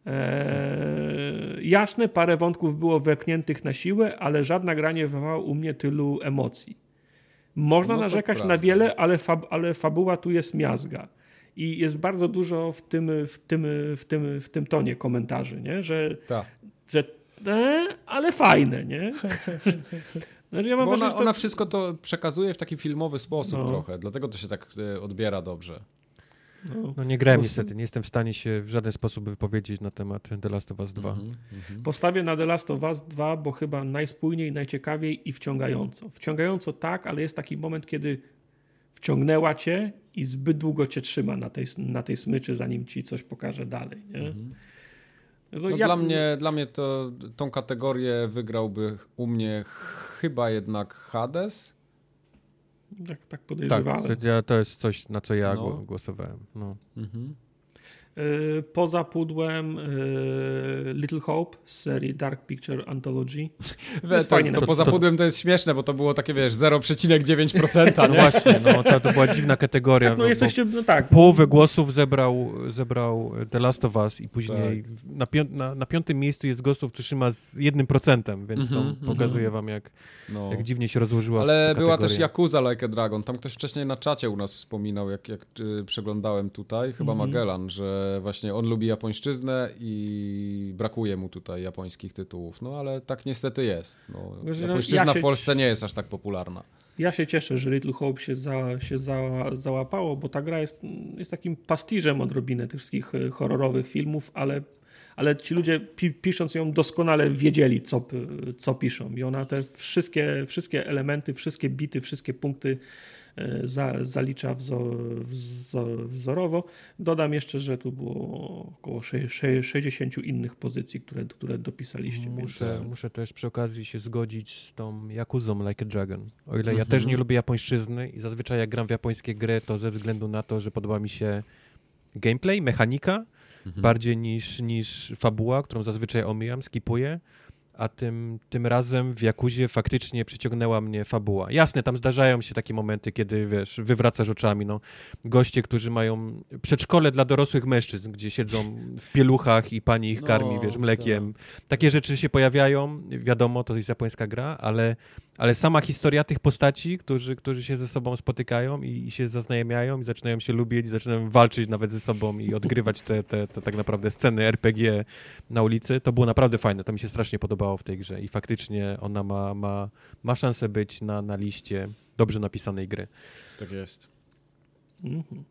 Eee, jasne, parę wątków było wepchniętych na siłę, ale żadna gra nie wywołała u mnie tylu emocji. Można no narzekać prawda. na wiele, ale, fab, ale fabuła tu jest miazga. I jest bardzo dużo w tym, w tym, w tym, w tym tonie komentarzy, nie? że, Ta. że e, ale fajne, nie? <laughs> Znaczy ja mam Bo ona, to... ona wszystko to przekazuje w taki filmowy sposób no. trochę, dlatego to się tak e, odbiera dobrze. No, no nie grałem niestety, nie jestem w stanie się w żaden sposób wypowiedzieć na temat The Last of Us 2. Mm -hmm. Postawię na The Last of Us 2, bo chyba najspójniej, najciekawiej i wciągająco. Wciągająco tak, ale jest taki moment, kiedy wciągnęła cię i zbyt długo cię trzyma na tej, na tej smyczy, zanim ci coś pokaże dalej. Nie? Mm -hmm. No, ja... dla, mnie, dla mnie to tą kategorię wygrałby u mnie chyba jednak Hades tak, tak podejrzewałem. Tak, to jest coś, na co ja no. głosowałem. No. Mhm. Y, poza pudłem y, Little Hope z serii Dark Picture Anthology. <laughs> We, to, to poza pudłem to jest śmieszne, bo to było takie, wiesz, 0,9%. <laughs> No właśnie, no, to, to była dziwna kategoria. Tak, no, no, jesteście, no tak. Połowę głosów zebrał, zebrał The Last of Us i później tak. na, pią na, na, piątym miejscu jest głosów trzyma z jednym procentem, więc mm -hmm, to pokazuje wam, jak, no. jak dziwnie się rozłożyła Ale była też Yakuza Like a Dragon. Tam ktoś wcześniej na czacie u nas wspominał, jak, jak y, przeglądałem tutaj, chyba mm -hmm. Magellan, że właśnie on lubi japońszczyznę i brakuje mu tutaj japońskich tytułów. No ale tak niestety jest. No, japońszczyzna ja się... w Polsce nie jest aż tak popularna. Ja się cieszę, że Little Hope się, za, się za, załapało, bo ta gra jest, jest takim pastiżem odrobinę tych wszystkich e, horrorowych filmów, ale, ale ci ludzie pi, pisząc ją doskonale wiedzieli, co, co piszą. I ona te wszystkie, wszystkie elementy, wszystkie bity, wszystkie punkty E, za, zalicza wzor, wzor, wzorowo. Dodam jeszcze, że tu było około 60 innych pozycji, które, które dopisaliście. Muszę, więc... muszę też przy okazji się zgodzić z tą Jakuzą Like a Dragon. O ile ja też nie lubię japońszczyzny i zazwyczaj jak gram w japońskie gry, to ze względu na to, że podoba mi się gameplay, mechanika, mhm. bardziej niż, niż fabuła, którą zazwyczaj omijam, skipuję a tym, tym razem w Jakuzie faktycznie przyciągnęła mnie fabuła. Jasne, tam zdarzają się takie momenty, kiedy, wiesz, wywracasz oczami, no. Goście, którzy mają przedszkole dla dorosłych mężczyzn, gdzie siedzą w pieluchach i pani ich karmi, no, wiesz, mlekiem. Tak. Takie rzeczy się pojawiają, wiadomo, to jest japońska gra, ale ale sama historia tych postaci, którzy, którzy się ze sobą spotykają i, i się zaznajamiają i zaczynają się lubić, zaczynają walczyć nawet ze sobą i odgrywać te, te, te tak naprawdę sceny RPG na ulicy, to było naprawdę fajne. To mi się strasznie podobało w tej grze i faktycznie ona ma, ma, ma szansę być na, na liście dobrze napisanej gry. Tak jest. Mhm.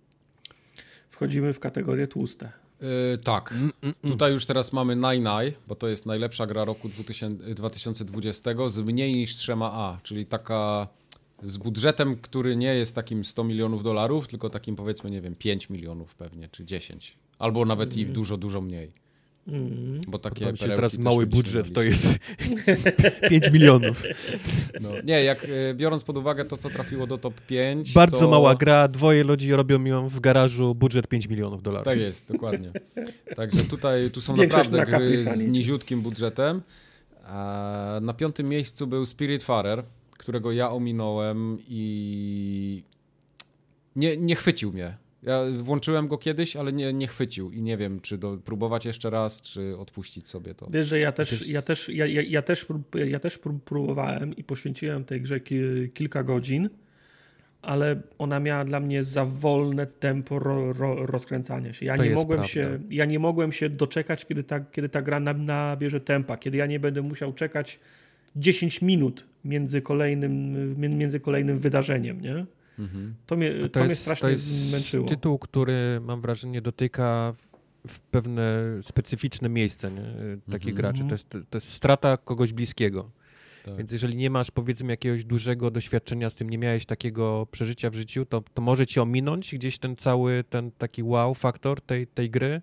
Wchodzimy w kategorię tłuste. Yy, tak. Mm, mm, mm. Tutaj już teraz mamy Nine bo to jest najlepsza gra roku 2000, 2020 z mniej niż trzema A, czyli taka z budżetem, który nie jest takim 100 milionów dolarów, tylko takim powiedzmy, nie wiem, 5 milionów pewnie, czy 10. Albo nawet i dużo, dużo mniej. Mm. Bo takie Podoba się teraz mały budżet to jest <laughs> 5 milionów. No. Nie, jak e, biorąc pod uwagę to, co trafiło do top 5. Bardzo to... mała gra, dwoje ludzi robią ją w garażu, budżet 5 milionów dolarów. Tak jest, dokładnie. Także tutaj tu są Większość naprawdę gry z niziutkim budżetem. Na piątym miejscu był Spirit Farer, którego ja ominąłem i nie, nie chwycił mnie. Ja włączyłem go kiedyś, ale nie, nie chwycił i nie wiem, czy do, próbować jeszcze raz, czy odpuścić sobie to. Wiesz, że ja też, ja też, ja, ja, ja też, ja też próbowałem i poświęciłem tej grze kilka godzin, ale ona miała dla mnie za wolne tempo ro, ro, rozkręcania się. Ja nie, mogłem się. ja nie mogłem się doczekać, kiedy ta, kiedy ta gra nabierze tempa, kiedy ja nie będę musiał czekać 10 minut między kolejnym, między kolejnym wydarzeniem, nie? Mhm. To, mnie, to, to jest, mnie strasznie to jest męczyło. tytuł, który mam wrażenie dotyka w pewne specyficzne miejsce nie? takich mhm. graczy. To jest, to jest strata kogoś bliskiego. Tak. Więc jeżeli nie masz powiedzmy jakiegoś dużego doświadczenia z tym, nie miałeś takiego przeżycia w życiu, to, to może ci ominąć gdzieś ten cały, ten taki wow faktor tej, tej gry,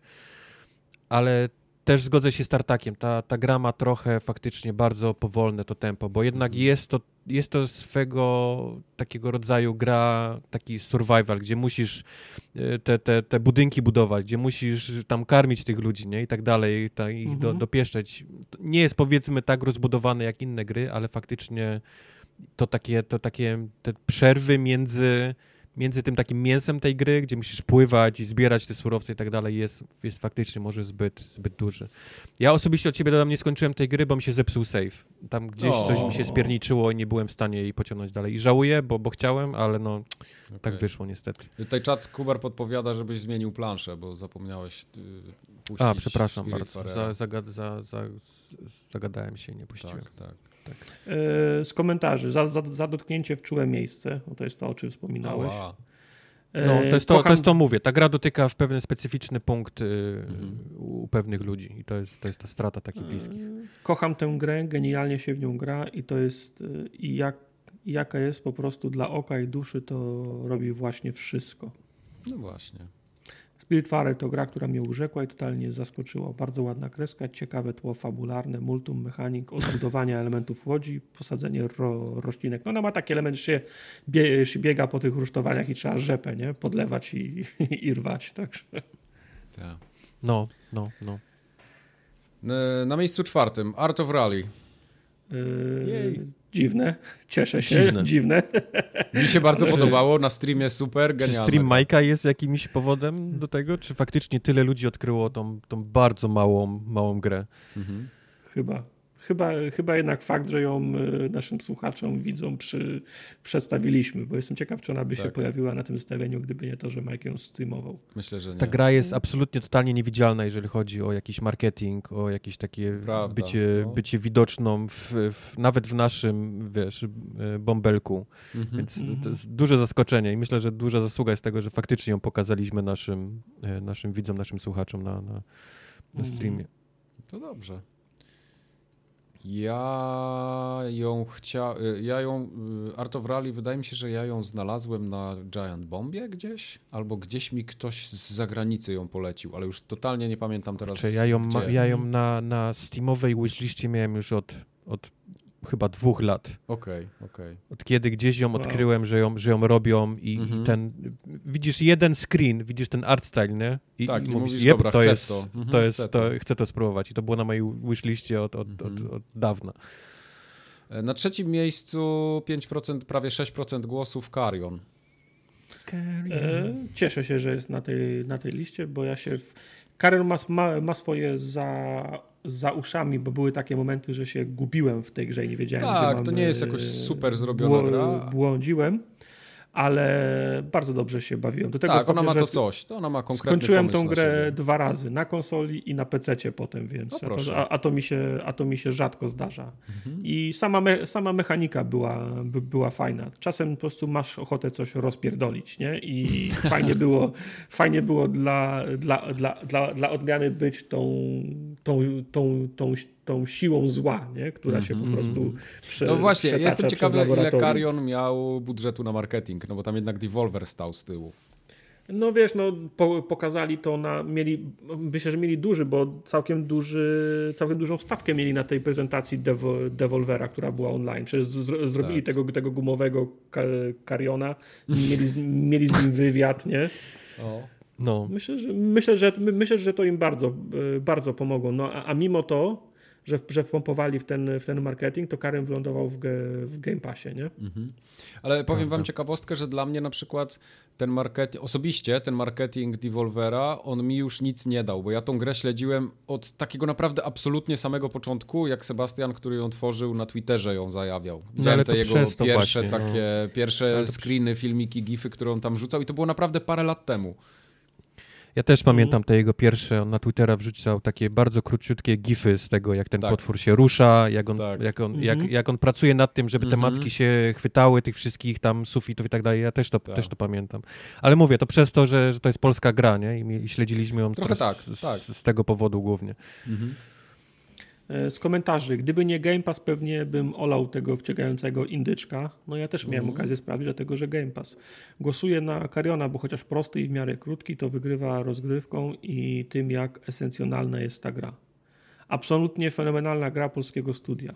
ale też zgodzę się z Tartakiem. Ta, ta gra ma trochę faktycznie bardzo powolne to tempo, bo jednak mhm. jest to, jest to swego takiego rodzaju gra, taki survival, gdzie musisz e, te, te, te budynki budować, gdzie musisz tam karmić tych ludzi, nie? I tak dalej, ta, i mhm. do, dopieszczeć. Nie jest powiedzmy tak rozbudowany jak inne gry, ale faktycznie to takie, to takie te przerwy między między tym takim mięsem tej gry, gdzie musisz pływać i zbierać te surowce i tak dalej, jest, jest faktycznie może zbyt, zbyt duży. Ja osobiście od ciebie dodam, nie skończyłem tej gry, bo mi się zepsuł save. Tam gdzieś o. coś mi się spierniczyło i nie byłem w stanie jej pociągnąć dalej. I żałuję, bo, bo chciałem, ale no okay. tak wyszło niestety. Tutaj czat Kubar podpowiada, żebyś zmienił planszę, bo zapomniałeś yy, puścić A, przepraszam bardzo. Za, za, za, zagadałem się i nie puściłem. Tak, tak. Tak. E, z komentarzy. Za, za, za, dotknięcie w czułe miejsce. No to jest to, o czym wspominałeś. E, no, to jest to, Kocham... to jest to, mówię. Ta gra dotyka w pewien specyficzny punkt y, mhm. u pewnych ludzi i to jest, to jest ta strata takich e, bliskich. Kocham tę grę, genialnie się w nią gra i to jest y, i jak, jaka jest po prostu dla oka i duszy, to robi właśnie wszystko. No właśnie. Spiritfarer to gra, która mnie urzekła i totalnie zaskoczyła. Bardzo ładna kreska, ciekawe tło fabularne, multum, mechanik, odbudowania elementów łodzi, posadzenie ro, roślinek. No ona ma taki element, że się, bie, się biega po tych rusztowaniach i trzeba rzepę nie? podlewać i, i, <laughs> i rwać. Także. Ja. No, no, no. Na miejscu czwartym Art of Rally. Yy, Dziwne, cieszę się, dziwne. dziwne. Mi się bardzo podobało, na streamie super, genialne. Czy stream Majka jest jakimś powodem do tego, czy faktycznie tyle ludzi odkryło tą, tą bardzo małą, małą grę? Mhm. Chyba. Chyba, chyba jednak fakt, że ją e, naszym słuchaczom, widzom przy, przedstawiliśmy, bo jestem ciekaw, czy ona by tak. się pojawiła na tym zestawieniu, gdyby nie to, że Mike ją streamował. Myślę, że nie. Ta gra jest absolutnie totalnie niewidzialna, jeżeli chodzi o jakiś marketing, o jakieś takie bycie, no. bycie widoczną w, w, nawet w naszym, wiesz, e, bąbelku. Mhm. Więc to mhm. jest duże zaskoczenie i myślę, że duża zasługa jest tego, że faktycznie ją pokazaliśmy naszym, e, naszym widzom, naszym słuchaczom na, na, na mhm. streamie. To dobrze. Ja ją chciałem, ja ją, y, Art of Rally, wydaje mi się, że ja ją znalazłem na Giant Bombie gdzieś, albo gdzieś mi ktoś z zagranicy ją polecił, ale już totalnie nie pamiętam teraz. Czy ja ją, gdzie. ja ją na, na Steamowej wishliście miałem już od, od chyba dwóch lat. Okej, okay, okej. Okay. Od kiedy gdzieś ją wow. odkryłem, że ją, że ją robią i, mhm. ten, widzisz jeden screen, widzisz ten art style, nie? I, tak, i, i mówisz, mówisz, dobra, to jest, to. Mhm, to jest, chcę to, chcę to spróbować. I to było na mojej wishliście od, od, mhm. od, od dawna. E, na trzecim miejscu 5%, prawie 6% głosów Carion. E, cieszę się, że jest na tej, na tej liście, bo ja się. W... Karen ma, ma, ma swoje za, za uszami, bo były takie momenty, że się gubiłem w tej grze i nie wiedziałem, tak, gdzie mam, to nie jest jakoś super zrobiona gra. Błądziłem ale bardzo dobrze się bawiłem. Do tego tak, stopnia, ona ma to coś, to ona ma konkretny Skończyłem tą grę dwa razy, na konsoli i na PC potem, więc no, a, to, a, to, mi się, a to mi się rzadko zdarza. Mhm. I sama, me, sama mechanika była, by, była fajna. Czasem po prostu masz ochotę coś rozpierdolić, nie? I <laughs> fajnie było, fajnie było dla, dla, dla, dla, dla odmiany być tą, tą, tą, tą, tą siłą zła, nie? która się po mhm, prostu mhm. prze, No właśnie, jestem ciekawy, ile Karion miał budżetu na marketing, no bo tam jednak Devolver stał z tyłu. No wiesz, no po, pokazali to na, mieli, myślę, że mieli duży, bo całkiem duży, całkiem dużą wstawkę mieli na tej prezentacji Devo, Devolvera, która była online. Przecież z, zrobili tak. tego, tego gumowego Kariona, mieli, mieli z nim wywiad, nie? O. No. Myślę, że, myślę, że, myślę, że to im bardzo, bardzo pomogło. No, a, a mimo to że, że wpompowali w ten, w ten marketing, to Karen wylądował w, w Game Passie, nie? Mhm. Ale powiem wam ciekawostkę, że dla mnie na przykład ten marketing, osobiście ten marketing Devolvera, on mi już nic nie dał, bo ja tą grę śledziłem od takiego naprawdę absolutnie samego początku, jak Sebastian, który ją tworzył na Twitterze ją zajawiał. No, Widziałem no, te jego pierwsze właśnie, takie, no. pierwsze screeny, filmiki, gify, które on tam rzucał i to było naprawdę parę lat temu. Ja też pamiętam te jego pierwsze, on na Twittera wrzucał takie bardzo króciutkie gify z tego, jak ten tak. potwór się rusza, jak on, tak. jak, on, mhm. jak, jak on pracuje nad tym, żeby te mhm. macki się chwytały, tych wszystkich tam sufitów i tak dalej. Ja też to, tak. też to pamiętam. Ale mówię, to przez to, że, że to jest polska gra, nie? I, i śledziliśmy ją Trochę tak, z, tak. z, tego powodu głównie. Mhm. E, z komentarzy. Gdyby nie Game Pass, pewnie bym olał tego wciekającego indyczka. No ja też miałem mm. okazję sprawdzić, dlatego że Game Pass. Głosuję na Kariona, bo chociaż prosty i w miarę krótki, to wygrywa rozgrywką i tym, jak esencjonalna jest ta gra. Absolutnie fenomenalna gra polskiego studia.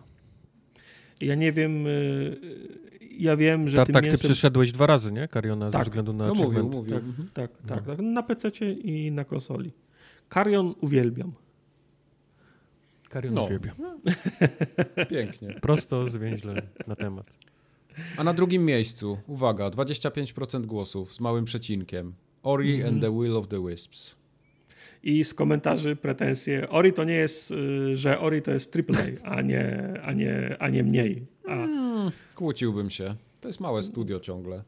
Ja nie wiem, e, ja wiem, że Ta, Tak, mięsem... ty przeszedłeś dwa razy, nie, Kariona, tak. ze względu na no, mówił, mówił. Tak, mhm. tak, tak, no. tak, na PC i na konsoli. Karion uwielbiam. Karion no. uwielbia. <laughs> Pięknie. Prosto, zwięźle na temat. A na drugim miejscu, uwaga, 25% głosów z małym przecinkiem. Ori mm -hmm. and the Will of the Wisps. I z komentarzy pretensje. Ori to nie jest, y, że Ori to jest AAA, a nie, a nie, a nie mniej. A... Hmm, kłóciłbym się. To jest małe studio ciągle.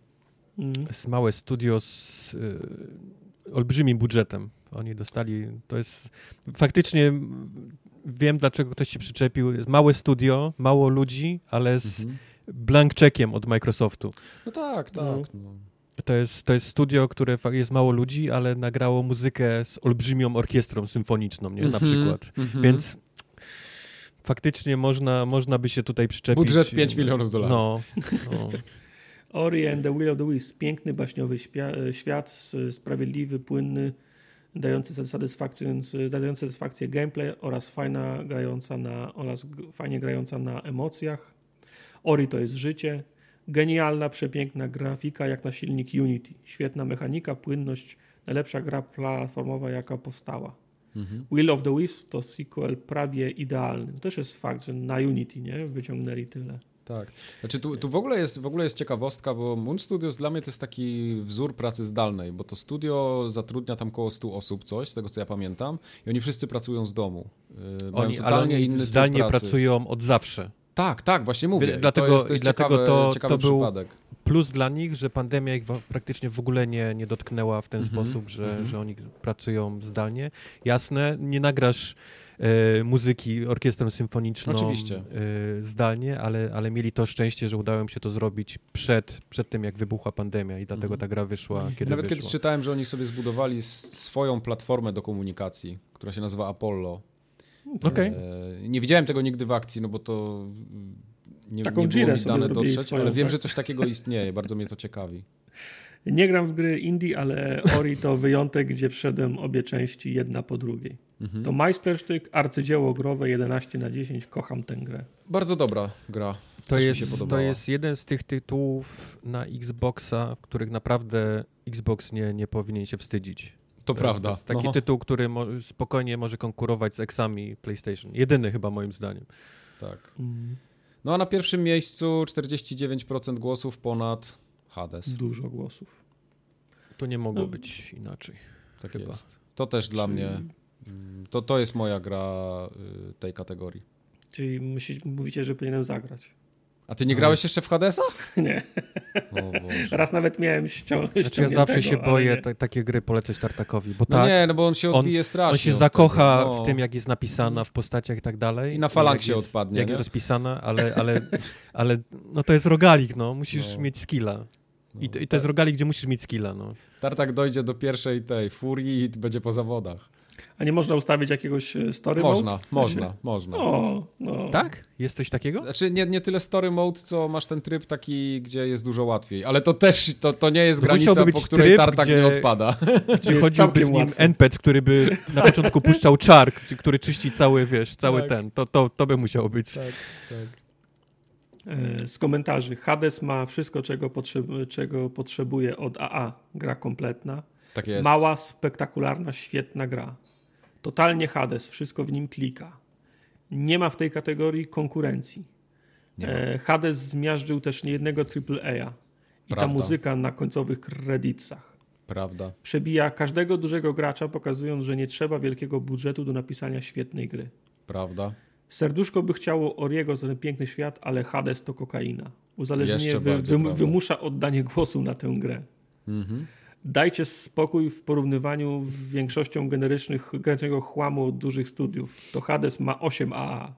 Mm. Jest małe studio z y, olbrzymim budżetem. Oni dostali, to jest faktycznie wiem, dlaczego ktoś się przyczepił. Jest małe studio, mało ludzi, ale z mhm. blank checkiem od Microsoftu. No tak, tak. No. no. To jest, to jest studio, które jest mało ludzi, ale nagrało muzykę z olbrzymią orkiestrą symfoniczną, nie? Na mhm, przykład. Mhm. Więc faktycznie można, można by się tutaj przyczepić. Budżet 5 milionów dolarów. No, no. Ori and the Will of the Wisps. Piękny, baśniowy świat, sprawiedliwy, płynny, dający satysfakcję, dający satysfakcję gameplay oraz fajna grająca na, oraz fajnie grająca na emocjach. Ori to jest życie. Genialna, przepiękna grafika jak na silnik Unity. Świetna mechanika, płynność, najlepsza gra platformowa jaka powstała. Mhm. Will of the Wisp to sequel prawie idealny. To też jest fakt, że na Unity nie wyciągnęli tyle. Tak. Znaczy tu, tu w, ogóle jest, w ogóle jest ciekawostka, bo Moon Studios dla mnie to jest taki wzór pracy zdalnej, bo to studio zatrudnia tam około 100 osób, coś, z tego co ja pamiętam, i oni wszyscy pracują z domu. Yy, oni, totalnie oni inny zdalnie pracują od zawsze. Tak, tak, właśnie mówię. Dlatego, to jest, to jest dlatego ciekawe, to, ciekawy to był przypadek. plus dla nich, że pandemia ich praktycznie w ogóle nie, nie dotknęła w ten mm -hmm, sposób, że, mm -hmm. że oni pracują zdalnie. Jasne, nie nagrasz muzyki orkiestrą symfoniczną Oczywiście. E, zdalnie, ale, ale mieli to szczęście, że udało im się to zrobić przed, przed tym, jak wybuchła pandemia i dlatego mm. ta gra wyszła, kiedy Nawet wyszła. kiedyś czytałem, że oni sobie zbudowali swoją platformę do komunikacji, która się nazywa Apollo. Okay. E, nie widziałem tego nigdy w akcji, no bo to nie, Taką nie było mi dane dotrzeć, swoją, ale wiem, tak? że coś takiego istnieje. Bardzo mnie to ciekawi. Nie gram w gry indie, ale Ori to wyjątek, gdzie wszedłem obie części jedna po drugiej. Mhm. To majstersztyk, arcydzieło growe 11 na 10. Kocham tę grę. Bardzo dobra gra. To jest, to jest jeden z tych tytułów na Xboxa, w których naprawdę Xbox nie, nie powinien się wstydzić. To, to prawda. Jest taki no. tytuł, który mo spokojnie może konkurować z Exami PlayStation. Jedyny chyba moim zdaniem. Tak. Mm. No a na pierwszym miejscu 49% głosów ponad Hades. Dużo głosów. To nie mogło no. być inaczej. Tak chyba. jest. To też Czyli... dla mnie, mm, to, to jest moja gra y, tej kategorii. Czyli musisz, mówicie, że powinienem zagrać. A ty nie grałeś jeszcze w Hadesa? <laughs> Nie. Raz nawet miałem ściągnąć. Znaczy ja zawsze się boję takie gry polecać Tartakowi, bo no tak, nie, no bo on się odbije on, strasznie. On się zakocha no. w tym, jak jest napisana w postaciach i tak dalej. I na falangsie się odpadnie. Jak nie? jest rozpisana, ale, ale, ale no to jest rogalik, no. Musisz no. mieć skilla. I to, I to jest rogalik, gdzie musisz mieć skilla, no. Tartak dojdzie do pierwszej tej furii i będzie po zawodach. A nie można ustawić jakiegoś e, story można, mode? W sensie? Można, można. O, no. Tak? Jest coś takiego? Znaczy nie, nie tyle story mode, co masz ten tryb taki, gdzie jest dużo łatwiej. Ale to też, to, to nie jest no granica, po której tryb, tartak gdzie, nie odpada. Gdzie chodziłby z nim NPC, który by na początku puszczał czar, <laughs> który czyści cały, wiesz, cały tak. ten. To, to, to by musiało być. Tak, tak. E, z komentarzy. Hades ma wszystko, czego, potrzeb czego potrzebuje od AA. Gra kompletna. Tak jest. Mała, spektakularna, świetna gra. Totalnie Hades, wszystko w nim klika. Nie ma w tej kategorii konkurencji. E, Hades zmiażdżył też niejednego AAA. I Prawda. ta muzyka na końcowych kredytach. Prawda. Przebija każdego dużego gracza, pokazując, że nie trzeba wielkiego budżetu do napisania świetnej gry. Prawda. Serduszko by chciało Oriego za ten piękny świat, ale Hades to kokaina. Uzależnienie wy, wy, wymusza oddanie głosu na tę grę. Mhm. Dajcie spokój w porównywaniu z większością generycznych, generycznego chłamu od dużych studiów. To Hades ma 8 AA.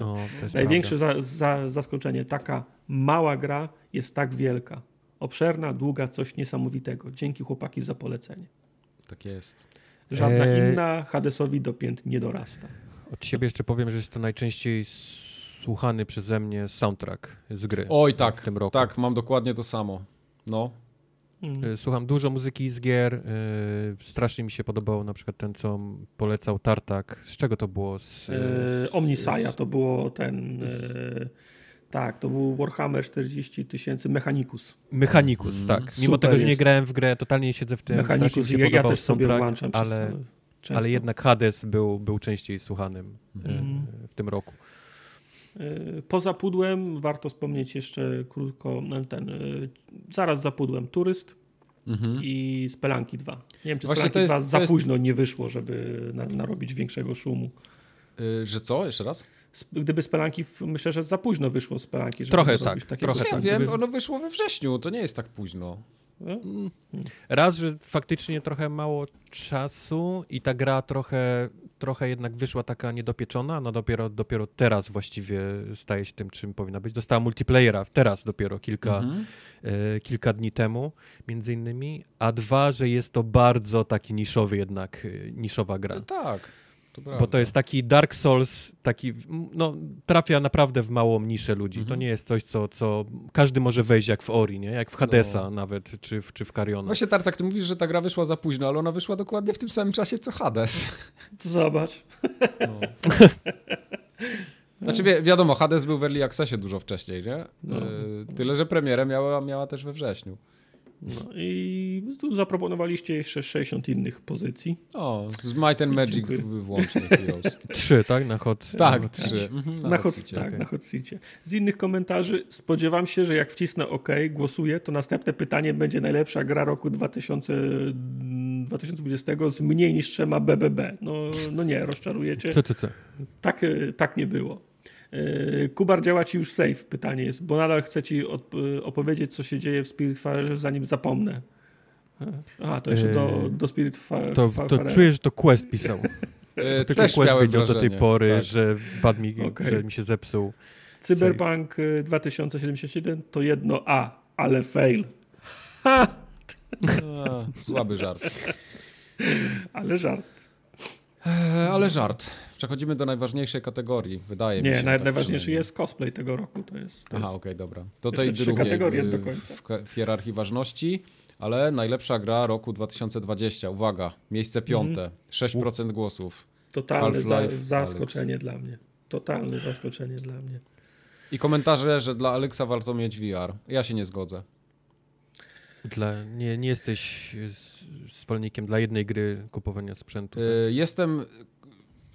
O, <laughs> Największe za, za, zaskoczenie. Taka mała gra jest tak wielka. Obszerna, długa, coś niesamowitego. Dzięki chłopaki za polecenie. Tak jest. Żadna eee... inna Hadesowi do pięt nie dorasta. Od siebie jeszcze powiem, że jest to najczęściej słuchany przeze mnie soundtrack z gry. Oj, tak, w tym roku. tak, mam dokładnie to samo. No. Mm. Słucham dużo muzyki z gier. Yy, strasznie mi się podobało na przykład ten, co polecał Tartak. Z czego to było? Z, yy, Omnisaja to było ten... Yy, tak, to był Warhammer 40 tysięcy Mechanicus. Mechanicus, mm. tak. Mimo tego, że nie grałem w grę, totalnie siedzę w tym. Mechanicus, ja, ja też sobie włączam ale... Często. Ale jednak Hades był, był częściej słuchanym mm. w tym roku. E, poza pudłem warto wspomnieć jeszcze krótko ten, e, zaraz za pudłem Turyst mhm. i Spelanki 2. Nie wiem, czy Właśnie Spelanki 2 jest, za późno nie wyszło, żeby na, narobić większego szumu. Yy, że co? Jeszcze raz? Gdyby Spelanki, myślę, że za późno wyszło Spelanki. Trochę tak. Trochę tak. Ja wiem, ono wyszło we wrześniu, to nie jest tak późno. Mm. Raz, że faktycznie trochę mało czasu i ta gra trochę, trochę jednak wyszła taka niedopieczona, no dopiero, dopiero teraz właściwie staje się tym, czym powinna być. Dostała multiplayera teraz dopiero kilka, mhm. e, kilka dni temu, między innymi, a dwa, że jest to bardzo taki niszowy jednak, e, niszowa gra. No tak. To bo to jest taki Dark Souls, taki, no, trafia naprawdę w małą niszę ludzi. To mhm. nie jest coś, co, co każdy może wejść jak w Ori, nie? Jak w Hadesa no. nawet, czy w, czy w Cariona. Właśnie Tartak, ty mówisz, że ta gra wyszła za późno, ale ona wyszła dokładnie w tym samym czasie, co Hades. Zobacz. No. <laughs> Znaczy wi wiadomo, Hades był w Early Accessie dużo wcześniej, nie? No. E, tyle, że premierę miała, miała też we wrześniu. No i tu zaproponowaliście jeszcze 60 innych pozycji. O, z Might and Magic włącznie <laughs> Heroes. Trzy, tak? Na hot Tak, trzy. Mhm, na, na hot, hot tak, okay. na hot. Z innych komentarzy spodziewam się, że jak wcisnę OK, głosuję, to następne pytanie będzie najlepsza gra roku 2000, 2020 z mniej niż trzema BBB. No, no nie, rozczarujecie. Co, co, co? Tak, tak nie było. E, Kubar działa ci już safe, pytanie jest, bo nadal chcę ci e, opowiedzieć, co się dzieje w Spirit Spiritfarze, zanim zapomnę. E, aha, to jeszcze do, do Spirit Fa To, to czuję, że to Quest pisał. <laughs> Tylko Quest wiedział wrażenie. do tej pory, tak. że wpadł mi, okay. że mi się zepsuł. Cyberpunk safe. 2077 to jedno A, ale fail. A, <laughs> słaby żart. <laughs> ale żart. ale żart. Przechodzimy do najważniejszej kategorii, wydaje nie, mi się. Nie, tak najważniejszy jest cosplay tego roku. To jest, to Aha, okej, okay, dobra. To tej drugiej kategorie do końca. W, w hierarchii ważności, ale najlepsza gra roku 2020. Uwaga, miejsce piąte, mm. 6% głosów. Totalne za, zaskoczenie Alex. dla mnie. Totalne zaskoczenie dla mnie. I komentarze, że dla Alexa warto mieć VR. Ja się nie zgodzę. Dla, nie, nie jesteś zwolennikiem dla jednej gry kupowania sprzętu? Tak? Jestem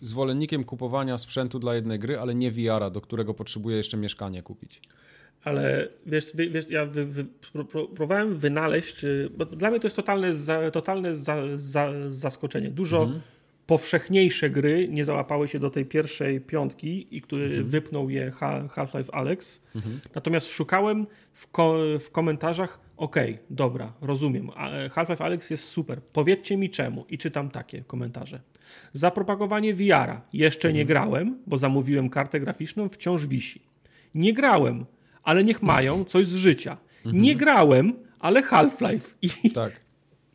zwolennikiem kupowania sprzętu dla jednej gry, ale nie VR-a, do którego potrzebuję jeszcze mieszkanie kupić. Ale wiesz, wiesz ja wy, wy, próbowałem wynaleźć, czy, bo dla mnie to jest totalne, za, totalne za, za, zaskoczenie. Dużo mhm. powszechniejsze gry nie załapały się do tej pierwszej piątki i który mhm. wypnął je Half-Life Alex. Mhm. Natomiast szukałem w, ko w komentarzach, okej, okay, dobra, rozumiem, Half-Life Alex jest super, powiedzcie mi czemu i czytam takie komentarze. Za propagowanie VR-a jeszcze nie mhm. grałem, bo zamówiłem kartę graficzną, wciąż wisi. Nie grałem, ale niech mają coś z życia. Mhm. Nie grałem, ale Half-Life. I, tak.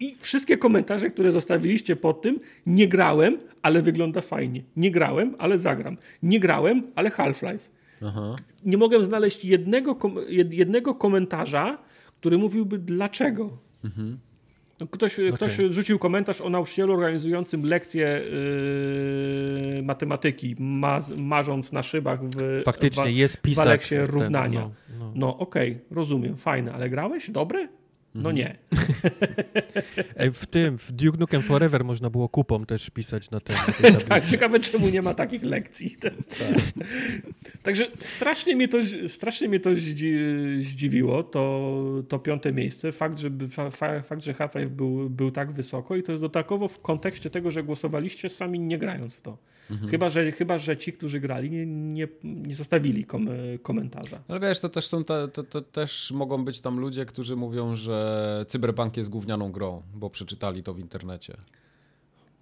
I wszystkie komentarze, które zostawiliście pod tym, nie grałem, ale wygląda fajnie. Nie grałem, ale zagram. Nie grałem, ale Half-Life. Nie mogę znaleźć jednego, jednego komentarza, który mówiłby dlaczego. Mhm. Ktoś, okay. ktoś rzucił komentarz o nauczycielu organizującym lekcję yy, matematyki, marząc na szybach w, Faktycznie, w, jest pisak w równania. no, no. no okej, okay, rozumiem, fajne, ale grałeś? Dobre? No mhm. nie. <laughs> w tym, w Duke Nukem Forever można było kupą też pisać na ten. <laughs> tak, ciekawe czemu nie ma takich lekcji. <laughs> tak. Także strasznie mnie to, strasznie mnie to zdziwiło, to, to piąte miejsce. Fakt, że, fakt, że Half-Life był, był tak wysoko i to jest dodatkowo w kontekście tego, że głosowaliście sami nie grając w to. Mhm. Chyba, że, chyba, że ci, którzy grali, nie, nie, nie zostawili kom, komentarza. Ale wiesz, to też są te, to, to też mogą być tam ludzie, którzy mówią, że Cyberpunk jest gównianą grą, bo przeczytali to w internecie.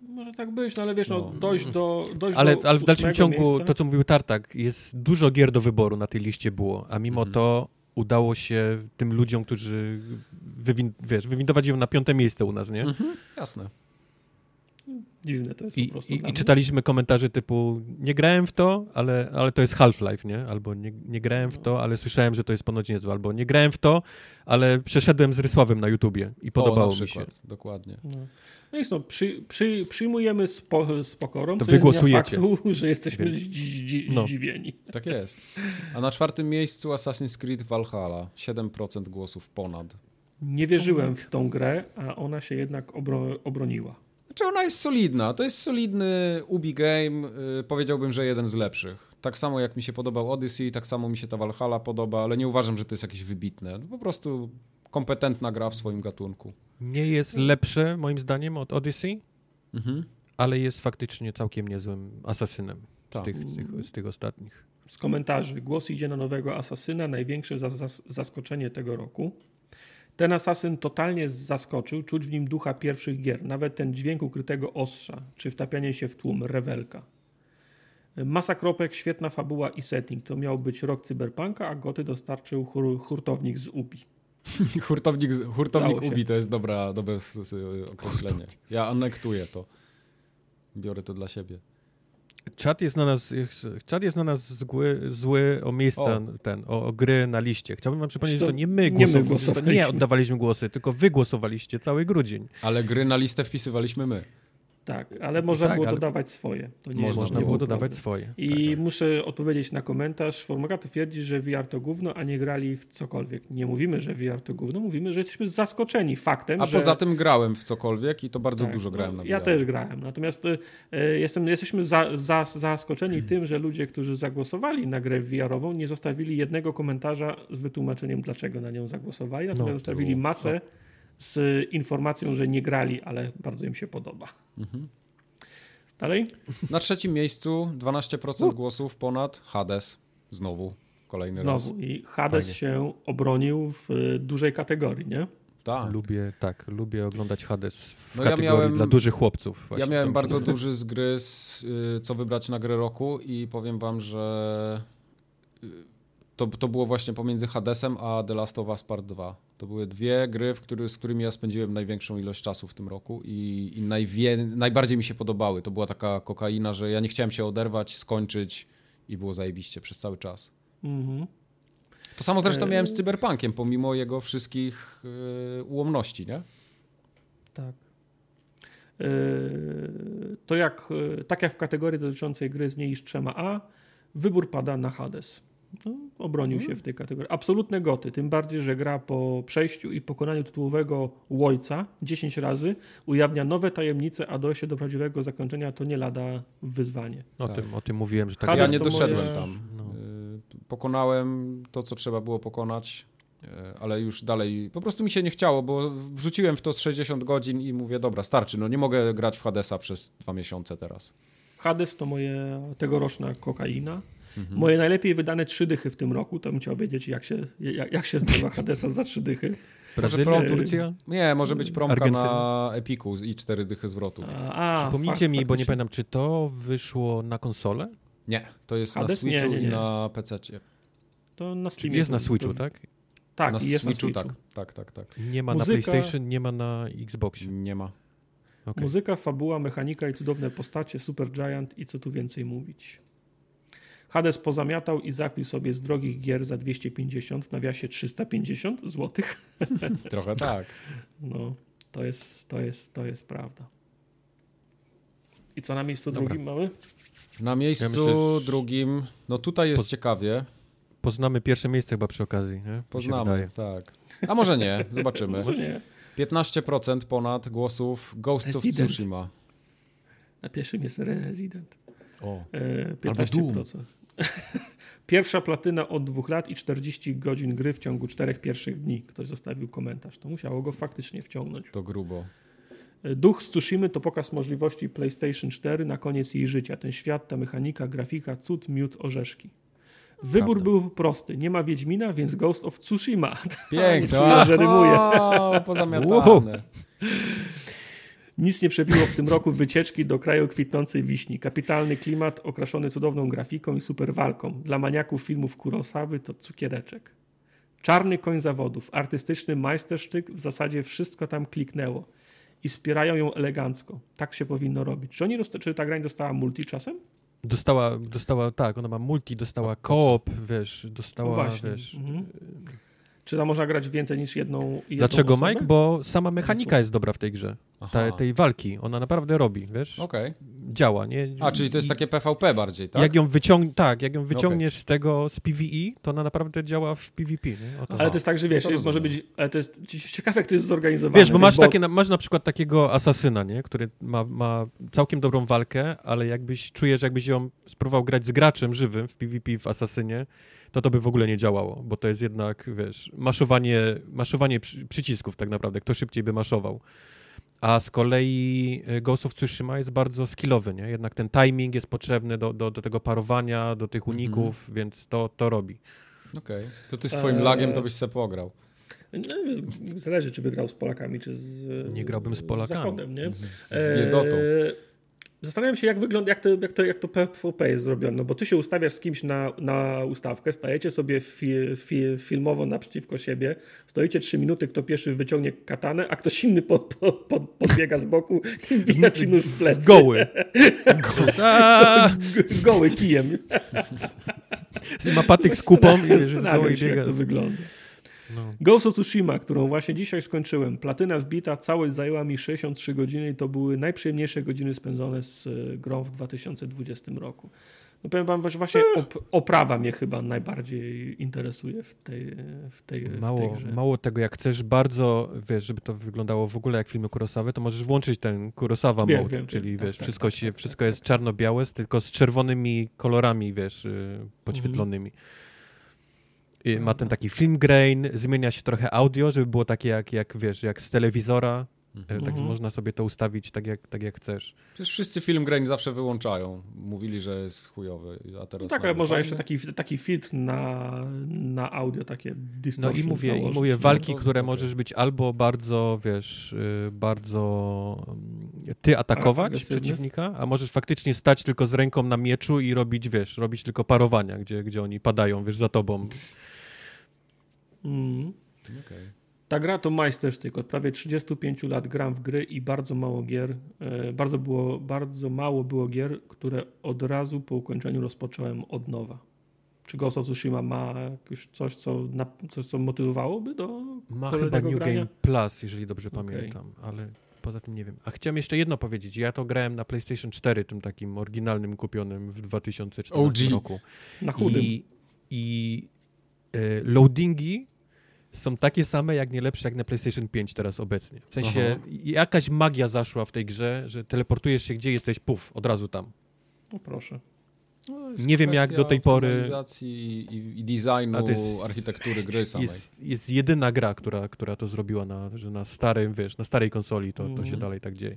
Może tak być, no ale wiesz, no, no dojść do. Dojść ale, do ale w dalszym ciągu, miejsca... to co mówił Tartak, jest dużo gier do wyboru na tej liście było, a mimo mhm. to udało się tym ludziom, którzy wywin wiesz, wywindować ją na piąte miejsce u nas, nie? Mhm, jasne. Dziwne to jest I, po prostu. I, i czytaliśmy komentarze typu nie grałem w to, ale, ale to jest Half-Life, nie? Albo nie, nie grałem w to, ale słyszałem, że to jest ponoć niezłe. Albo nie grałem w to, ale przeszedłem z Rysławem na YouTubie i podobało o, mi się. Dokładnie. No. No i no, przy, przy, przyjmujemy z, po, z pokorą, to wygłosujecie. faktu, <laughs> że jesteśmy zdzi, no. zdziwieni. Tak jest. A na czwartym miejscu Assassin's Creed Valhalla. 7% głosów ponad. Nie wierzyłem w tą grę, a ona się jednak obro, obroniła. Znaczy ona jest solidna. To jest solidny Ubi game. Yy, powiedziałbym, że jeden z lepszych. Tak samo jak mi się podobał Odyssey, tak samo mi się ta Valhalla podoba, ale nie uważam, że to jest jakieś wybitne. Po prostu kompetentna gra w swoim gatunku. Nie jest lepsze moim zdaniem od Odyssey, mhm. ale jest faktycznie całkiem niezłym asasynem z tak. tych, z, tych, z tych ostatnich. Z komentarzy. Głos idzie na nowego asasyna. Największe zaskoczenie tego roku. Ten asasyn totalnie zaskoczył, czuć w nim ducha pierwszych gier, nawet ten dźwięk ukrytego ostrza, czy wtapianie się w tłum, rewelka. Masa kropek, świetna fabuła i setting. To miał być rok cyberpunka, a goty dostarczył hur hurtownik z UBI. <laughs> hurtownik hurtownik UBI to jest dobra, dobre określenie. Ja anektuję to. Biorę to dla siebie. Czat jest na nas, czat jest na nas zły, zły o miejsca, o. ten, o, o, gry na liście. Chciałbym wam przypomnieć, że to nie my, nie, my głosowaliśmy. nie oddawaliśmy głosy, tylko wy głosowaliście cały grudzień. Ale gry na listę wpisywaliśmy my. Tak, ale można tak, było dodawać swoje. można było dodawać swoje. I tak. muszę odpowiedzieć na komentarz. Formoga twierdzi, że VR to gówno, a nie grali w cokolwiek. Nie mówimy, że VR to gówno, mówimy, że jesteśmy zaskoczeni faktem, a że... poza tym grałem w cokolwiek i to bardzo tak, dużo grałem na VR. Ja też grałem, natomiast y, jestem, jesteśmy za, za, zaskoczeni hmm. tym, że ludzie, którzy zagłosowali na grę VR-ową, nie zostawili jednego komentarza z wytłumaczeniem, dlaczego na nią zagłosowali, natomiast no, zostawili masę no z informacją, że nie grali, ale bardzo im się podoba. Mhm. Dalej? Na trzecim miejscu 12% głosów ponad Hades. Znowu. Kolejny Znowu. raz. I Hades Fajnie. się obronił w dużej kategorii, nie? Tak. Lubię, tak, lubię oglądać Hades w no kategorii ja miałem, dla dużych chłopców. Właśnie ja miałem bardzo duży zgryz, y, co wybrać na grę roku i powiem wam, że y, to, to było właśnie pomiędzy Hadesem a The Last of Us Part 2. To były dwie gry, w który, z którymi ja spędziłem największą ilość czasu w tym roku i, i najwie, najbardziej mi się podobały. To była taka kokaina, że ja nie chciałem się oderwać, skończyć i było zajebiście przez cały czas. Mhm. To samo zresztą miałem z Cyberpunkiem, pomimo jego wszystkich yy, ułomności, nie? Tak. Yy, to jak, tak jak w kategorii dotyczącej gry z mniej niż 3A, wybór pada na Hades. No, obronił się w tej kategorii. Absolutne goty, tym bardziej, że gra po przejściu i pokonaniu tytułowego Łojca 10 razy ujawnia nowe tajemnice, a dojście do prawdziwego zakończenia to nie lada wyzwanie. O, tak. tym, o tym mówiłem, że tak Ja nie doszedłem tam. No. Y, pokonałem to, co trzeba było pokonać, y, ale już dalej po prostu mi się nie chciało, bo wrzuciłem w to z 60 godzin i mówię, dobra, starczy, no nie mogę grać w Hadesa przez dwa miesiące teraz. Hades to moje tegoroczna kokaina. Mhm. Moje najlepiej wydane trzy dychy w tym roku, to bym chciał wiedzieć, jak się, jak, jak się zdobywa Hadesa za trzy dychy. Brazylia, prom, Turcja? Nie, może być promka Argentyna. na Epiku i cztery dychy zwrotu. A, a Przypomnijcie fakt, mi, bo nie pamiętam, czy to wyszło na konsolę? Nie, to jest Hades? na Switchu nie, nie, nie. i na PC. To na Steamie. Jest na Switchu, tak? Tak, na jest Switchu, na Switchu, tak. Tak, tak, tak. Nie ma Muzyka... na PlayStation, nie ma na Xboxie. Nie ma. Okay. Muzyka, fabuła, mechanika i cudowne postacie, Super Giant i co tu więcej mówić. Hades pozamiatał i zakpił sobie z drogich gier za 250, w nawiasie 350 zł. <laughs> Trochę tak. No, to jest, to jest, to jest prawda. I co na miejscu Dobra. drugim mamy? Na miejscu ja myślę, drugim, no tutaj jest po... ciekawie. Poznamy pierwsze miejsce chyba przy okazji, nie? Poznamy, tak. A może nie, zobaczymy. <laughs> może nie. 15% ponad głosów Ghosts Resident. of Tsushima. Na pierwszym jest Resident. O, 15%. <laughs> Pierwsza platyna od dwóch lat i 40 godzin gry w ciągu czterech pierwszych dni. Ktoś zostawił komentarz. To musiało go faktycznie wciągnąć. To grubo. Duch z Tsushimy to pokaz możliwości PlayStation 4 na koniec jej życia. Ten świat, ta mechanika, grafika, cud, miód, orzeszki. Wybór Prawda. był prosty. Nie ma Wiedźmina, więc Ghost of Tsushima. <laughs> Pięknie. <laughs> Że rymuje. Pozamiatane. Nic nie przebiło w tym roku wycieczki do kraju kwitnącej wiśni. Kapitalny klimat okraszony cudowną grafiką i super walką. Dla maniaków filmów Kurosawy to cukiereczek. Czarny koń zawodów, artystyczny majstersztyk, w zasadzie wszystko tam kliknęło. I wspierają ją elegancko. Tak się powinno robić. Czy, oni, czy ta gra dostała multi czasem? Dostała, dostała, tak, ona ma multi, dostała koop, wiesz, dostała, no wiesz... Mhm. Czy tam można grać więcej niż jedną, jedną Dlaczego, osobę? Mike? Bo sama mechanika jest dobra w tej grze. Ta, tej walki. Ona naprawdę robi, wiesz? Okay. Działa, nie? A, czyli to jest I takie PvP bardziej, tak? Jak ją wyciąg tak, jak ją wyciągniesz okay. z tego, z PvE, to ona naprawdę działa w PvP, nie? To ale to jest tak, że wiesz, to może być, ale to jest ciekawe, jak to jest zorganizowane. Wiesz, bo masz, bo... Takie, masz na przykład takiego asasyna, nie? Który ma, ma całkiem dobrą walkę, ale jakbyś, czujesz, jakbyś ją spróbował grać z graczem żywym w PvP w asasynie, to to by w ogóle nie działało, bo to jest jednak, wiesz, maszowanie, maszowanie przycisków tak naprawdę, kto szybciej by maszował. A z kolei e, Ghost of Tsushima jest bardzo skillowy, nie? Jednak ten timing jest potrzebny do, do, do tego parowania, do tych mhm. uników, mm -hmm. więc to, to robi. Okej. Okay. To ty z twoim lagiem to byś se pograł. No, zależy, czy by grał z Polakami, czy z Nie grałbym z Polakami. Z Zachodem, nie? Z, z biedotą. E Zastanawiam się, jak wygląda, jak to, jak to, jak to PvP jest zrobione, no bo ty się ustawiasz z kimś na, na ustawkę, stajecie sobie fi, fi, filmowo naprzeciwko siebie, stoicie trzy minuty, kto pierwszy wyciągnie katanę, a ktoś inny po, po, po, podbiega z boku i wbija ci nóż w plecy. Goły. <laughs> Goły kijem. Ma patyk z kupą i Zastanawiam się, jak to wygląda. No. Ghost of Tsushima, którą właśnie dzisiaj skończyłem. Platyna wbita, całość zajęła mi 63 godziny i to były najprzyjemniejsze godziny spędzone z e, grą w 2020 roku. No powiem wam, właśnie op oprawa mnie chyba najbardziej interesuje w tej, w tej, mało, w tej grze. Mało tego, jak chcesz bardzo, wiesz, żeby to wyglądało w ogóle jak filmy Kurosawy, to możesz włączyć ten Kurosawa wiem, mode, wiem, czyli wiem, wiesz, tak, wszystko, tak, się, tak, wszystko tak, jest tak. czarno-białe, tylko z czerwonymi kolorami, wiesz, y, podświetlonymi. Mhm ma ten taki film grain, zmienia się trochę audio, żeby było takie jak, jak wiesz, jak z telewizora. Mhm. Także mhm. można sobie to ustawić tak jak, tak jak chcesz. Przecież wszyscy film grain zawsze wyłączają. Mówili, że jest chujowy, a teraz... No tak, ale można jeszcze taki, taki filtr na, na audio, takie No i mówię, i mówię walki, no, które okay. możesz być albo bardzo, wiesz, y, bardzo mm, ty atakować Agresywny? przeciwnika, a możesz faktycznie stać tylko z ręką na mieczu i robić, wiesz, robić tylko parowania, gdzie, gdzie oni padają, wiesz, za tobą. Mm. Okay. Ta gra to majstersztyk. Od prawie 35 lat gram w gry i bardzo mało gier, e, bardzo, było, bardzo mało było gier, które od razu po ukończeniu rozpocząłem od nowa. Czy Ghost of Tsushima ma już coś, co, na, coś, co motywowałoby do Ma chyba New grania? Game Plus, jeżeli dobrze okay. pamiętam, ale poza tym nie wiem. A chciałem jeszcze jedno powiedzieć. Ja to grałem na PlayStation 4, tym takim oryginalnym kupionym w 2014 OG. roku. Na chudym. I i e, loadingi są takie same, jak nie lepsze, jak na PlayStation 5 teraz obecnie. W sensie Aha. jakaś magia zaszła w tej grze, że teleportujesz się gdzie jesteś, puf, od razu tam. No proszę. No, nie wiem jak do tej pory. I, i, designu, jest, architektury gry samej. Jest, jest jedyna gra, która, która to zrobiła na, że na starym, wiesz, na starej konsoli to, to się mhm. dalej tak dzieje.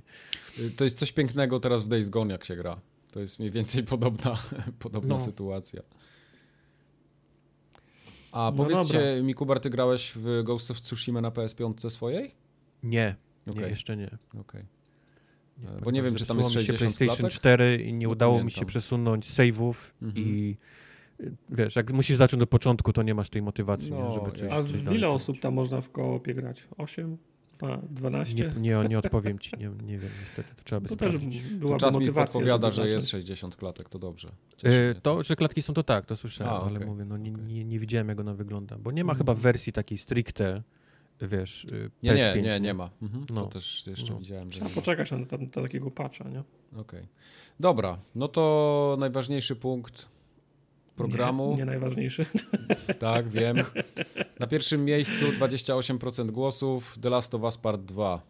Y, to jest coś pięknego teraz w Days Gone, jak się gra. To jest mniej więcej <laughs> podobna, podobna no. sytuacja. A no powiedzcie dobra. mi, Kubar, ty grałeś w Ghost of Tsushima na PS5 swojej? Nie, okay. nie jeszcze nie. Okay. Nie, Bo nie wiem, czy tam jest 60 się PlayStation klatek? 4 i nie no, udało mi się przesunąć save'ów mhm. i wiesz, jak musisz zacząć od początku, to nie masz tej motywacji, no, nie, żeby coś A w ile osób tam można w koopie grać? 8? 12? Nie, nie, nie odpowiem ci, nie, nie wiem niestety, to trzeba by to sprawdzić. Czas mi podpowiada, że jest 60 klatek, to dobrze. Yy, to, że klatki są, to tak, to słyszałem, A, okay. ale mówię, no nie, nie, nie, widziałem jak ona wygląda, bo nie ma mm. chyba wersji takiej stricte, wiesz, y, nie, PS5. Nie, nie, nie ma. Mhm. No. To też jeszcze no. widziałem. Trzeba poczekać na, na, na, takiego patcha, nie? Okej. Okay. Dobra, no to najważniejszy punkt programu. Nie, nie najważniejszy. <laughs> Tak, wiem. Na pierwszym miejscu 28% głosów The Last of Us Part 2.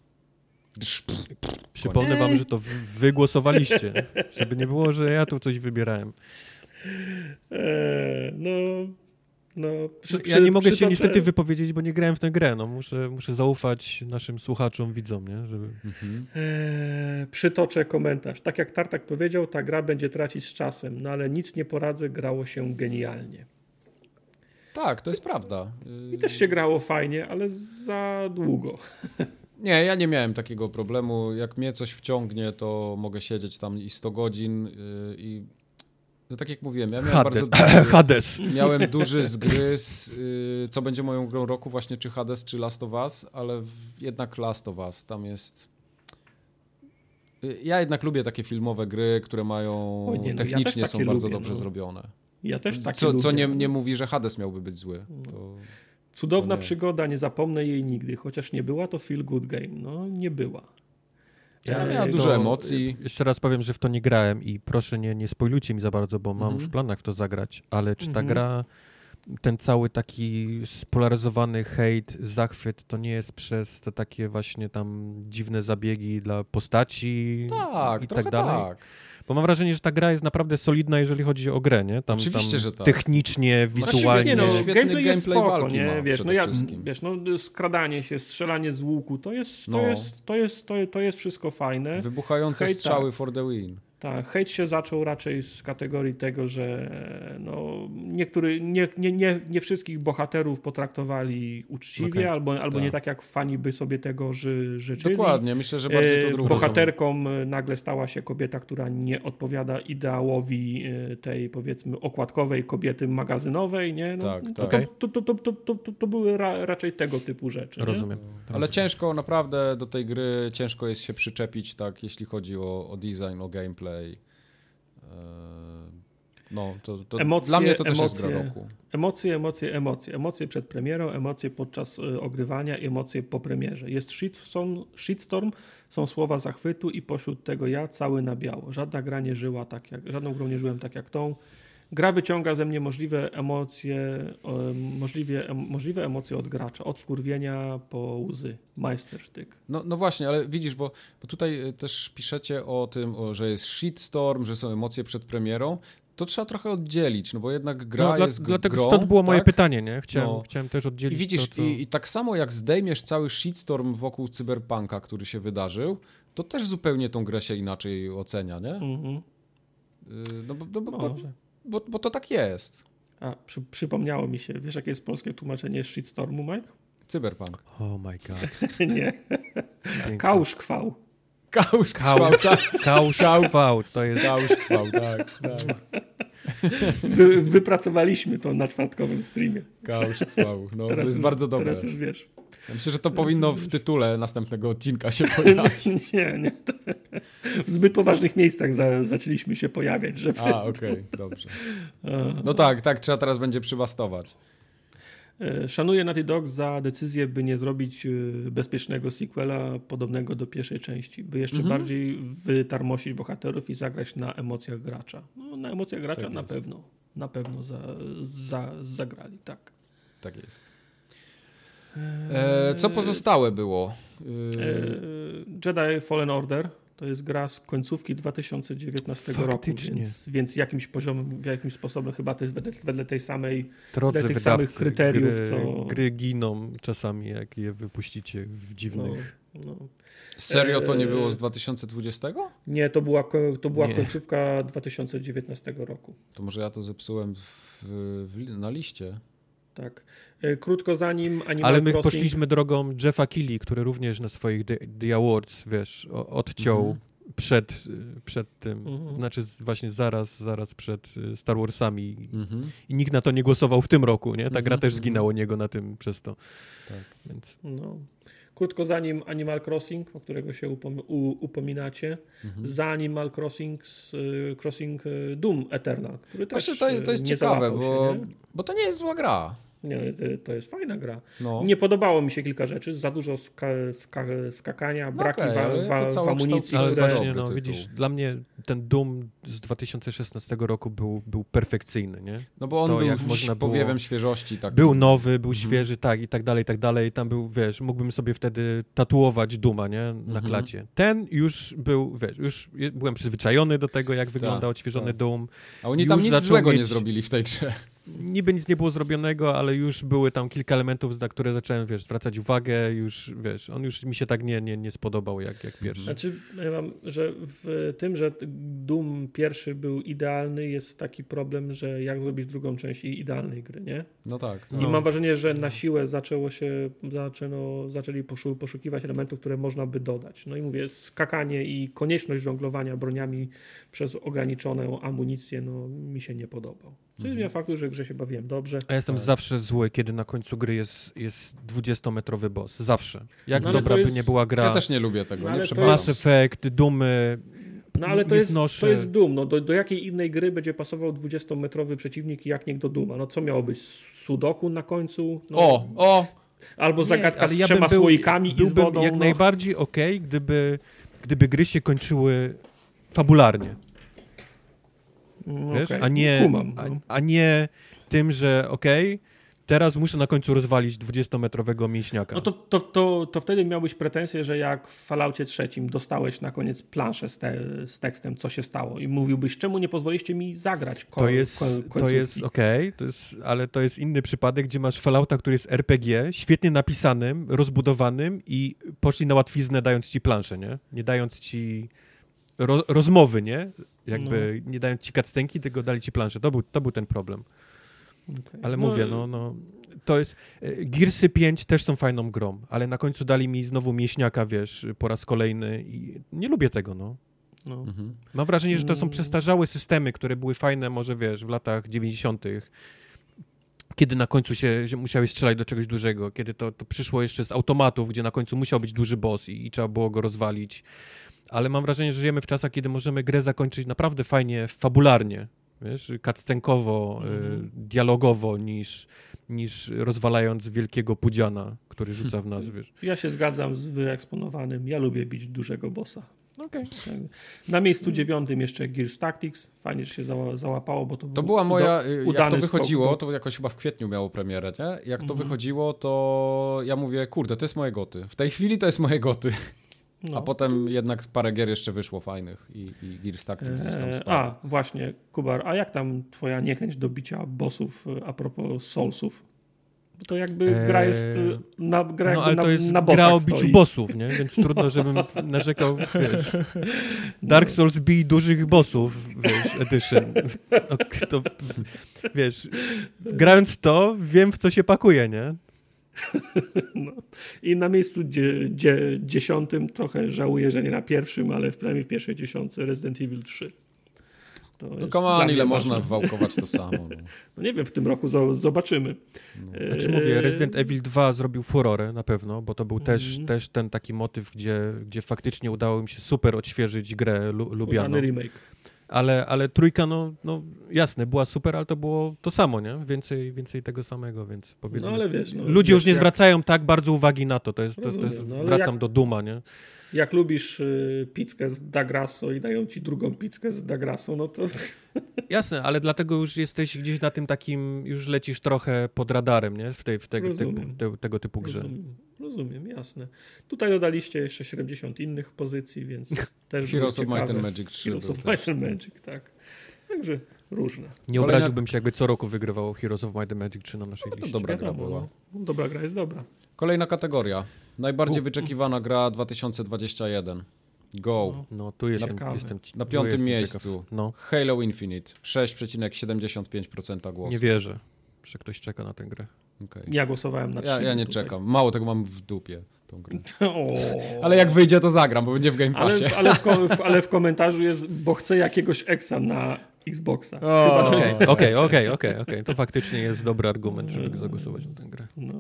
Przypomnę wam, że to wy głosowaliście, żeby nie było, że ja tu coś wybierałem. Eee, no, no, przy, ja nie mogę się niestety wypowiedzieć, bo nie grałem w tę grę. No, muszę, muszę zaufać naszym słuchaczom, widzom, nie? Żeby... Mhm. Eee, przytoczę komentarz. Tak jak Tartak powiedział, ta gra będzie tracić z czasem, no ale nic nie poradzę, grało się genialnie. Tak, to jest prawda. I też się grało fajnie, ale za długo. <laughs> Nie, ja nie miałem takiego problemu. Jak mnie coś wciągnie, to mogę siedzieć tam i 100 godzin yy, i no tak jak mówiłem, ja miałem Hades. bardzo duży, <laughs> Hades. miałem duży <laughs> zgryz, yy, co będzie moją grą roku właśnie, czy Hades, czy Last of Us, ale jednak Last of Us, tam jest... Y, ja jednak lubię takie filmowe gry, które mają nie, no, technicznie ja są bardzo lubię, dobrze no. zrobione. Ja też takie Co, lubię. co nie, nie mówi, że Hades miałby być zły. No. To... Cudowna to przygoda, nie zapomnę jej nigdy, chociaż nie była to feel good game. No, nie była. Ja miałem dużo emocji. Jeszcze raz powiem, że w to nie grałem i proszę nie, nie spoilujcie mi za bardzo, bo mam mhm. w planach w to zagrać, ale czy ta mhm. gra, ten cały taki spolaryzowany hejt, zachwyt, to nie jest przez te takie właśnie tam dziwne zabiegi dla postaci tak, i tak dalej? Tak. Bo mam wrażenie, że ta gra jest naprawdę solidna, jeżeli chodzi o grę, nie? Tam, Oczywiście, tam że tak. Technicznie, wizualnie. No, świetny gameplay, gameplay walki nie? Wiesz, no ja, wiesz, no skradanie się, strzelanie z łuku, to jest, to no. jest, to jest, to, to jest wszystko fajne. Wybuchające Hejta. strzały for the win. Tak, hejt się zaczął raczej z kategorii tego, że no, niektóry, nie, nie, nie, nie wszystkich bohaterów potraktowali uczciwie, okay. albo, albo tak. nie tak jak fani by sobie tego ży, życzyli. Dokładnie, myślę, że bardziej to e, drugie. Bohaterką nagle stała się kobieta, która nie odpowiada ideałowi e, tej powiedzmy okładkowej kobiety magazynowej, nie? No, tak, to, tak. To, to, to, to, to, to, to były ra, raczej tego typu rzeczy. Rozumiem. Ale Rozumiem. ciężko, naprawdę do tej gry ciężko jest się przyczepić, tak, jeśli chodzi o, o design, o gameplay E, no, to, to emocje, dla mnie to też emocje, jest gra roku. Emocje, emocje, emocje. Emocje przed premierą, emocje podczas e, ogrywania, emocje po premierze. Jest shitstorm, shitstorm, są słowa zachwytu i pośród tego ja cały na biało. Żadna gra nie żyła tak jak, żadną grą nie żyłem tak jak tą. Gra wyciąga ze mnie możliwe emocje, możliwe, możliwe emocje od gracza, od wkurwienia po łzy. Majstersztyk. No, no właśnie, ale widzisz, bo, bo tutaj e, też piszecie o tym, o, że jest shitstorm, że są emocje przed premierą. To trzeba trochę oddzielić, no bo jednak gra no, dla, jest dlatego grą. Stąd było tak? moje pytanie, nie? Chciałem, no. chciałem też oddzielić I widzisz, to, co... i, i tak samo jak zdejmiesz cały shitstorm wokół Cyberpunka, który się wydarzył, to też zupełnie tą grę się inaczej ocenia, nie? Mhm. No, bo, no, bo, bo, bo, bo to tak jest. A, przy, przypomniało mi się, wiesz jakie jest polskie tłumaczenie shitstormu, Mike? Cyberpunk. Oh my god. <laughs> Nie. Kausz kwał. Kausz kwał, tak. Kausz kwał, to jest... Kausz kwał, tak. tak. Wy, wypracowaliśmy to na czwartkowym streamie. Kwał, no teraz to jest już, bardzo dobre. Teraz już wiesz. Ja myślę, że to powinno w tytule następnego odcinka się <laughs> pojawić. nie, nie. W zbyt poważnych miejscach za, zaczęliśmy się pojawiać. Żeby A, okej, okay, dobrze. No tak, tak, trzeba teraz będzie przybastować. E, szanuję Naughty Dog za decyzję, by nie zrobić e, bezpiecznego sequela podobnego do pierwszej części, by jeszcze mhm. bardziej wytarmosić bohaterów i zagrać na emocjach gracza. No, na emocjach gracza tak na pewno. na pewno za, za, zagrali, tak. Tak jest. E, co pozostałe było? E, Jedi Fallen Order to jest gra z końcówki 2019 Faktycznie. roku, więc, więc jakimś poziomem, jakimś sposobem chyba to jest wedle, wedle tej samej Drodzy wedle tych samych kryteriów, gry, co... Gry giną czasami, jak je wypuścicie w dziwnych... No, no. Serio to nie było z 2020? Nie, to była, to była nie. końcówka 2019 roku. To może ja to zepsułem w, w, na liście. Tak. E, krótko zanim Animal Ale my Crossing... poszliśmy drogą Jeffa Keighley, który również na swoich The, The Awards, wiesz, odciął mhm. przed, przed tym, mhm. znaczy właśnie zaraz, zaraz przed y, Star Warsami mhm. i nikt na to nie głosował w tym roku, nie? Ta gra też zginęło niego na tym przez to. Tak. Więc... No. Krótko zanim Animal Crossing, o którego się upom upominacie, mhm. za Animal Crossing, y, Crossing y, Doom Eternal, który Właśnie też to, to jest ciekawe, bo, się, bo to nie jest zła gra. Nie, to jest fajna gra. No. Nie podobało mi się kilka rzeczy, za dużo ska, ska, skakania, no braki okay, wa, wa, w amunicji. Ale właśnie, no, widzisz, dla mnie ten Doom z 2016 roku był, był perfekcyjny, nie? No bo on to, był jak można powiewem było, świeżości. Tak. Był nowy, był mhm. świeży, tak i tak dalej, i tak dalej. Tam był, wiesz, mógłbym sobie wtedy tatuować Duma, nie? Na mhm. klacie. Ten już był, wiesz, już byłem przyzwyczajony do tego, jak wygląda tak, odświeżony tak. Doom. A oni tam nic złego mieć... nie zrobili w tej grze niby nic nie było zrobionego, ale już były tam kilka elementów, na które zacząłem, wiesz, zwracać uwagę, już, wiesz, on już mi się tak nie, nie, nie spodobał jak, jak pierwszy. Znaczy, ja mam, że w tym, że Doom pierwszy był idealny, jest taki problem, że jak zrobić drugą część idealnej gry, nie? No tak. No. I mam wrażenie, że na siłę zaczęło się, zaczęło, zaczęli poszu, poszukiwać elementów, które można by dodać. No i mówię, skakanie i konieczność żonglowania broniami przez ograniczoną amunicję, no mi się nie podobał. Co mhm. faktu, że grze się bawiłem dobrze. A jestem tak. zawsze zły, kiedy na końcu gry jest, jest 20-metrowy boss. Zawsze. Jak no, dobra jest... by nie była gra. Ja też nie lubię tego. No, nie Mass Effect, Dumy. No ale to jest, to jest Doom. No, do, do jakiej innej gry będzie pasował 20-metrowy przeciwnik jak nie do Duma? No co miało być? Sudoku na końcu? No, o, o! Albo zagadka z ja trzema był, słoikami i z wodą. jak no. najbardziej okej, okay, gdyby, gdyby gry się kończyły fabularnie. Wiesz? Okay. A, nie, Kumam, no. a, a, nie tym, że okej, okay, teraz muszę na końcu rozwalić 20-metrowego mięśniaka. No to, to, to, to wtedy miałbyś pretensję, że jak w Falloutie trzecim dostałeś na koniec planszę z, te, z, tekstem, co się stało i mówiłbyś, czemu nie pozwoliście mi zagrać ko- To jest, ko- to jest okej, okay, ale to jest inny przypadek, gdzie masz Fallouta, który jest RPG, świetnie napisanym, rozbudowanym i poszli na łatwiznę dając ci planszę, nie? Nie dając ci ro, rozmowy, nie? Jakby no. nie dając ci cutscenki, tylko dali ci planszę. To był, to był ten problem. Okay. Ale no, mówię, no, no, to jest... E, Gearsy 5 też są fajną grą, ale na końcu dali mi znowu mięśniaka, wiesz, po raz kolejny i nie lubię tego, no. no. Mhm. Mam wrażenie, że to są mm. przestarzałe systemy, które były fajne może, wiesz, w latach 90., kiedy na końcu się, się musiałeś strzelać do czegoś dużego, kiedy to, to przyszło jeszcze z automatów, gdzie na końcu musiał być duży boss i, i trzeba było go rozwalić ale mam wrażenie, że żyjemy w czasach, kiedy możemy grę zakończyć naprawdę fajnie, fabularnie, wiesz, cutscenkowo, mm. y, dialogowo, niż, niż rozwalając wielkiego pudziana, który rzuca w nas, <laughs> wiesz. Ja się zgadzam z wyeksponowanym, ja lubię bić dużego bossa. Okay. Na miejscu dziewiątym jeszcze Gears Tactics. Fajnie, że się załapało, bo to, to była moja. Do, jak to wychodziło, skok, to jakoś chyba w kwietniu miało premierę, nie? Jak to mm -hmm. wychodziło, to ja mówię, kurde, to jest moje goty. W tej chwili to jest moje goty. No. A potem jednak parę gier jeszcze wyszło fajnych i, i Gears Tactics gdzieś tam eee, spadł. A, właśnie, Kubar, a jak tam twoja niechęć do bicia bossów e, a propos Soulsów? To jakby eee, gra jest e, na, gra no, ale na, to jest na gra o biciu stoi. bossów, nie? Więc trudno, <laughs> żebym narzekał, wiesz. Dark no. Souls bij dużych bossów, wiesz, edition. <laughs> No, to, wiesz, grając to, wiem w co się pakuje, nie? <laughs> No. I na miejscu dzie, dzie, dziesiątym trochę żałuję, że nie na pierwszym, ale w prawie w pierwszej dziesiątce Resident Evil 3. To no come on, ile można wałkować to <laughs> samo. No. no. nie wiem, w tym roku zobaczymy. No. Znaczy mówię, Resident Evil 2 zrobił furorę na pewno, bo to był mm. też, też ten taki motyw, gdzie, gdzie faktycznie udało mi się super odświeżyć grę lu, lubianą. remake ale, ale trójka, no, no jasne, była super, ale to było to samo, nie? Więcej, więcej tego samego, więc powiedzmy. No ale wiesz, no, ludzie wiesz, już nie jak... zwracają tak bardzo uwagi na to, to jest, to, to jest no, wracam jak... do Duma, nie? Jak lubisz y, pizzkę z Dagrasso i dają ci drugą pizzkę z Dagrasso, no to... Jasne, ale dlatego już jesteś gdzieś na tym takim, już lecisz trochę pod radarem, nie? W tej, w tego, typu, te, tego typu grze. Rozumiem, rozumiem, jasne. Tutaj dodaliście jeszcze 70 innych pozycji, więc <laughs> też Heroes of Might and Magic 3. Heroes of Might and Magic, tak. Także różne. Nie Kolejna... obraziłbym się, jakby co roku wygrywał Heroes of Might and Magic 3 na naszej no, liście. Dobra gra była. Dobra gra jest dobra. Kolejna kategoria. Najbardziej U, wyczekiwana gra 2021. Go. No, no tu jestem, na, jestem Na piątym jestem miejscu. No. Halo Infinite. 6,75% głosów. Nie wierzę, że ktoś czeka na tę grę. Okay. Ja głosowałem na 3. Ja, ja nie tutaj. czekam. Mało tego mam w dupie. Tą grę. <laughs> ale jak wyjdzie, to zagram, bo będzie w Game Passie. Ale, ale, w, <laughs> ale w komentarzu jest, bo chcę jakiegoś exa na Xboxa. Okej, okej, okej. To faktycznie jest dobry argument, żeby zagłosować na tę grę. No.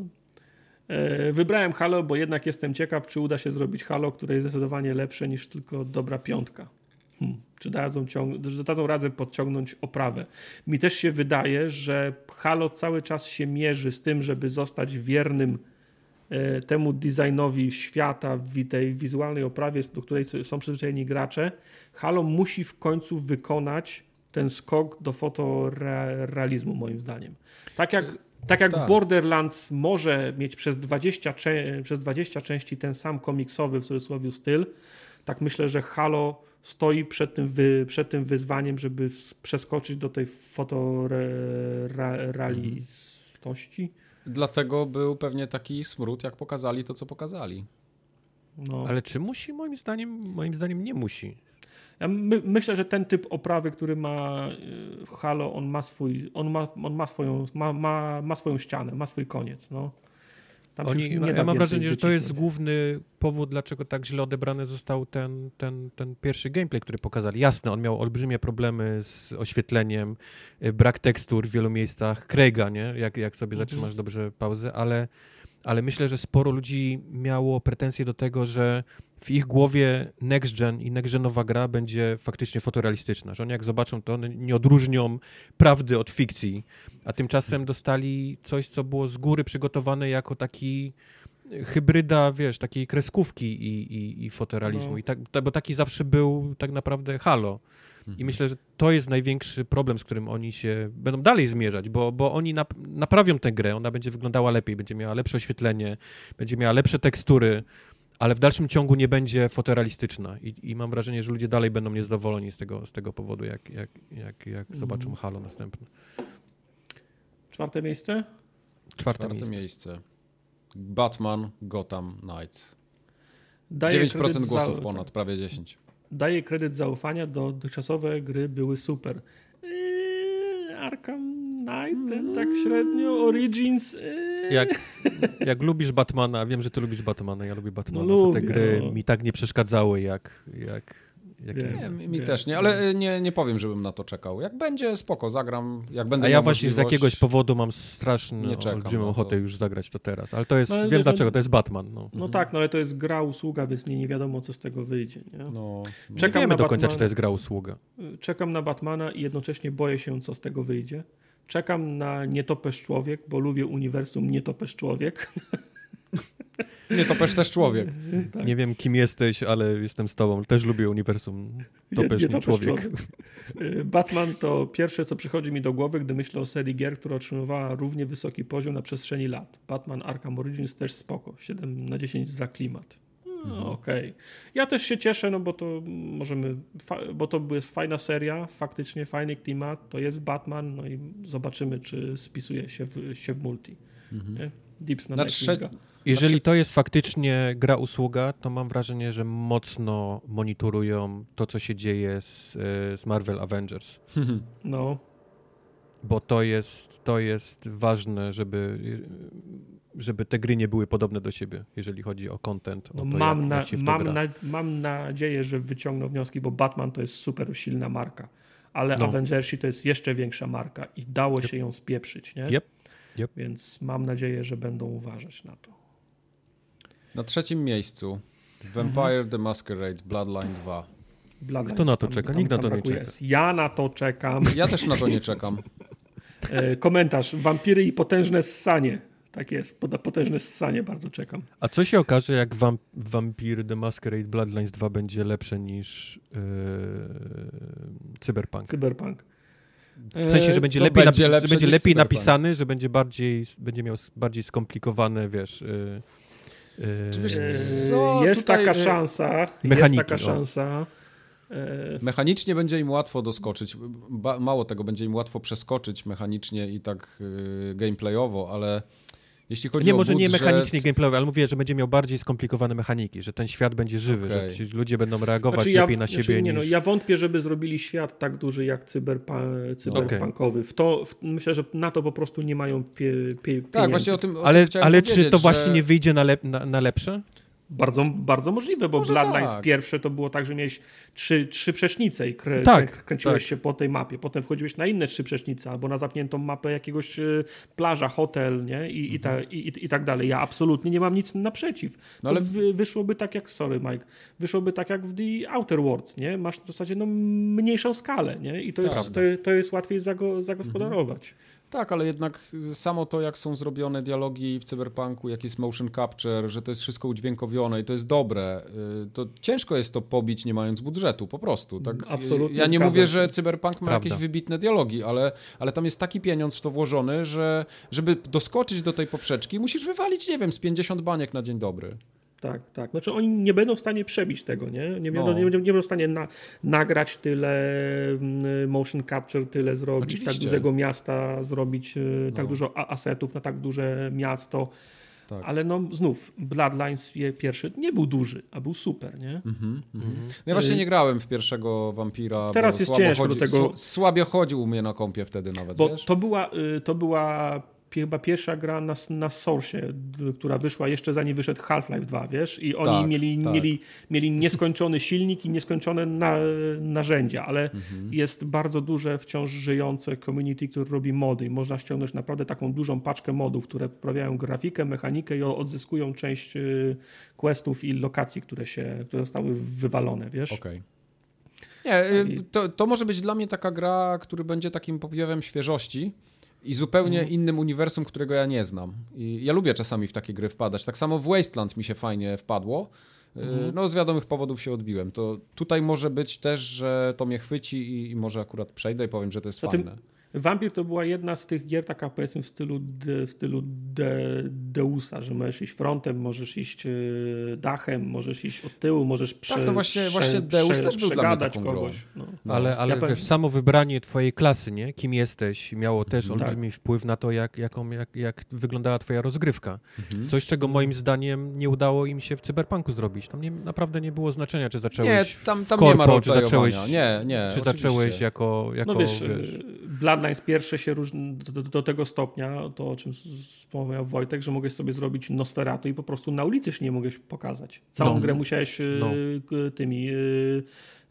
E, wybrałem Halo, bo jednak jestem ciekaw, czy uda się zrobić Halo, które jest zdecydowanie lepsze niż tylko dobra piątka. Hmm. Czy dadzą, ciąg- dadzą radę podciągnąć oprawę. Mi też się wydaje, że Halo cały czas się mierzy z tym, żeby zostać wiernym e, temu designowi świata tej wizualnej oprawie, do której są przyzwyczajeni gracze. Halo musi w końcu wykonać ten skok do fotorealizmu, moim zdaniem. Tak jak tak jak tak. Borderlands może mieć przez 20, przez 20 części ten sam komiksowy w cudzysłowie styl, tak myślę, że Halo stoi przed tym, wy, przed tym wyzwaniem, żeby przeskoczyć do tej fotorealistyczności. Dlatego był pewnie taki smród, jak pokazali to, co pokazali. No. Ale czy musi? Moim zdaniem, moim zdaniem nie musi. Ja my, myślę, że ten typ oprawy, który ma y, Halo, on ma swój, on ma, on ma swoją, ma, ma, ma swoją ścianę, ma swój koniec, no. Oni, ja mam wrażenie, że to jest główny powód, dlaczego tak źle odebrany został ten, ten, ten pierwszy gameplay, który pokazali. Jasne, on miał olbrzymie problemy z oświetleniem, y, brak tekstur w wielu miejscach, Craiga, nie? Jak, jak sobie mhm. zatrzymasz dobrze pauzę, ale, ale myślę, że sporo ludzi miało pretensje do tego, że w ich głowie next gen i next genowa gra będzie faktycznie fotorealistyczna, że oni jak zobaczą to, one nie odróżnią prawdy od fikcji, a tymczasem dostali coś, co było z góry przygotowane jako taki hybryda, wiesz, takiej kreskówki i, i, i fotorealizmu. No. I tak, bo taki zawsze był tak naprawdę Halo. I mhm. myślę, że to jest największy problem, z którym oni się będą dalej zmierzać, bo, bo oni nap naprawią tę grę, ona będzie wyglądała lepiej, będzie miała lepsze oświetlenie, będzie miała lepsze tekstury, ale w dalszym ciągu nie będzie fotorealistyczna I, i mam wrażenie, że ludzie dalej będą niezadowoleni z tego, z tego powodu, jak, jak, jak, jak mm. zobaczą Halo następne. Czwarte miejsce? Czwarte, Czwarte miejsce. miejsce. Batman Gotham Knights. Daję 9% głosów za... ponad, prawie 10. Daję kredyt zaufania, dotychczasowe gry były super. Eee, Arkham Knight, ten tak średnio, Origins. Eee. Jak, jak lubisz Batmana, wiem, że ty lubisz Batmana, ja lubię Batmana, no, to te gry no. mi tak nie przeszkadzały, jak, jak nie, mi, też nie, ale nie, nie powiem, żebym na to czekał. Jak będzie, spoko, zagram. Jak będę A ja właśnie z jakiegoś powodu mam straszną, olbrzymią ochotę już zagrać to teraz. Ale to jest, no, wiem dlaczego, to jest Batman. No. no tak, no ale to jest gra usługa, więc nie, nie wiadomo, co z tego wyjdzie. Nie? No, no. Czekam nie wiemy do końca, czy to jest gra usługa. Czekam na Batmana i jednocześnie boję się, co z tego wyjdzie. Czekam na Nietopesz Człowiek, bo lubię uniwersum Nietopesz Człowiek. <laughs> Nie, to też człowiek. Tak. Nie wiem, kim jesteś, ale jestem z tobą. Też lubię uniwersum. To nie, nie człowiek. człowiek. Y, Batman to pierwsze, co przychodzi mi do głowy, gdy myślę o serii gier, która otrzymywała równie wysoki poziom na przestrzeni lat. Batman Arkham Origins też spoko. 7 na 10 za klimat. No, mhm. Okej. Okay. Ja też się cieszę, no bo to możemy, bo to jest fajna seria, faktycznie fajny klimat, to jest Batman, no i zobaczymy, czy spisuje się w, się w multi. Mhm. Dips na, na trze- Jeżeli to jest faktycznie gra usługa, to mam wrażenie, że mocno monitorują to, co się dzieje z, e, z Marvel Avengers. No. Bo to jest, to jest ważne, żeby, żeby te gry nie były podobne do siebie, jeżeli chodzi o content. No, mam, jak, na, jak mam, na, mam nadzieję, że wyciągną wnioski, bo Batman to jest super silna marka, ale no. Avengersi to jest jeszcze większa marka i dało yep. się ją spieprzyć, nie? Yep. Yep. Więc mam nadzieję, że będą uważać na to. Na trzecim miejscu Vampire mhm. the Masquerade Bloodline 2. Bloodline Kto na to czeka? Nikt na to nie czeka. Ja na to czekam. Ja też na to nie czekam. <laughs> E, komentarz. Wampiry i potężne ssanie. Tak jest, potężne ssanie, bardzo czekam. A co się okaże, jak Vamp Vampire The Masquerade Bloodlines 2 będzie lepsze niż yy, Cyberpunk? Cyberpunk. W sensie, że będzie to lepiej, będzie, że będzie lepiej napisany, że będzie bardziej, będzie miał bardziej skomplikowane, wiesz... Yy, yy, wiesz co, jest tutaj... taka szansa, Mechaniki, jest taka szansa. Mechanicznie będzie im łatwo doskoczyć. Ba mało tego, będzie im łatwo przeskoczyć mechanicznie i tak yy, gameplayowo, ale jeśli chodzi nie, o może budżet... nie mechanicznie gameplayowy, ale mówię, że będzie miał bardziej skomplikowane mechaniki, że ten świat będzie żywy, okay. że ci ludzie będą reagować znaczy lepiej na siebie znaczy, nie, no, niż... No, ja wątpię, żeby zrobili świat tak duży jak cyberpa cyberpunkowy. W to, w, myślę, że na to po prostu nie mają pie, pie, Tak, właśnie o tym, o ale, tym ale czy to że... właśnie nie wyjdzie na, lep, na, na lepsze? Bardzo, bardzo możliwe, bo Może Bloodlines tak. pierwsze to było tak, że miałeś trzy, trzy przesznice i krę, tak, kręciłeś tak. się po tej mapie. Potem wchodziłeś na inne trzy przesznice albo na zamkniętą mapę jakiegoś e, plaża, hotel nie? I, mhm. i, ta, i, i, tak dalej. Ja absolutnie nie mam nic naprzeciw. No ale wy, wyszłoby tak jak, sorry Mike, wyszłoby tak jak w The Outer Worlds, nie? Masz w zasadzie no, mniejszą skalę nie? i to, jest, to, to, jest łatwiej zago, zagospodarować. Mhm. Tak, ale jednak samo to, jak są zrobione dialogi w cyberpunku, jak jest motion capture, że to jest wszystko udźwiękowione i to jest dobre, y, to ciężko jest to pobić nie mając budżetu, po prostu. Tak? Absolutnie. Ja nie mówię, że cyberpunk ma Prawda. jakieś wybitne dialogi, ale, ale tam jest taki pieniądz w to włożony, że żeby doskoczyć do tej poprzeczki, musisz wywalić, nie wiem, z 50 baniek na dzień dobry. Tak, tak. Znaczy oni nie będą w stanie przebić tego, nie? Nie, będą, no. nie, nie, będą w stanie na, nagrać tyle mm, motion capture, tyle zrobić, tak Oczywiście. tak dużego miasta zrobić, e, no. tak dużo asetów na tak duże miasto. Tak. Ale no znów, Bloodlines pierwszy nie był duży, a był super, nie? Mm -hmm, mm -hmm. No ja właśnie nie grałem w pierwszego Wampira. Teraz jest ciężko chodzi, do tego. Słabio chodził u mnie na kompie wtedy nawet, Bo wiesz? to była, y, to była chyba pierwsza gra na, na Source, która wyszła jeszcze zanim wyszedł Half-Life 2, wiesz? I oni tak, mieli, tak. mieli, mieli nieskończony <laughs> silnik i nieskończone na, narzędzia, ale mhm. jest bardzo duże, wciąż żyjące community, które robi mody i można ściągnąć naprawdę taką dużą paczkę modów, które poprawiają grafikę, mechanikę i odzyskują część y, questów i lokacji, które, się, które zostały wywalone, wiesz? Okej. Okay. Nie, y, to, to może być dla mnie taka gra, który będzie takim powiewem świeżości, i zupełnie mhm. innym uniwersum, którego ja nie znam. I ja lubię czasami w takie gry wpadać. Tak samo w Wasteland mi się fajnie wpadło. Mhm. No, z wiadomych powodów się odbiłem. To tutaj może być też, że to mnie chwyci i, i może akurat przejdę i powiem, że to jest fajne. Vampir to była jedna z tych gier, taka powiedzmy w stylu, w stylu de, Deusa, że możesz iść frontem, możesz iść e, dachem, możesz iść od tyłu, możesz prze, Tak, no właśnie, prze, właśnie Deus prze, też był dla mnie kogoś. No. No. Ale, ale ja wiesz, samo wybranie twojej klasy, nie? Kim jesteś, miało też mhm. olbrzymi tak. wpływ na to, jak, jaką, jak, jak wyglądała twoja rozgrywka. Mhm. Coś, czego moim zdaniem nie udało im się w Cyberpunku zrobić. Tam nie, naprawdę nie było znaczenia, czy zacząłeś nie, tam, tam korpo, nie ma czy zacząłeś, nie, nie, czy zacząłeś jako, jako no wiesz, wiesz Bloodlines pierwsze się różni do, do, tego stopnia, to o czym wspomniał Wojtek, że mogłeś sobie zrobić Nosferatu i po prostu na ulicy się nie mogłeś pokazać. Całą no. grę musiałeś y, no. tymi y,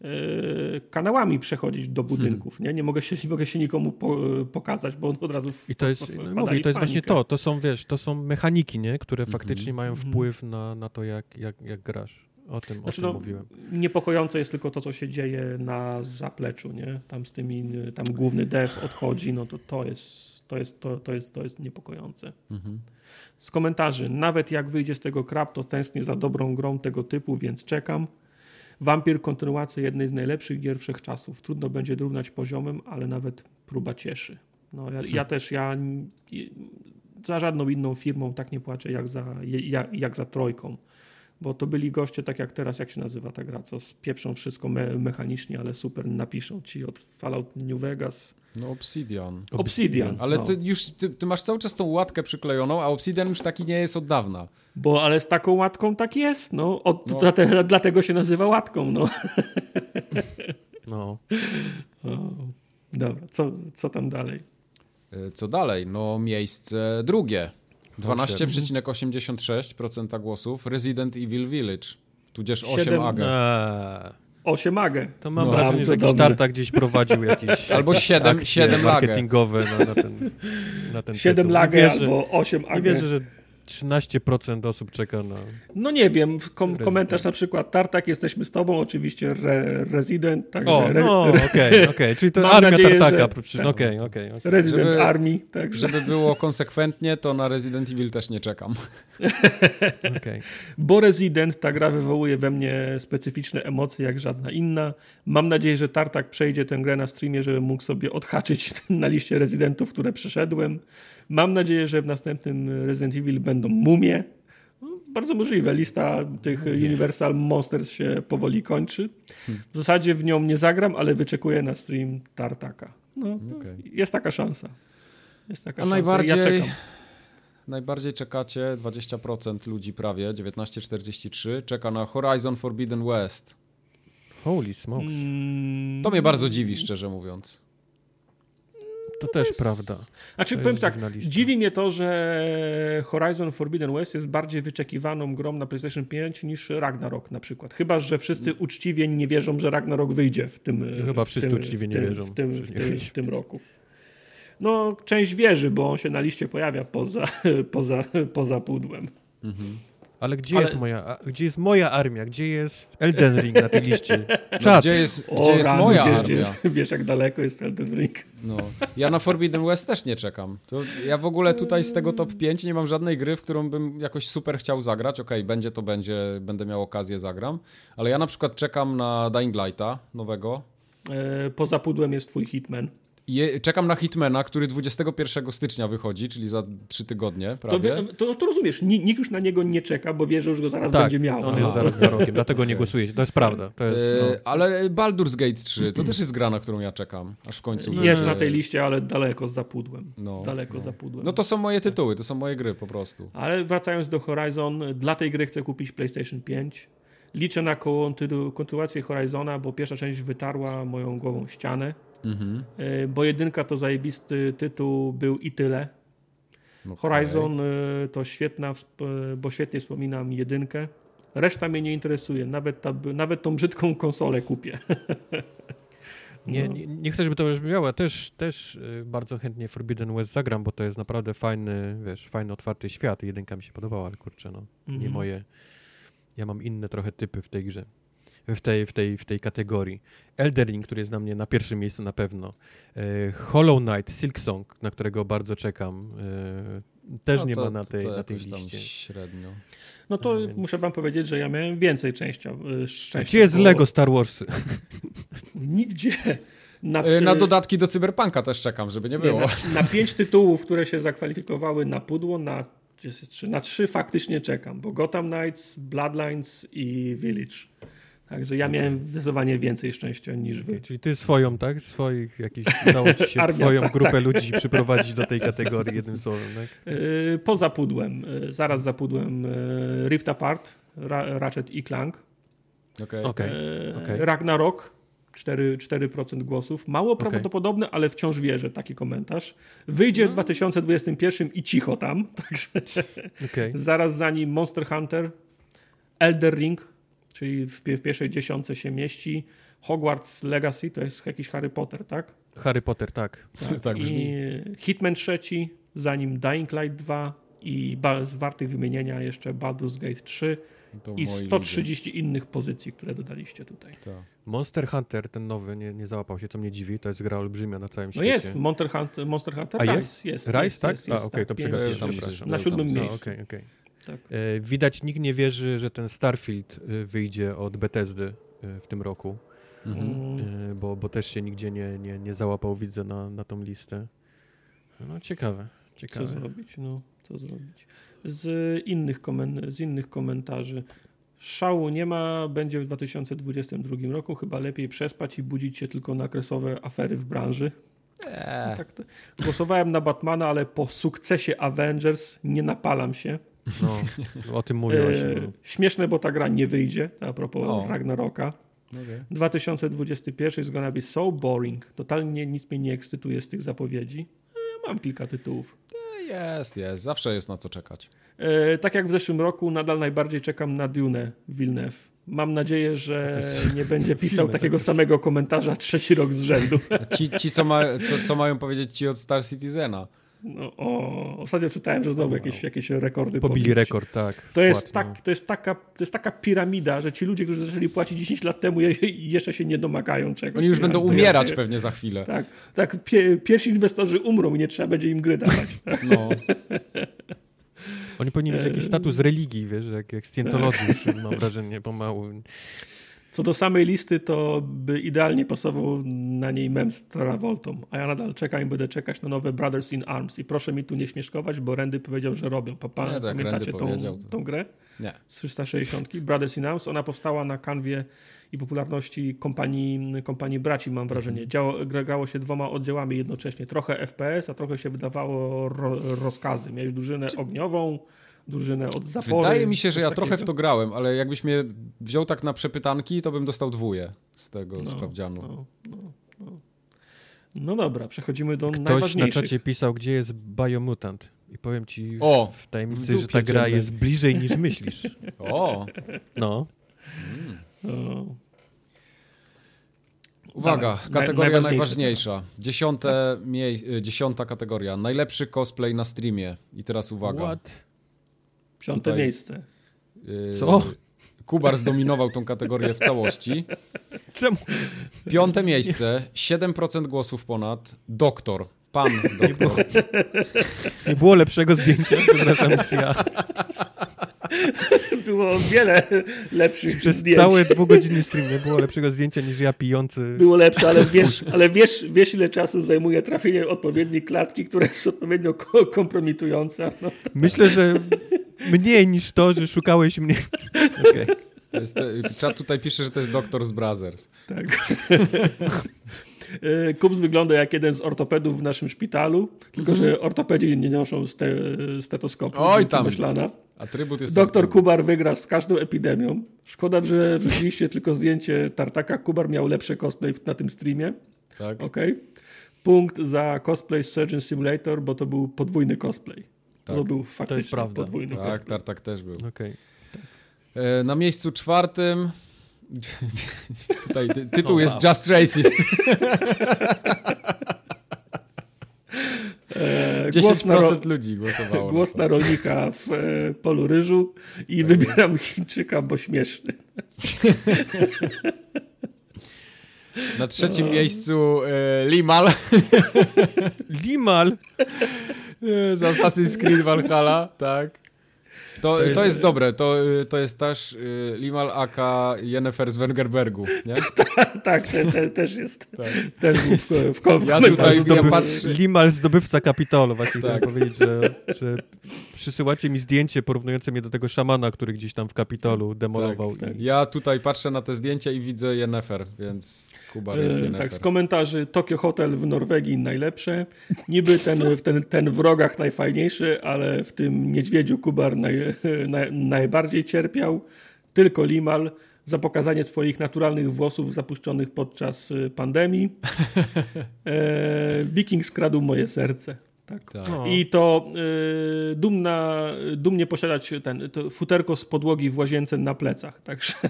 y, kanałami przechodzić do budynków. Hmm. Nie, nie, mogę się, nie mogę się nikomu po, pokazać, bo on od razu w, I to jest, mówię, to jest właśnie to. To są, wiesz, to są mechaniki, nie? które faktycznie mają mhm. wpływ na, na to, jak, jak, jak grasz. O tym, znaczy, o tym no, mówiłem. Niepokojące jest tylko to, co się dzieje na zapleczu, nie? Tam z tymi, tam główny dev odchodzi, no to to jest, to jest, to, to jest, to jest niepokojące. Mhm. Z komentarzy, nawet jak wyjdzie z tego krab, to tęsknię za dobrą grą tego typu, więc czekam. Vampir kontynuacja jednej z najlepszych gier wszechczasów. Trudno będzie równać poziomem, ale nawet próba cieszy. No, ja, ja hmm. też, ja za żadną inną firmą tak nie płaczę jak za, jak, jak za trojką bo to byli goście, tak jak teraz, jak się nazywa ta gra, co spieprzą wszystko me mechanicznie, ale super napiszą ci od Fallout New Vegas. No Obsidian. Obsidian. Ale no. ty już ty, ty, masz cały czas tą łatkę przyklejoną, a Obsidian już taki nie jest od dawna. Bo ale z taką łatką tak jest, no. Od, no. Dlatego, dlatego się nazywa łatką, no. No. <laughs> O, dobra, co, co tam dalej? E, co dalej? No miejsce drugie. 12,86% głosów Resident Evil Village, tudzież 8 7... AG. Eee. 8 AG. To mam no, wrażenie, że jakiś tarta gdzieś prowadził jakieś <laughs> Albo 7, akcje 7 marketingowe na, na, ten, na ten 7 tytuł. lagę albo 8 AG. Nie wierzę, że 13% osób czeka na. No nie wiem, kom komentarz na przykład Tartak, jesteśmy z tobą, oczywiście re Resident. Także o, no okej, okej, okay, <laughs> czyli to armia nadzieję, Tartaka. Okej, okej. Okay, okay, Resident żeby, Army. Także. Żeby było konsekwentnie, to na Resident Evil też nie czekam. <laughs> okay. Bo Resident, ta gra wywołuje we mnie specyficzne emocje jak żadna inna. Mam nadzieję, że Tartak przejdzie tę grę na streamie, żeby mógł sobie odhaczyć <laughs> na liście rezydentów, które przeszedłem. Mam nadzieję, że w następnym Resident Evil będą mumie. Bardzo możliwe. Lista tych Universal Monsters się powoli kończy. W zasadzie w nią nie zagram, ale wyczekuję na stream Tartaka. No, okay. Jest taka szansa. Jest taka A szansa. Najbardziej, ja najbardziej czekacie, 20% ludzi prawie, 1943, czeka na Horizon Forbidden West. Holy smokes. Mm. To mnie bardzo dziwi, szczerze mówiąc. To też jest... prawda. Znaczy, to powiem tak, dziwi mnie to, że Horizon Forbidden West jest bardziej wyczekiwaną grą na PlayStation 5 niż Ragnarok na przykład. Chyba, że wszyscy uczciwie nie wierzą, że Ragnarok wyjdzie w tym Chyba wszyscy tym, uczciwie nie wierzą. W tym, w tym, w tym roku. No, część wierzy, bo on się na liście pojawia poza, <laughs> poza, poza pudłem. Mhm. Ale gdzie, Ale... Jest moja, gdzie jest moja armia? Gdzie jest Elden Ring na tej liście? <laughs> No, gdzie jest, gdzie o, jest rano, moja gdzie, armia? Gdzie, wiesz, jak daleko jest Elden Ring. No. Ja na Forbidden West też nie czekam. To ja w ogóle tutaj z tego top 5 nie mam żadnej gry, w którą bym jakoś super chciał zagrać. Okej, okay, będzie to będzie, będę miał okazję, zagram. Ale ja na przykład czekam na Dying Lighta nowego. E, poza pudłem jest twój Hitman. Je, czekam na Hitmana, który 21 stycznia wychodzi, czyli za 3 tygodnie prawie. To, to, to rozumiesz, nikt już na niego nie czeka, bo wie, że już go zaraz tak, będzie miał. on jest zaraz za rogiem, dlatego nie głosuje. To jest prawda. To jest, no. e, ale Baldur's Gate 3 to też jest gra, na którą ja czekam, aż w końcu. Jest na tej liście, ale daleko za pudłem. No, daleko no. za pudłem. No to są moje tytuły, to są moje gry po prostu. Ale wracając do Horizon, dla tej gry chcę kupić PlayStation 5. Liczę na kontynuację Horizona, bo pierwsza część wytarła moją głową ścianę. Mhm. E, bo jedynka to zajebisty tytuł był i tyle. Okay. Horizon e, to świetna, bo świetnie wspominam jedynkę. Reszta mnie nie interesuje. Nawet, ta, nawet tą brzydką konsolę kupię. <laughs> Nie, no. nie, nie, chcę, żeby to brzmiało. Ja też, też e, bardzo chętnie Forbidden West zagram, bo to jest naprawdę fajny, wiesz, fajny, otwarty świat. Jedynka mi się podobała, ale kurczę, no, mm -hmm. nie mhm. moje. Ja mam inne trochę typy w tej grze w tej, w tej, w tej kategorii. Eldering, który jest na mnie na pierwszym miejscu na pewno. E, Hollow Knight, Silksong, na którego bardzo czekam. E, też no nie ma na tej, na tej liście. średnio. No to Więc... muszę wam powiedzieć, że ja miałem więcej części. E, szczęścia. Gdzie jest bo... Lego Star Warsy? <laughs> Nigdzie. Na, na, dodatki do Cyberpunka też czekam, żeby nie było. Nie, na, <laughs> na, pięć tytułów, które się zakwalifikowały na pudło, na, na trzy faktycznie czekam, bo Gotham Knights, Bloodlines i Village. Także ja miałem zdecydowanie więcej szczęścia niż wy. Czyli ty swoją, tak? Swoich jakiś, udało ci się Armia, swoją tak, grupę tak. ludzi przyprowadzić do tej kategorii jednym słowem, tak? Yy, poza pudłem, yy, zaraz za pudłem yy, Rift Apart, Ra Ratchet i Clank. Okay. Okay. okay. Ragnarok, 4%, 4% głosów. Mało okay. prawdopodobne, ale wciąż wierzę, taki komentarz. Wyjdzie no. w 2021 i cicho tam. <laughs> Także okay. zaraz za nim Monster Hunter, Elder Ring, czyli w, w pierwszej dziesiątce się mieści. Hogwarts Legacy to jest jakiś Harry Potter, tak? Harry Potter, tak. tak, tak I Hitman trzeci, zanim Dying Light 2 i z wartych wymienienia jeszcze Baldur's Gate 3 to i 130 ludzie. innych pozycji, które dodaliście tutaj. Tak. Monster Hunter, ten nowy, nie, nie załapał się, co mnie dziwi, to jest gra olbrzymia na całym no świecie. No jest, Monster Hunter, Monster Hunter A Rise. jest? Jest, Rise, jest, tak? Jest, A, okej, okay, to przegapiłem. Na siódmym miejscu. Okej, okej. Okay. Tak. E, widać, nikt nie wierzy, że ten Starfield e, wyjdzie od Bethesdy e, w tym roku, mhm. bo, bo też się nigdzie nie, nie, nie załapał, widzę, na, na tą listę. No ciekawe, ciekawe. Co zrobić, no, co zrobić. Z innych, komen z innych komentarzy. Szału nie ma, będzie w 2022 roku. Chyba lepiej przespać i budzić się tylko na kresowe afery w branży. Eee. Tak, głosowałem na Batmana, ale po sukcesie Avengers nie napalam się. No, o tym mówiłeś. E, no. Śmieszne, bo ta gra nie wyjdzie, a propos o. Ragnaroka. Okay. 2021 jest gonna be so boring. Totalnie nic mnie nie ekscytuje z tych zapowiedzi. E, mam kilka tytułów. E, jest, jest. Zawsze jest na co czekać. E, tak jak w zeszłym roku, nadal najbardziej czekam na Dune Villeneuve. Mam nadzieję, że nie będzie <laughs> pisał takiego samego komentarza <laughs> trzeci rok z rzędu. Ci, ci co, ma, co, co mają powiedzieć ci od Star Citizena? No, o, ostatnio czytałem, że znowu jakieś, jakieś rekordy pobili. Pobili rekord, tak. To jest, tak, no. to, jest taka, to jest taka piramida, że ci ludzie, którzy zaczęli płacić 10 lat temu, jeszcze się nie domagają czegoś. Oni już będą umierać pewnie za chwilę. Tak, tak pie, pierwsi inwestorzy umrą i nie trzeba będzie im gry dawać. <laughs> No. <laughs> Oni powinni mieć jakiś status religii, wiesz, jak, jak Scientologii już mam wrażenie pomału. Co do samej listy, to by idealnie pasował na niej mem z Travoltą. A ja nadal czekam i będę czekać na nowe Brothers in Arms. I proszę mi tu nie śmieszkować, bo Randy powiedział, że robią. Pa, nie, tak pamiętacie tą, tą, grę? Nie. Z 360. Brothers in Arms. Ona powstała na kanwie i popularności kompanii, kompanii braci, mam wrażenie. Mhm. Działo, grało się dwoma oddziałami jednocześnie. Trochę FPS, a trochę się wydawało ro, rozkazy. Miałeś drużynę ogniową, drużynę od zapory. Wydaje mi się, że ja takiego. trochę w to grałem, ale jakbyś mnie wziął tak na przepytanki, to bym dostał dwóje z tego no, sprawdzianu. No, no, no. no dobra, przechodzimy do Ktoś najważniejszych. na czacie pisał, gdzie jest Biomutant. I powiem ci o, w tajemnicy, w że ta gra jest bliżej niż myślisz. <laughs> O! No. Mm. Uwaga, kategoria najważniejsza. Dziesiąte, mie- dziesiąta kategoria. Najlepszy cosplay na streamie. I teraz uwaga. What? Piąte Tutaj, miejsce. Yy, Co? Kubar zdominował tą kategorię w całości. <laughs> Czemu? Piąte miejsce, 7% głosów ponad. Doktor. Pan doktor. <laughs> Nie było lepszego zdjęcia, przepraszam, ja. <laughs> Było wiele lepszych Przez zdjęć. cały dwugodzinny stream nie było lepszego zdjęcia niż ja pijący. Było lepsze, ale wiesz, ale wiesz, wiesz ile czasu zajmuje trafienie odpowiedniej klatki, która jest odpowiednio kompromitująca. No. Myślę, że mniej niż to, że szukałeś mnie. <laughs> Okay. Jest, czat tutaj pisze, że to jest doktor z Brothers. Tak. <laughs> E, Kups wygląda jak jeden z ortopedów w naszym szpitalu, tylko że mhm. ortopedzi nie noszą ste, stetoskopu. Oj tam, myślana. atrybut jest Doktor atrybut. Kubar wygra z każdą epidemią. Szkoda, że wrzuciliście tylko zdjęcie Tartaka. Kubar miał lepsze cosplay na tym streamie. Tak. Okay. Punkt za cosplay Surgeon Simulator, bo to był podwójny cosplay. Tak. To był faktycznie to jest prawda. podwójny tak, cosplay. Tartak też był. Okay. E, na miejscu czwartym <laughs> Tutaj ty, tytuł wow. jest Just Racist. <laughs> E, 10% na ludzi głosowało. Głos na, na rolnika w e, polu ryżu i tak wybieram Chińczyka, bo śmieszny. <laughs> Na trzecim no. miejscu e, Limal. Limal? Z Assassin's Creed Valhalla, tak. To, to, jest, to jest dobre, to, to jest też y, Limal Aka Jennifer z Wengerbergu, nie? <laughs> tak, te, te, też jest. <laughs> Tak. Też w, ja tutaj Zdoby, ja patrzę... Limal zdobywca kapitolu, właśnie tak. chciałem powiedzieć, że, że przysyłacie mi zdjęcie porównujące mnie do tego szamana, który gdzieś tam w kapitolu demolował. Tak, tak. I... Ja tutaj patrzę na te zdjęcia i widzę Jennifer, więc Kuba e. Tak, z komentarzy Tokio Hotel w Norwegii najlepsze. Niby ten, ten, ten w rogach najfajniejszy, ale w tym niedźwiedziu Kubar naj, naj, najbardziej cierpiał. Tylko Limal za pokazanie swoich naturalnych włosów zapuszczonych podczas y, pandemii. <laughs> E, Wiking skradł moje serce. Tak. tak. I to y, dumna, dumnie posiadać ten, to futerko z podłogi w łazience na plecach. Także. <laughs>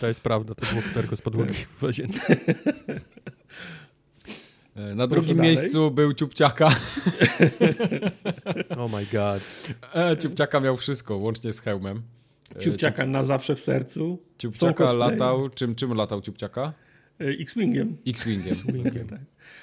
To jest prawda, to było futerko z podłogi tak. w łazience. <laughs> E, na drugim miejscu był Ciupciaka. <laughs> oh my god. E, Ciupciaka miał wszystko, łącznie z hełmem. E, Ciupciaka na zawsze w sercu. Ciupciaka latał, czym, czym latał Ciupciaka? X-Wingiem. X-Wingiem. tak.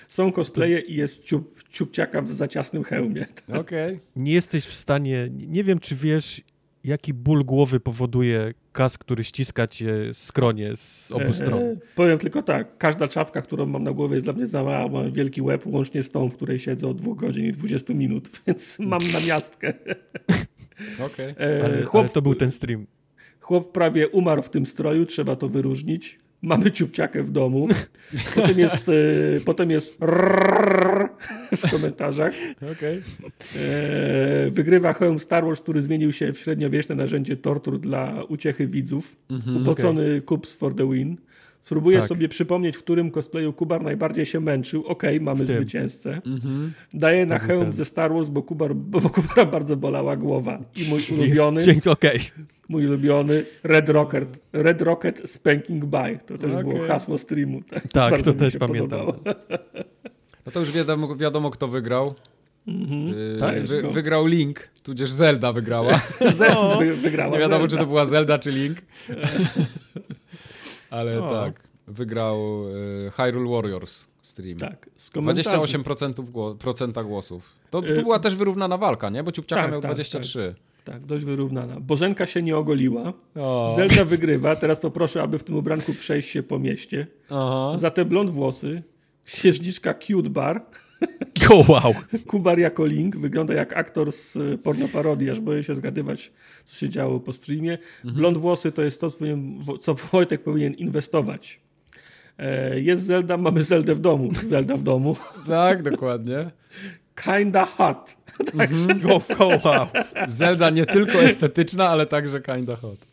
Są cosplaye i jest ciup, Ciupciaka w zaciasnym hełmie. Okej. Okay. Nie jesteś w stanie, nie wiem czy wiesz, jaki ból głowy powoduje kas, który ściska cię skronie z obu stron. E, powiem tylko tak, każda czapka, którą mam na głowie jest dla mnie za mała, mam wielki łeb, łącznie z tą, w której siedzę od dwóch godzin i 20 minut, <laughs> więc mam na miastkę. <laughs> Okay. E, ale, chłop, ale to był ten stream. Chłop prawie umarł w tym stroju, trzeba to wyróżnić mamy ciupciakę w domu. Potem jest, e, potem jest w komentarzach. Okay. E, wygrywa hełm Star Wars, który zmienił się w średniowieczne narzędzie tortur dla uciechy widzów. Mm -hmm, Upocony okay. Cups for the win. Spróbuję tak. sobie przypomnieć, w którym cosplayu Kubar najbardziej się męczył. Okej, okay, mamy zwycięzcę. Mm -hmm. Daję na hełm ze Star Wars, bo, Kubar, bo Kubara bardzo bolała głowa. I mój ulubiony... Dzięki. Okay mój ulubiony Red Rocket, Red Rocket Spanking By. To też okay. było hasło streamu. Tak, tak to też pamiętam. <laughs> No to już wiadomo, wiadomo kto wygrał. Mhm. Tak, wy, wygrał Link, tudzież Zelda wygrała. <laughs> Zelda wygrała. Nie wiadomo, Zelda. czy to była Zelda, czy Link. <laughs> Ale o. tak, wygrał y, Hyrule Warriors stream. Tak, z 28% gło procenta głosów. To, to była też wyrównana walka, nie? Bo Ciupciaka tak, miał tak, 23. Tak. tak, dość wyrównana. Bożenka się nie ogoliła. O. Zelda wygrywa. Teraz poproszę, aby w tym ubranku przejść się po mieście. Aha. Za te blond włosy księżniczka Cute Bar. <laughs> Oh, wow. Kubar jako Link. Wygląda jak aktor z pornoparodii, aż boję się zgadywać, co się działo po streamie. Mhm. Blond włosy to jest to, co Wojtek powinien inwestować. E, jest Zelda, mamy Zeldę w domu. Zelda w domu. Tak, dokładnie. Kinda hot. <laughs> Także... Mm -hmm. oh, wow. Zelda nie tylko estetyczna, ale także kinda hot.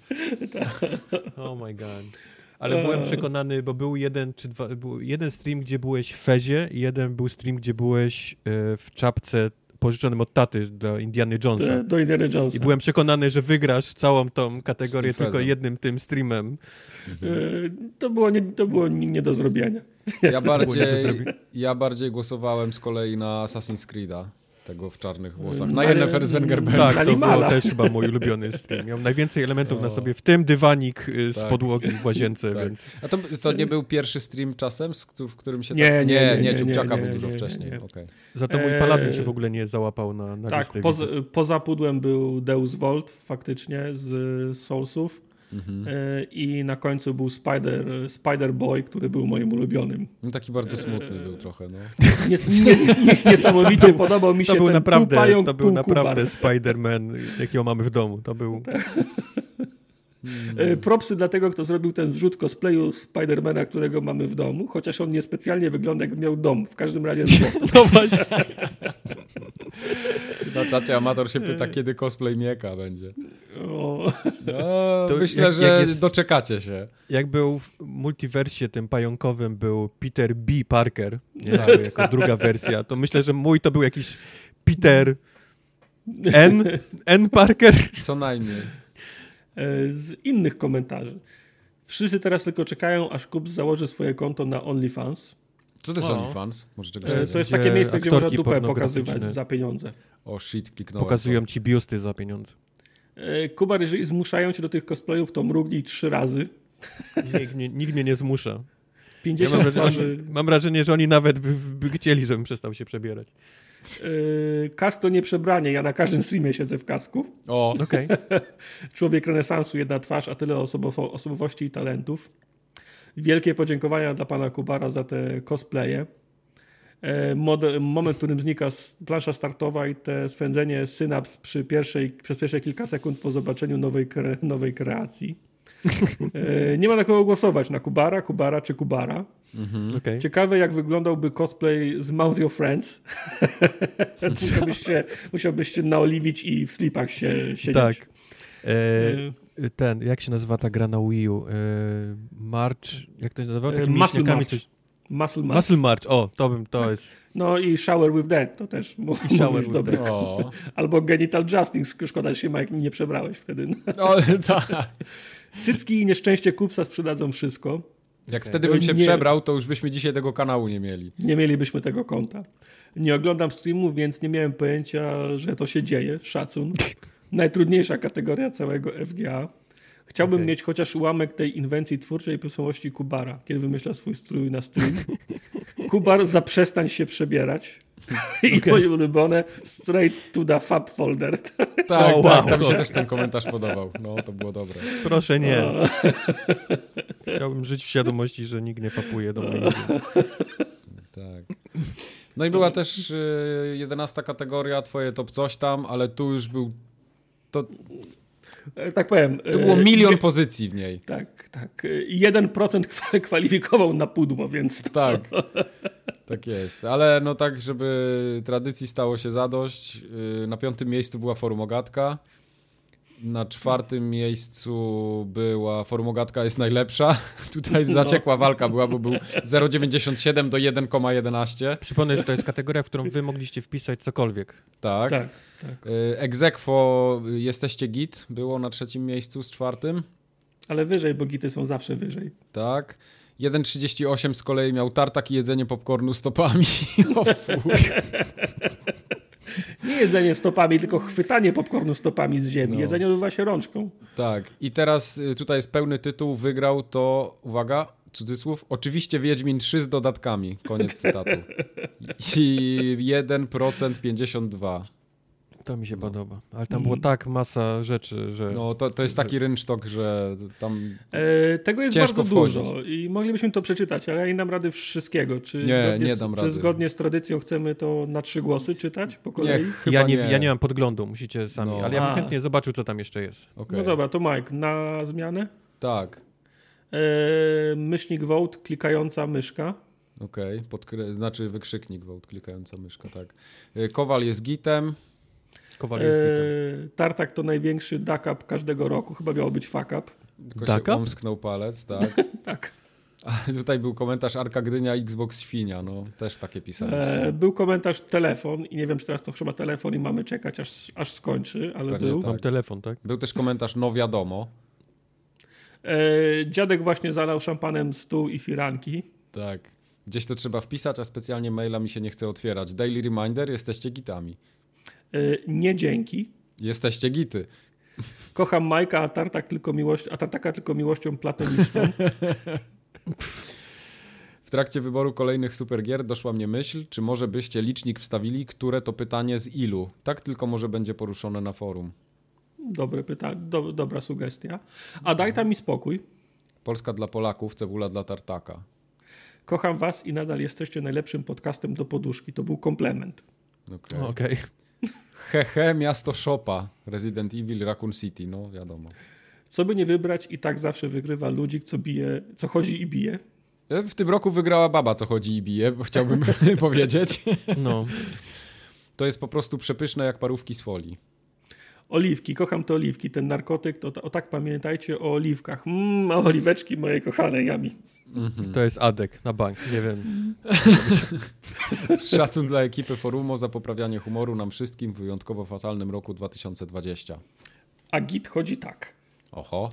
oh my god. Ale byłem przekonany, bo był jeden czy dwa, był jeden stream, gdzie byłeś w Fezie i jeden był stream, gdzie byłeś e, w czapce pożyczonym od taty do Indiana Jonesa. Do Indiana Jonesa. I byłem przekonany, że wygrasz całą tą kategorię tylko jednym tym streamem. Mhm. To było nie, to było nie do zrobienia. Ja <laughs> bardziej, ja bardziej głosowałem z kolei na Assassin's Creed'a tego w czarnych włosach. Na Yennefer z Wengerberg. Tak, to było też chyba mój ulubiony stream. Miał najwięcej elementów na sobie, w tym dywanik y, z tak. podłogi w łazience, <laughs> tak. więc... A to, to nie był pierwszy stream czasem, w którym się... Nie, tak... nie, nie, nie, nie, nie, był dużo wcześniej. Okay. Za to mój Paladin się w ogóle nie załapał na, na Tak, poza, poza pudłem był Deus Volt faktycznie z Soulsów. Mhm. E, I na końcu był Spider, Spider Boy, który był moim ulubionym. No taki bardzo smutny był trochę, no. <laughs> Nies, nie, niesamowicie <laughs> podobał mi się to był ten naprawdę, pająk, To był naprawdę Spider-Man, jakiego mamy w domu. To był... <laughs> Hmm. Propsy dla tego, kto zrobił ten zrzut cosplayu Spidermana, którego mamy w domu, chociaż on niespecjalnie wygląda jak miał dom. W każdym razie <laughs> No właśnie. Na czacie amator się pyta, kiedy cosplay Mieka będzie. O. No, myślę, jak, że jak jest, doczekacie się. Jak był w multiversie tym pająkowym był Peter B. Parker, nie? <laughs> Tak. jako druga wersja, to myślę, że mój to był jakiś Peter N. N. Parker. Co najmniej. E, z innych komentarzy. Wszyscy teraz tylko czekają, aż Kup założy swoje konto na OnlyFans. Co to jest OnlyFans? Może czegoś e, To jest takie miejsce, gdzie można dupę pokazywać za pieniądze. O shit, kliknąłem. Pokazują to. ci biusty za pieniądze. E, Kubar, jeżeli zmuszają cię do tych cosplayów, to mrugnij trzy razy. Nikt, nie, nikt mnie nie zmusza. 50 ja mam, wrażenie, mam wrażenie, że oni nawet by, by chcieli, żebym przestał się przebierać. Yy, kask to nie przebranie. Ja na każdym streamie siedzę w kasku. O, okej. Okay. <laughs> Człowiek renesansu, jedna twarz, a tyle osobowo osobowości i talentów. Wielkie podziękowania dla pana Kubara za te cosplaye. E, moment, w którym znika plansza startowa i te swędzenie synaps przy pierwszej, przez pierwsze kilka sekund po zobaczeniu nowej, kre, nowej kreacji. <laughs> E, nie ma na kogo głosować, na Kubara, Kubara czy Kubara. Mhm, okay. Ciekawe, jak wyglądałby cosplay z Mount Your Friends. <laughs> <laughs> musiałbyś, się, musiałbyś się naoliwić i w slipach się siedzieć. Tak. E, e, ten, jak się nazywa ta gra na Wii U? E, March, jak to się nazywa? E, Muscle March. Coś... Muscle March. Muscle March, o, to bym, to jest... No i Shower with Dead, to też I shower with dobry. Albo Genital Justice, szkoda, że się Mike nie przebrałeś wtedy. O, tak. Cycki i nieszczęście kupca sprzedadzą wszystko. Jak okay. wtedy bym się nie, przebrał, to już byśmy dzisiaj tego kanału nie mieli. Nie mielibyśmy tego konta. Nie oglądam streamów, więc nie miałem pojęcia, że to się dzieje. Szacun. <laughs> Najtrudniejsza kategoria całego FGA. Chciałbym okay. mieć chociaż ułamek tej inwencji twórczej personalności Kubara, kiedy wymyśla swój strój na stream. <laughs> Kubar, zaprzestań się przebierać. <laughs> I okay. moje ulubione straight to the fab folder. <laughs> Tak, oh, tak, tam się też ten komentarz podobał. No, to było dobre. Proszę nie. <laughs> Chciałbym żyć w świadomości, że nikt nie fapuje do mnie. Tak. No i była też y, jedenasta kategoria, twoje top coś tam, ale tu już był to e, tak powiem. To było e, milion gdzie, pozycji w niej. Tak, tak. 1% kwalifikował na pudło, więc. To... Tak. Tak jest, ale no tak, żeby tradycji stało się zadość. Y, na piątym miejscu była Formogatka. Na czwartym miejscu była Formogatka jest najlepsza. <laughs> Tutaj no. zaciekła walka była, bo był 0,97 do 1,11. Przypomnę, że to jest kategoria, w którą wy mogliście wpisać cokolwiek. Tak. tak, tak. Y, Egzekwo Jesteście Git było na trzecim miejscu z czwartym. Ale wyżej, bo gity są zawsze wyżej. Tak. 1,38 z kolei miał tartak i jedzenie popcornu stopami. <laughs> o Nie jedzenie stopami, tylko chwytanie popcornu stopami z ziemi. No. Jedzenie odbywa się rączką. Tak. I teraz y, tutaj jest pełny tytuł. Wygrał to, uwaga, cudzysłów, oczywiście Wiedźmin 3 z dodatkami. Koniec cytatu. I 1% 52. To mi się no. podoba. Ale tam było mm. tak masa rzeczy, że... No, to, to jest taki rynsztok, że tam e, Tego jest bardzo wchodzić. dużo i moglibyśmy to przeczytać, ale ja nie dam rady wszystkiego. Czy nie, zgodnie nie dam z, rady. Czy zgodnie z tradycją chcemy to na trzy głosy czytać po kolei? Nie, ja, nie, nie. ja nie mam podglądu, musicie sami, no. ale ja bym A. chętnie zobaczył, co tam jeszcze jest. Okay. No dobra, to Mike, na zmianę? Tak. E, myślnik Vote, klikająca myszka. Okej, okay. znaczy wykrzyknik Vote, klikająca myszka, tak. E, Kowal jest gitem. Kowal jest gitem. E, Tartak to największy duck up każdego roku, chyba miało być fuck up. Tylko duck się omsknął palec, tak. <laughs> tak. A tutaj był komentarz Arka Gdynia, Xbox Świnia, no też takie pisaliście. E, był komentarz telefon i nie wiem, czy teraz to chyba telefon i mamy czekać, aż, aż skończy, ale Pewnie był. Tak. Mam telefon, tak? Był też komentarz no wiadomo. E, dziadek właśnie zalał szampanem stół i firanki. Tak. Gdzieś to trzeba wpisać, a specjalnie maila mi się nie chce otwierać. Daily reminder, jesteście gitami. E, nie dzięki. Jesteście gity. Kocham Majka, a, Tartak tylko miłość, a Tartaka tylko miłością platoniczną. W trakcie wyboru kolejnych supergier doszła mnie myśl, czy może byście licznik wstawili, które to pytanie z ilu. Tak tylko może będzie poruszone na forum. Dobre pytanie, do, dobra sugestia. A daj tam mi spokój. Polska dla Polaków, cebula dla tartaka. Kocham was i nadal jesteście najlepszym podcastem do poduszki. To był komplement. Okej. Okay. okay. Hehe, miasto Shopa. Resident Evil, Raccoon City, no wiadomo. Co by nie wybrać i tak zawsze wygrywa ludzik, co bije, co chodzi i bije. W tym roku wygrała baba, co chodzi i bije, chciałbym <laughs> powiedzieć. No. To jest po prostu przepyszne jak parówki z folii. Oliwki, kocham te oliwki, ten narkotyk, to o tak pamiętajcie o oliwkach. Mmm, oliweczki moje kochane, jami. Mhm. To jest Adek na bank, nie wiem. <laughs> Szacun dla ekipy Forumo za poprawianie humoru nam wszystkim w wyjątkowo fatalnym roku 2020. A git chodzi tak. Oho.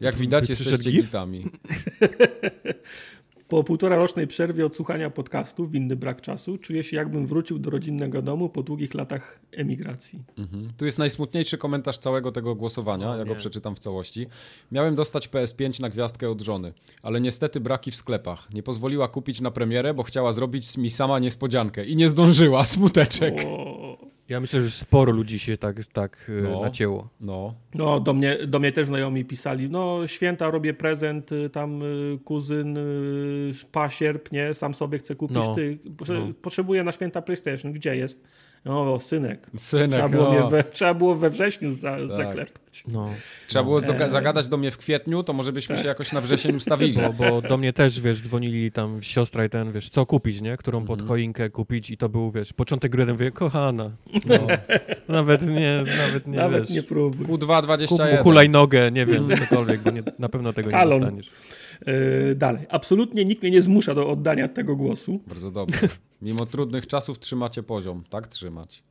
Jak widać, jesteście gitami. <laughs> Po półtora rocznej przerwie od słuchania podcastu, winny brak czasu, czuję się jakbym wrócił do rodzinnego domu po długich latach emigracji. Mhm. Tu jest najsmutniejszy komentarz całego tego głosowania, ja go przeczytam w całości. Miałem dostać PS5 na gwiazdkę od żony, ale niestety braki w sklepach. Nie pozwoliła kupić na premierę, bo chciała zrobić mi sama niespodziankę i nie zdążyła, <laughs> smuteczek. O. Ja myślę, że sporo ludzi się tak, tak e, no, nacięło. No. No, do mnie, do mnie też znajomi pisali, no święta robię prezent, y, tam y, kuzyn y, pasierb, nie, sam sobie chcę kupić, no, ty, no. potrzebuję na święta PlayStation, gdzie jest? No, synek. Synek, trzeba, było no. we, trzeba było we wrześniu za, tak. zaklepać. No. Trzeba było do, e. zagadać do mnie w kwietniu, to może byśmy tak. się jakoś na wrzesień ustawili. Bo, bo, do mnie też, wiesz, dzwonili tam siostra i ten, wiesz, co kupić, nie? Którą pod mhm. choinkę kupić i to był, wiesz, początek gry, mówię, kochana. No. nawet nie, nawet nie, Nawet wiesz, nie próbuj. Q221. Kup hulajnogę, nie wiem, cokolwiek, bo nie, na pewno tego Talon. nie dostaniesz. Yy, dalej. Absolutnie nikt mnie nie zmusza do oddania tego głosu. Bardzo dobrze. Mimo trudnych czasów trzymacie poziom. Tak trzymać.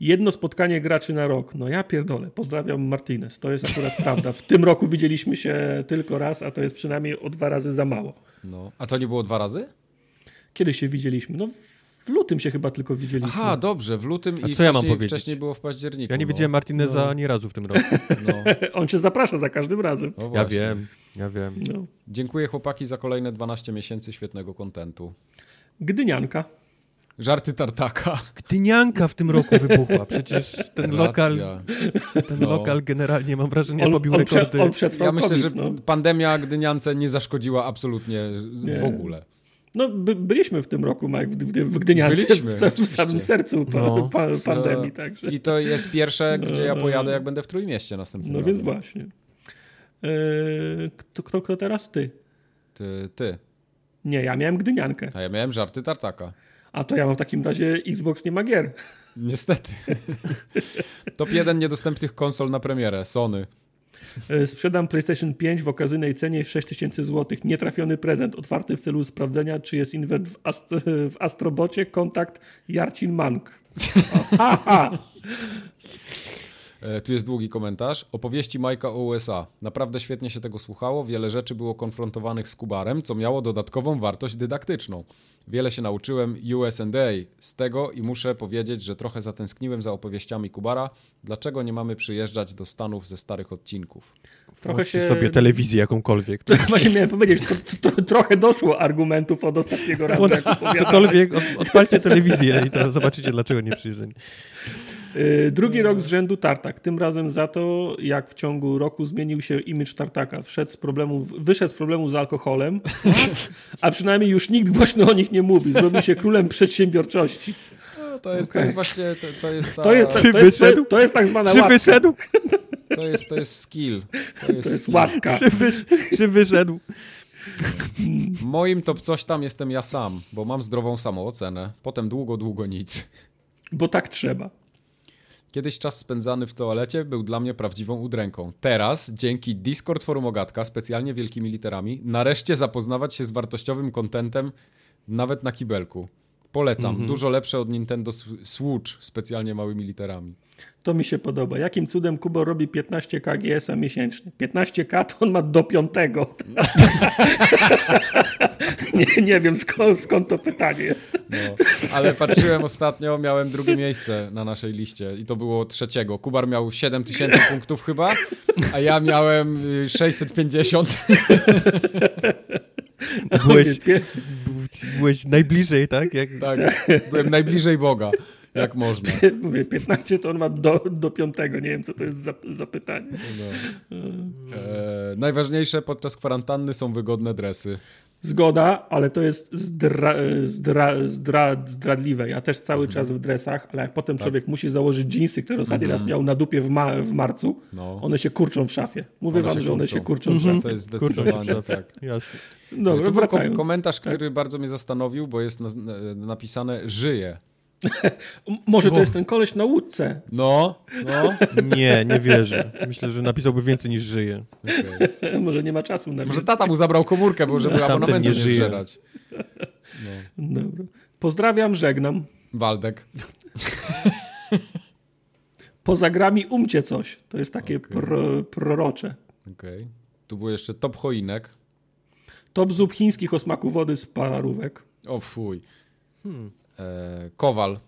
Jedno spotkanie graczy na rok. No ja pierdolę. Pozdrawiam Martinez. To jest akurat <laughs> prawda. W tym roku widzieliśmy się tylko raz, a to jest przynajmniej o dwa razy za mało. No. A to nie było dwa razy? Kiedy się widzieliśmy? No w lutym się chyba tylko widzieliśmy. Aha, dobrze, w lutym A i co ja mam powiedzieć? wcześniej było w październiku. Ja nie no. widziałem Martineza no. ani razu w tym roku. <laughs> No. On cię zaprasza za każdym razem. No ja wiem, ja wiem. No. Dziękuję chłopaki za kolejne 12 miesięcy świetnego kontentu. Gdynianka. Żarty tartaka. Gdynianka w tym roku wybuchła. Przecież ten lokal, ten no. lokal generalnie mam wrażenie on, pobił on rekordy. on ja myślę, że no. pandemia Gdyniance nie zaszkodziła absolutnie nie. w ogóle. No, by, byliśmy w tym roku, Mike, w, w Gdyniance, byliśmy, w, w samym sercu no. pa, pandemii. Także. I to jest pierwsze, gdzie ja pojadę, jak będę w Trójmieście następnym No razem. więc właśnie. Eee, kto, kto, kto teraz? Ty. Ty. Ty. Nie, ja miałem Gdyniankę. A ja miałem żarty tartaka. A to ja mam w takim razie Xbox nie ma gier. Niestety. <laughs> Top 1 niedostępnych konsol na premierę. Sony. E, sprzedam PlayStation 5 w okazyjnej cenie 6000 zł. Nietrafiony prezent, otwarty w celu sprawdzenia, czy jest inwert w, ast w Astrobocie. Kontakt Jarcin Mank. <laughs> E, tu jest długi komentarz. Opowieści Majka o USA. Naprawdę świetnie się tego słuchało. Wiele rzeczy było konfrontowanych z Kubarem, co miało dodatkową wartość dydaktyczną. Wiele się nauczyłem USA z tego i muszę powiedzieć, że trochę zatęskniłem za opowieściami Kubara. Dlaczego nie mamy przyjeżdżać do Stanów ze starych odcinków? Trochę się... sobie telewizję jakąkolwiek. <laughs> Właśnie miałem powiedzieć, to, to, trochę doszło argumentów od ostatniego razu. Cokolwiek, od, odpalcie telewizję i to zobaczycie, dlaczego nie przyjeżdżali. Y, drugi rok z rzędu Tartak. Tym razem za to, jak w ciągu roku zmienił się imidż Tartaka. Wszedł z problemu, wyszedł z problemu z alkoholem, a przynajmniej już nikt głośno o nich nie mówi. Zrobił się królem przedsiębiorczości. No, to, jest, okay. to jest właśnie, to, to jest ta... To jest, to, to, jest, to jest tak zwana Czy wyszedł? To jest, to jest skill. To jest, to jest łatka. Czy, wy, czy wyszedł? Moim top coś tam jestem ja sam, bo mam zdrową samoocenę. Potem długo, długo nic. Bo tak trzeba. Kiedyś czas spędzany w toalecie był dla mnie prawdziwą udręką. Teraz, dzięki Discord Forum Ogatka, specjalnie wielkimi literami, nareszcie zapoznawać się z wartościowym kontentem nawet na kibelku. Polecam. Mm -hmm. Dużo lepsze od Nintendo Switch, specjalnie małymi literami. To mi się podoba. Jakim cudem Kubo robi 15k GS-a miesięcznie? 15k to on ma do piątego. <laughs> nie, nie wiem skąd, skąd to pytanie jest. No, ale patrzyłem ostatnio, miałem drugie miejsce na naszej liście i to było trzeciego. Kubar miał 7000 punktów chyba, a ja miałem 650. Byłeś, byłeś najbliżej, tak? Jak... Tak, byłem najbliżej Boga. Jak można. <laughs> Mówię, 15 to on ma do, do 5. Nie wiem, co to jest za, za pytanie. No. E, najważniejsze podczas kwarantanny są wygodne dresy. Zgoda, ale to jest zdra, zdra, zdra, zdradliwe. Ja też cały mhm. czas w dresach, ale jak potem tak. człowiek musi założyć dżinsy, które ostatni mhm. raz miał na dupie w, ma, w marcu, no. one się kurczą w szafie. Mówię one wam, że one się kurczą w mhm. szafie. To jest zdecydowanie tak. <laughs> Jasne. Dobra, wracając. Komentarz, który tak. bardzo mnie zastanowił, bo jest napisane żyje. <laughs> Może to jest ten koleś na łódce. No, no. <laughs> Nie, nie wierzę. Myślę, że napisałby więcej niż żyje. Okay. <laughs> Może nie ma czasu na Może tata mu zabrał komórkę, bo żeby abonamentu nie, nie zżerać. No. Dobra. Pozdrawiam, żegnam. Waldek. Poza grami umcie coś. To jest takie okay. pro, prorocze. Okej. Okay. Tu był jeszcze top choinek. Top zup chińskich o smaku wody z parówek. O fuj. Hmm. E, Kowal.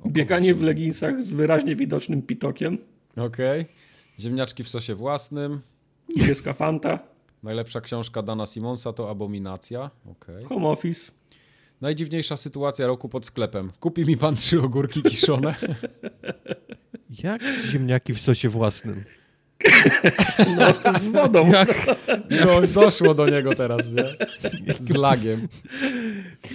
O, Bieganie w leginsach z wyraźnie widocznym pitokiem. Okej. Okay. Ziemniaczki w sosie własnym. Niebieska Fanta. Najlepsza książka Dana Simonsa to Abominacja. Okay. Home Office. Najdziwniejsza sytuacja roku pod sklepem. Kupi mi pan trzy ogórki kiszone. <laughs> Jak ziemniaki w sosie własnym? No, z wodą. <laughs> Jak, no, doszło do niego teraz, nie? Z lagiem.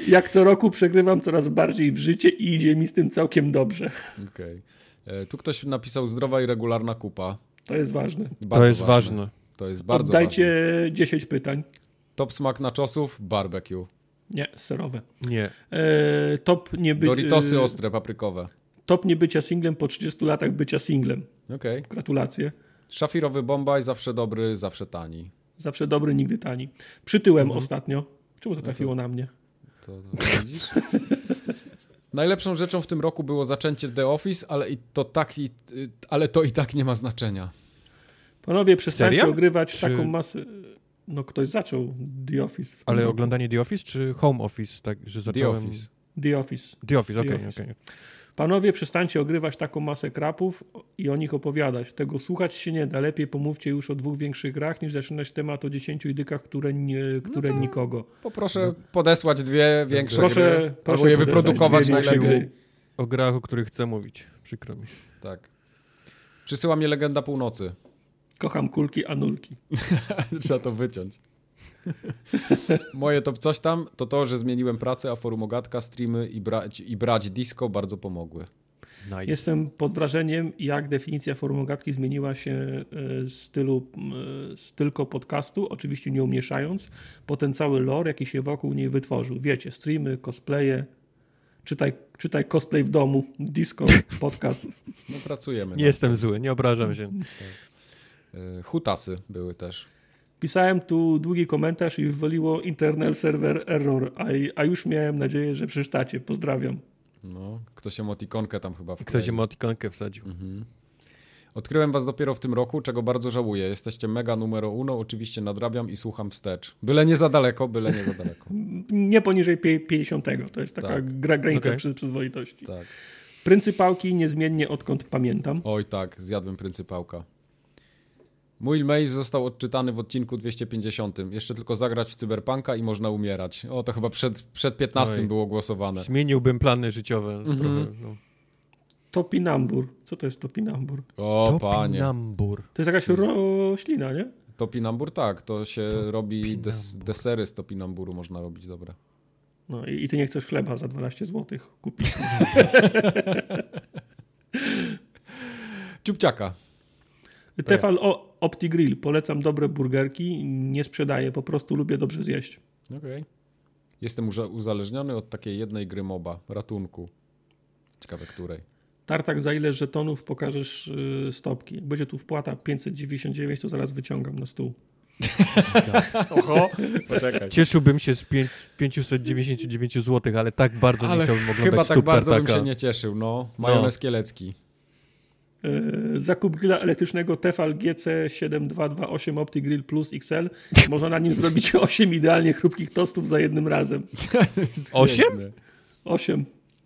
Jak co roku przegrywam coraz bardziej w życie i idzie mi z tym całkiem dobrze. Okej. Okay. Tu ktoś napisał zdrowa i regularna kupa. To jest ważne. Bardzo to jest ważne. ważne. To jest bardzo Oddajcie ważne. 10 pytań. Top smak na czosów? Barbecue. Nie, serowe. Nie. E, top nie by... Doritosy ostre, paprykowe. Top nie bycia singlem po 30 latach bycia singlem. Okej. Okay. Gratulacje. Szafirowy Bombaj, zawsze dobry, zawsze tani. Zawsze dobry, nigdy tani. Przytyłem mhm. ostatnio. Czemu to no trafiło no to, na mnie? To, to widzisz? <laughs> Najlepszą rzeczą w tym roku było zaczęcie The Office, ale i to tak, i, ale to i tak nie ma znaczenia. Panowie, przestańcie Serio? ogrywać czy... taką masę. No ktoś zaczął The Office. Ale roku. oglądanie The Office czy Home Office? Tak, że zacząłem... The Office. The Office. The Office, okej, okay, okej. Okay. Panowie, przestańcie ogrywać taką masę krapów i o nich opowiadać. Tego słuchać się nie da. Lepiej pomówcie już o dwóch większych grach, niż zaczynać temat o dziesięciu idykach, które, nie, które no nikogo. Poproszę no. podesłać dwie większe proszę, gry, proszę je wyprodukować najlepiej. O grach, o których chcę mówić. Przykro mi. Tak. Przysyła mnie Legenda Północy. Kocham kulki, anulki. <laughs> Trzeba to wyciąć. <laughs> Moje top coś tam to to, że zmieniłem pracę, a forum ogatka, streamy i brać, i brać disco bardzo pomogły. Nice. Jestem pod wrażeniem, jak definicja forum ogatki zmieniła się e, z stylu e, z tylko podcastu, oczywiście nie umieszając, po ten cały lore, jaki się wokół niej wytworzył. Wiecie, streamy, cosplaye, czytaj, czytaj cosplay w domu, disco, <laughs> podcast. No pracujemy. Nie jestem zły, nie obrażam się. E, hutasy były też. Pisałem tu długi komentarz i wywaliło internal server error, a, a już miałem nadzieję, że przeczytacie. Pozdrawiam. No, ktoś emotikonkę tam chyba wkleił. Ktoś emotikonkę wsadził. Mhm. Odkryłem was dopiero w tym roku, czego bardzo żałuję. Jesteście mega numero uno, oczywiście nadrabiam i słucham wstecz. Byle nie za daleko, byle nie za daleko. <laughs> nie poniżej 50. To jest taka tak. gra, granica okay. przy, przyzwoitości. Tak. Pryncypałki niezmiennie odkąd pamiętam. Oj tak, zjadłem pryncypałka. Mój mail został odczytany w odcinku 250. Jeszcze tylko zagrać w cyberpunka i można umierać. O, to chyba przed, przed 15 Oj. było głosowane. Zmieniłbym plany życiowe. Mhm. Trochę, no. Topinambur. Co to jest topinambur? O, panie. Topinambur. To jest jakaś roślina, nie? Topinambur, tak. To się robi des, desery z topinamburu, można robić, dobre. No i, i ty nie chcesz chleba za 12 zł kupić. <laughs> Ciupciaka. Tefal OptiGrill. Polecam dobre burgerki. Nie sprzedaję, po prostu lubię dobrze zjeść. Okej. Okay. Jestem uzależniony od takiej jednej gry MOBA, ratunku. Ciekawe której. Tartak, za ile żetonów pokażesz y, stopki? Jak będzie tu wpłata 599, to zaraz wyciągam na stół. <laughs> Oho, poczekaj. Cieszyłbym się z 5, 599 zł, ale tak bardzo ale nie chciałbym oglądać Chyba tak bardzo tartaka. bym się nie cieszył, no. Majonez no. kielecki. E, zakup grilla elektrycznego Tefal GC7228 OptiGrill Plus XL. Można na nim zrobić <laughs> 8 idealnie chrupkich tostów za jednym razem. <laughs> 8? 8.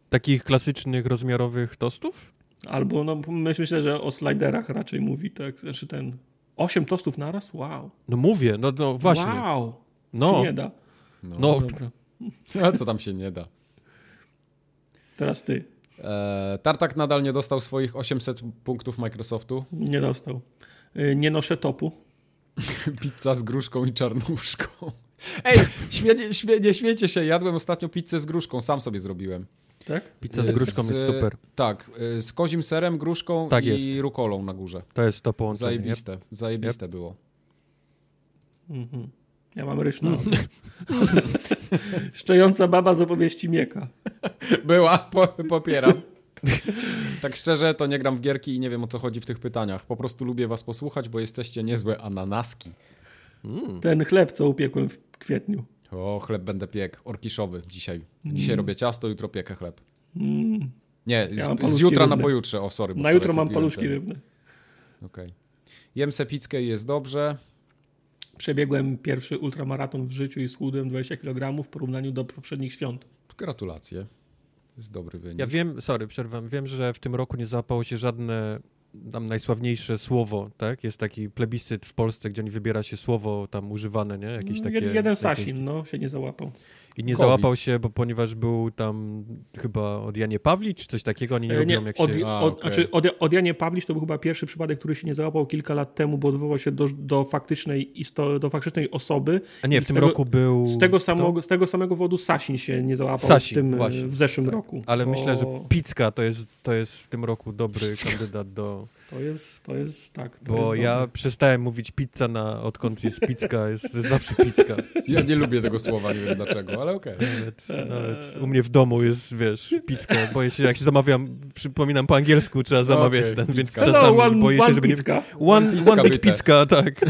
Takich klasycznych, rozmiarowych tostów? Albo, no myślę, że o sliderach raczej mówi, tak? Znaczy ten... 8 tostów naraz? Wow. No mówię, no, no właśnie. Wow. No. Się nie da. No, no. Dobra. A co tam się nie da? Teraz ty. E, Tartak nadal nie dostał swoich 800 punktów Microsoftu. Nie dostał. E, nie noszę topu. <laughs> Pizza z gruszką i czarnuszką. Ej, śmie, śmie, nie śmiecie się, jadłem ostatnio pizzę z gruszką, sam sobie zrobiłem. Tak? Pizza z gruszką z, jest super. Tak, e, z kozim serem, gruszką tak i jest. rukolą na górze. To jest to połączenie. Zajebiste, yep. zajebiste yep. było. Mhm. Ja mam ryż na <laughs> <laughs> Szczejąca baba z opowieści Mieka. Była, po, popieram. <laughs> tak szczerze, to nie gram w gierki i nie wiem o co chodzi w tych pytaniach. Po prostu lubię was posłuchać, bo jesteście niezłe ananaski. Mm. Ten chleb, co upiekłem w kwietniu. O, chleb będę piek, orkiszowy dzisiaj. Dzisiaj mm. robię ciasto, jutro piekę chleb. Mm. Nie, ja z, z, jutra rybne. na pojutrze, o sorry. Na jutro mam paluszki ten. rybne. Okej. Okay. Jem sepickę i jest dobrze. Przebiegłem pierwszy ultramaraton w życiu i schudłem 20 kg w porównaniu do poprzednich świąt. Gratulacje. To jest dobry wynik. Ja wiem, sorry, przerwam. Wiem, że w tym roku nie załapało się żadne tam najsławniejsze słowo, tak? Jest taki plebiscyt w Polsce, gdzie nie wybiera się słowo tam używane, nie? Jakieś takie, jeden Sasin, no, się nie załapał. I nie COVID. załapał się, bo ponieważ był tam chyba od Janie Pawlicz, czy coś takiego, oni nie, nie lubią jak od, się... A, od, okay. znaczy od, od Janie Pawlicz to był chyba pierwszy przypadek, który się nie załapał kilka lat temu, bo odwołał się do, do, faktycznej, do faktycznej osoby. A nie, w tym tego, roku był... Z tego, samego, z tego samego powodu Sasin się nie załapał Sasin, w, tym, właśnie, w zeszłym tak. roku. Ale bo... myślę, że Picka to jest, to jest w tym roku dobry Picka. kandydat do... To jest, to jest tak. To Bo jest ja dobre. przestałem mówić pizza na, odkąd jest pizka, jest, jest zawsze pizka. Ja nie lubię tego słowa, nie wiem dlaczego, ale okej. Okay. Nawet, nawet, u mnie w domu jest, wiesz, pizka. Boję się, jak się zamawiam, przypominam po angielsku, trzeba zamawiać okay, ten, więc czasami no, one, boję się, żeby pizka. nie... One, pizka one big pizza, tak. <laughs>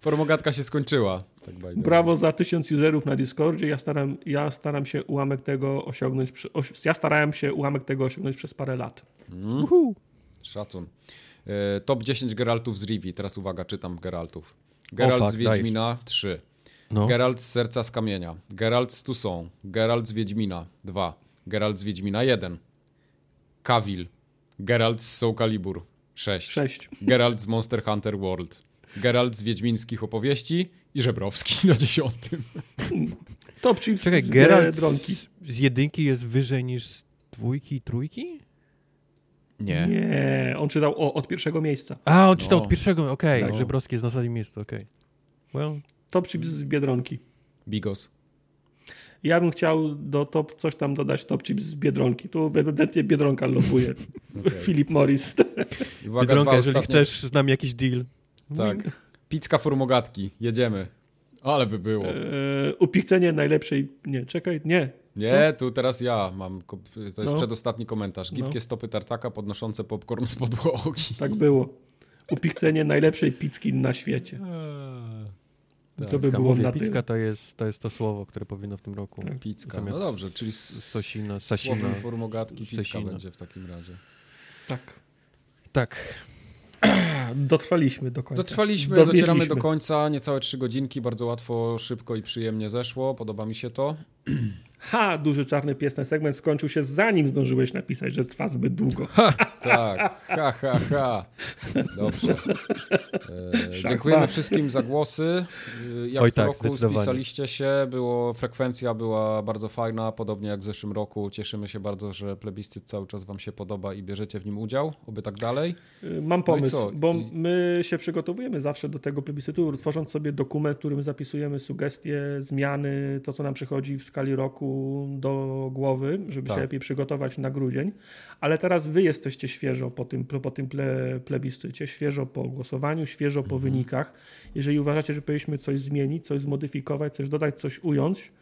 Formogatka się skończyła. Tak Brawo za tysiąc userów na Discordzie. Ja staram, ja staram się ułamek tego osiągnąć. Ja starałem się ułamek tego osiągnąć przez parę lat. Mm. Szacun. E, top 10 Geraltów z Rivi. Teraz uwaga, czytam Geraltów. Geralt z Wiedźmina 3. No. Geralt z Serca z Kamienia. Geralt z Tusą. Geralt z Wiedźmina 2. Geralt z Wiedźmina 1. Kawil. Geralt z Soul Calibur 6. 6. Geralt z Monster Hunter World. Geralt z Wiedźmińskich opowieści i Żebrowski <laughs> na dziesiątym. Top chips Czekaj, z Geralt z, z jedynki jest wyżej niż z dwójki i trójki? Nie. Nie, on czytał o, od pierwszego miejsca. A, on czytał no. od pierwszego, okej. Okay. No. Żebrowski jest na ostatnim miejscu, okej. Okay. Well. Top chips z Biedronki. Bigos. Ja bym chciał do top coś tam dodać top chips z Biedronki. Tu ewidentnie Biedronka lobuje. <laughs> Okay. Philip Morris. Uwaga, Biedronka, jeżeli ostatnie... chcesz z nami jakiś deal. Tak. Picka formogatki. Jedziemy. Ale by było. Eee, upichcenie najlepszej... Nie, czekaj, nie. Nie, Co? tu teraz ja mam. To jest no. przedostatni komentarz. Gipkie no. stopy tartaka podnoszące popcorn z podłogi. Tak było. Upichcenie najlepszej pizzki na świecie. Eee. To by było mówię, na pizka to jest, to jest to słowo, które powinno w tym roku. Tak, pizka. No Zamiast dobrze, czyli sosina, słowem sasina, formogatki pizka sosina. będzie w takim razie. Tak. Tak. <clears throat> Dotrwaliśmy do końca. Dotrwaliśmy, docieramy do końca, niecałe trzy godzinki, bardzo łatwo, szybko i przyjemnie zeszło, podoba mi się to. <clears throat> Ha, duży czarny pies, ten segment skończył się zanim zdążyłeś napisać, że trwa zbyt długo. <laughs> Tak, ha, ha, ha. Dobrze. E, dziękujemy wszystkim za głosy. Jak Oj co tak, roku spisaliście się, było, frekwencja była bardzo fajna, podobnie jak w zeszłym roku. Cieszymy się bardzo, że plebiscyt cały czas wam się podoba i bierzecie w nim udział, oby tak dalej. Y, Mam No pomysł, co? bo I- my się przygotowujemy zawsze do tego plebiscytu, tworząc sobie dokument, w którym zapisujemy sugestie, zmiany, to co nam przychodzi w skali roku do głowy, żeby Tak. się lepiej przygotować na grudzień. Ale teraz wy jesteście świeżo po tym, po tym ple, plebiscycie, świeżo po głosowaniu, świeżo po Mhm. wynikach. Jeżeli uważacie, że powinniśmy coś zmienić, coś zmodyfikować, coś dodać, coś ująć,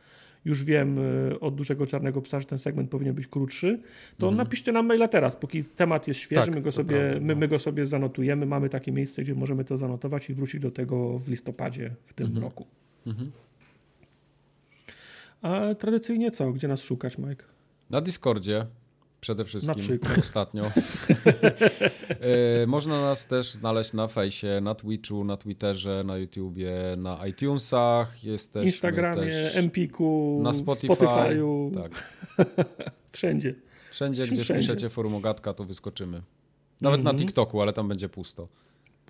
już wiem y, od dużego czarnego psa, że ten segment powinien być krótszy, to napiszcie nam maila teraz, póki temat jest świeży, Tak, my, go sobie, prawda, my, no. my go sobie zanotujemy, mamy takie miejsce, gdzie możemy to zanotować i wrócić do tego w listopadzie w tym roku. Mhm. A tradycyjnie co? Gdzie nas szukać, Mike? Na Discordzie przede wszystkim Na przykład. ostatnio. <laughs> E, Można nas też znaleźć na fejsie, na Twitchu, na Twitterze, na YouTubie, na iTunesach. Jesteśmy Instagramie, też Empiku, na Spotify. Spotify'u, Tak. <laughs> wszędzie. Wszędzie, gdzie Wszędzie. wpiszecie Formogatka, to wyskoczymy. Nawet na Mhm. TikToku, ale tam będzie pusto.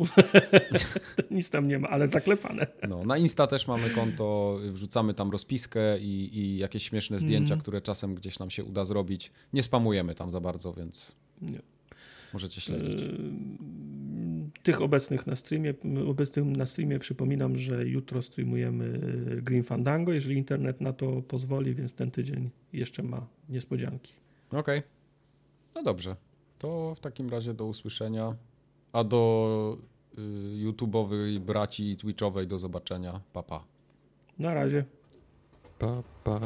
<laughs> Nic tam nie ma, ale zaklepane. No, na Insta też mamy konto, wrzucamy tam rozpiskę i, i jakieś śmieszne zdjęcia, Mhm. które czasem gdzieś nam się uda zrobić. Nie spamujemy tam za bardzo, więc Nie. możecie śledzić. Yy, Tych obecnych na streamie, obecnych na streamie przypominam, że jutro streamujemy Green Fandango, jeżeli internet na to pozwoli, więc ten tydzień jeszcze ma niespodzianki. Okej. No dobrze. To w takim razie do usłyszenia. A do y, YouTube'owej braci Twitchowej do zobaczenia. Pa, pa. Na razie. Pa, pa.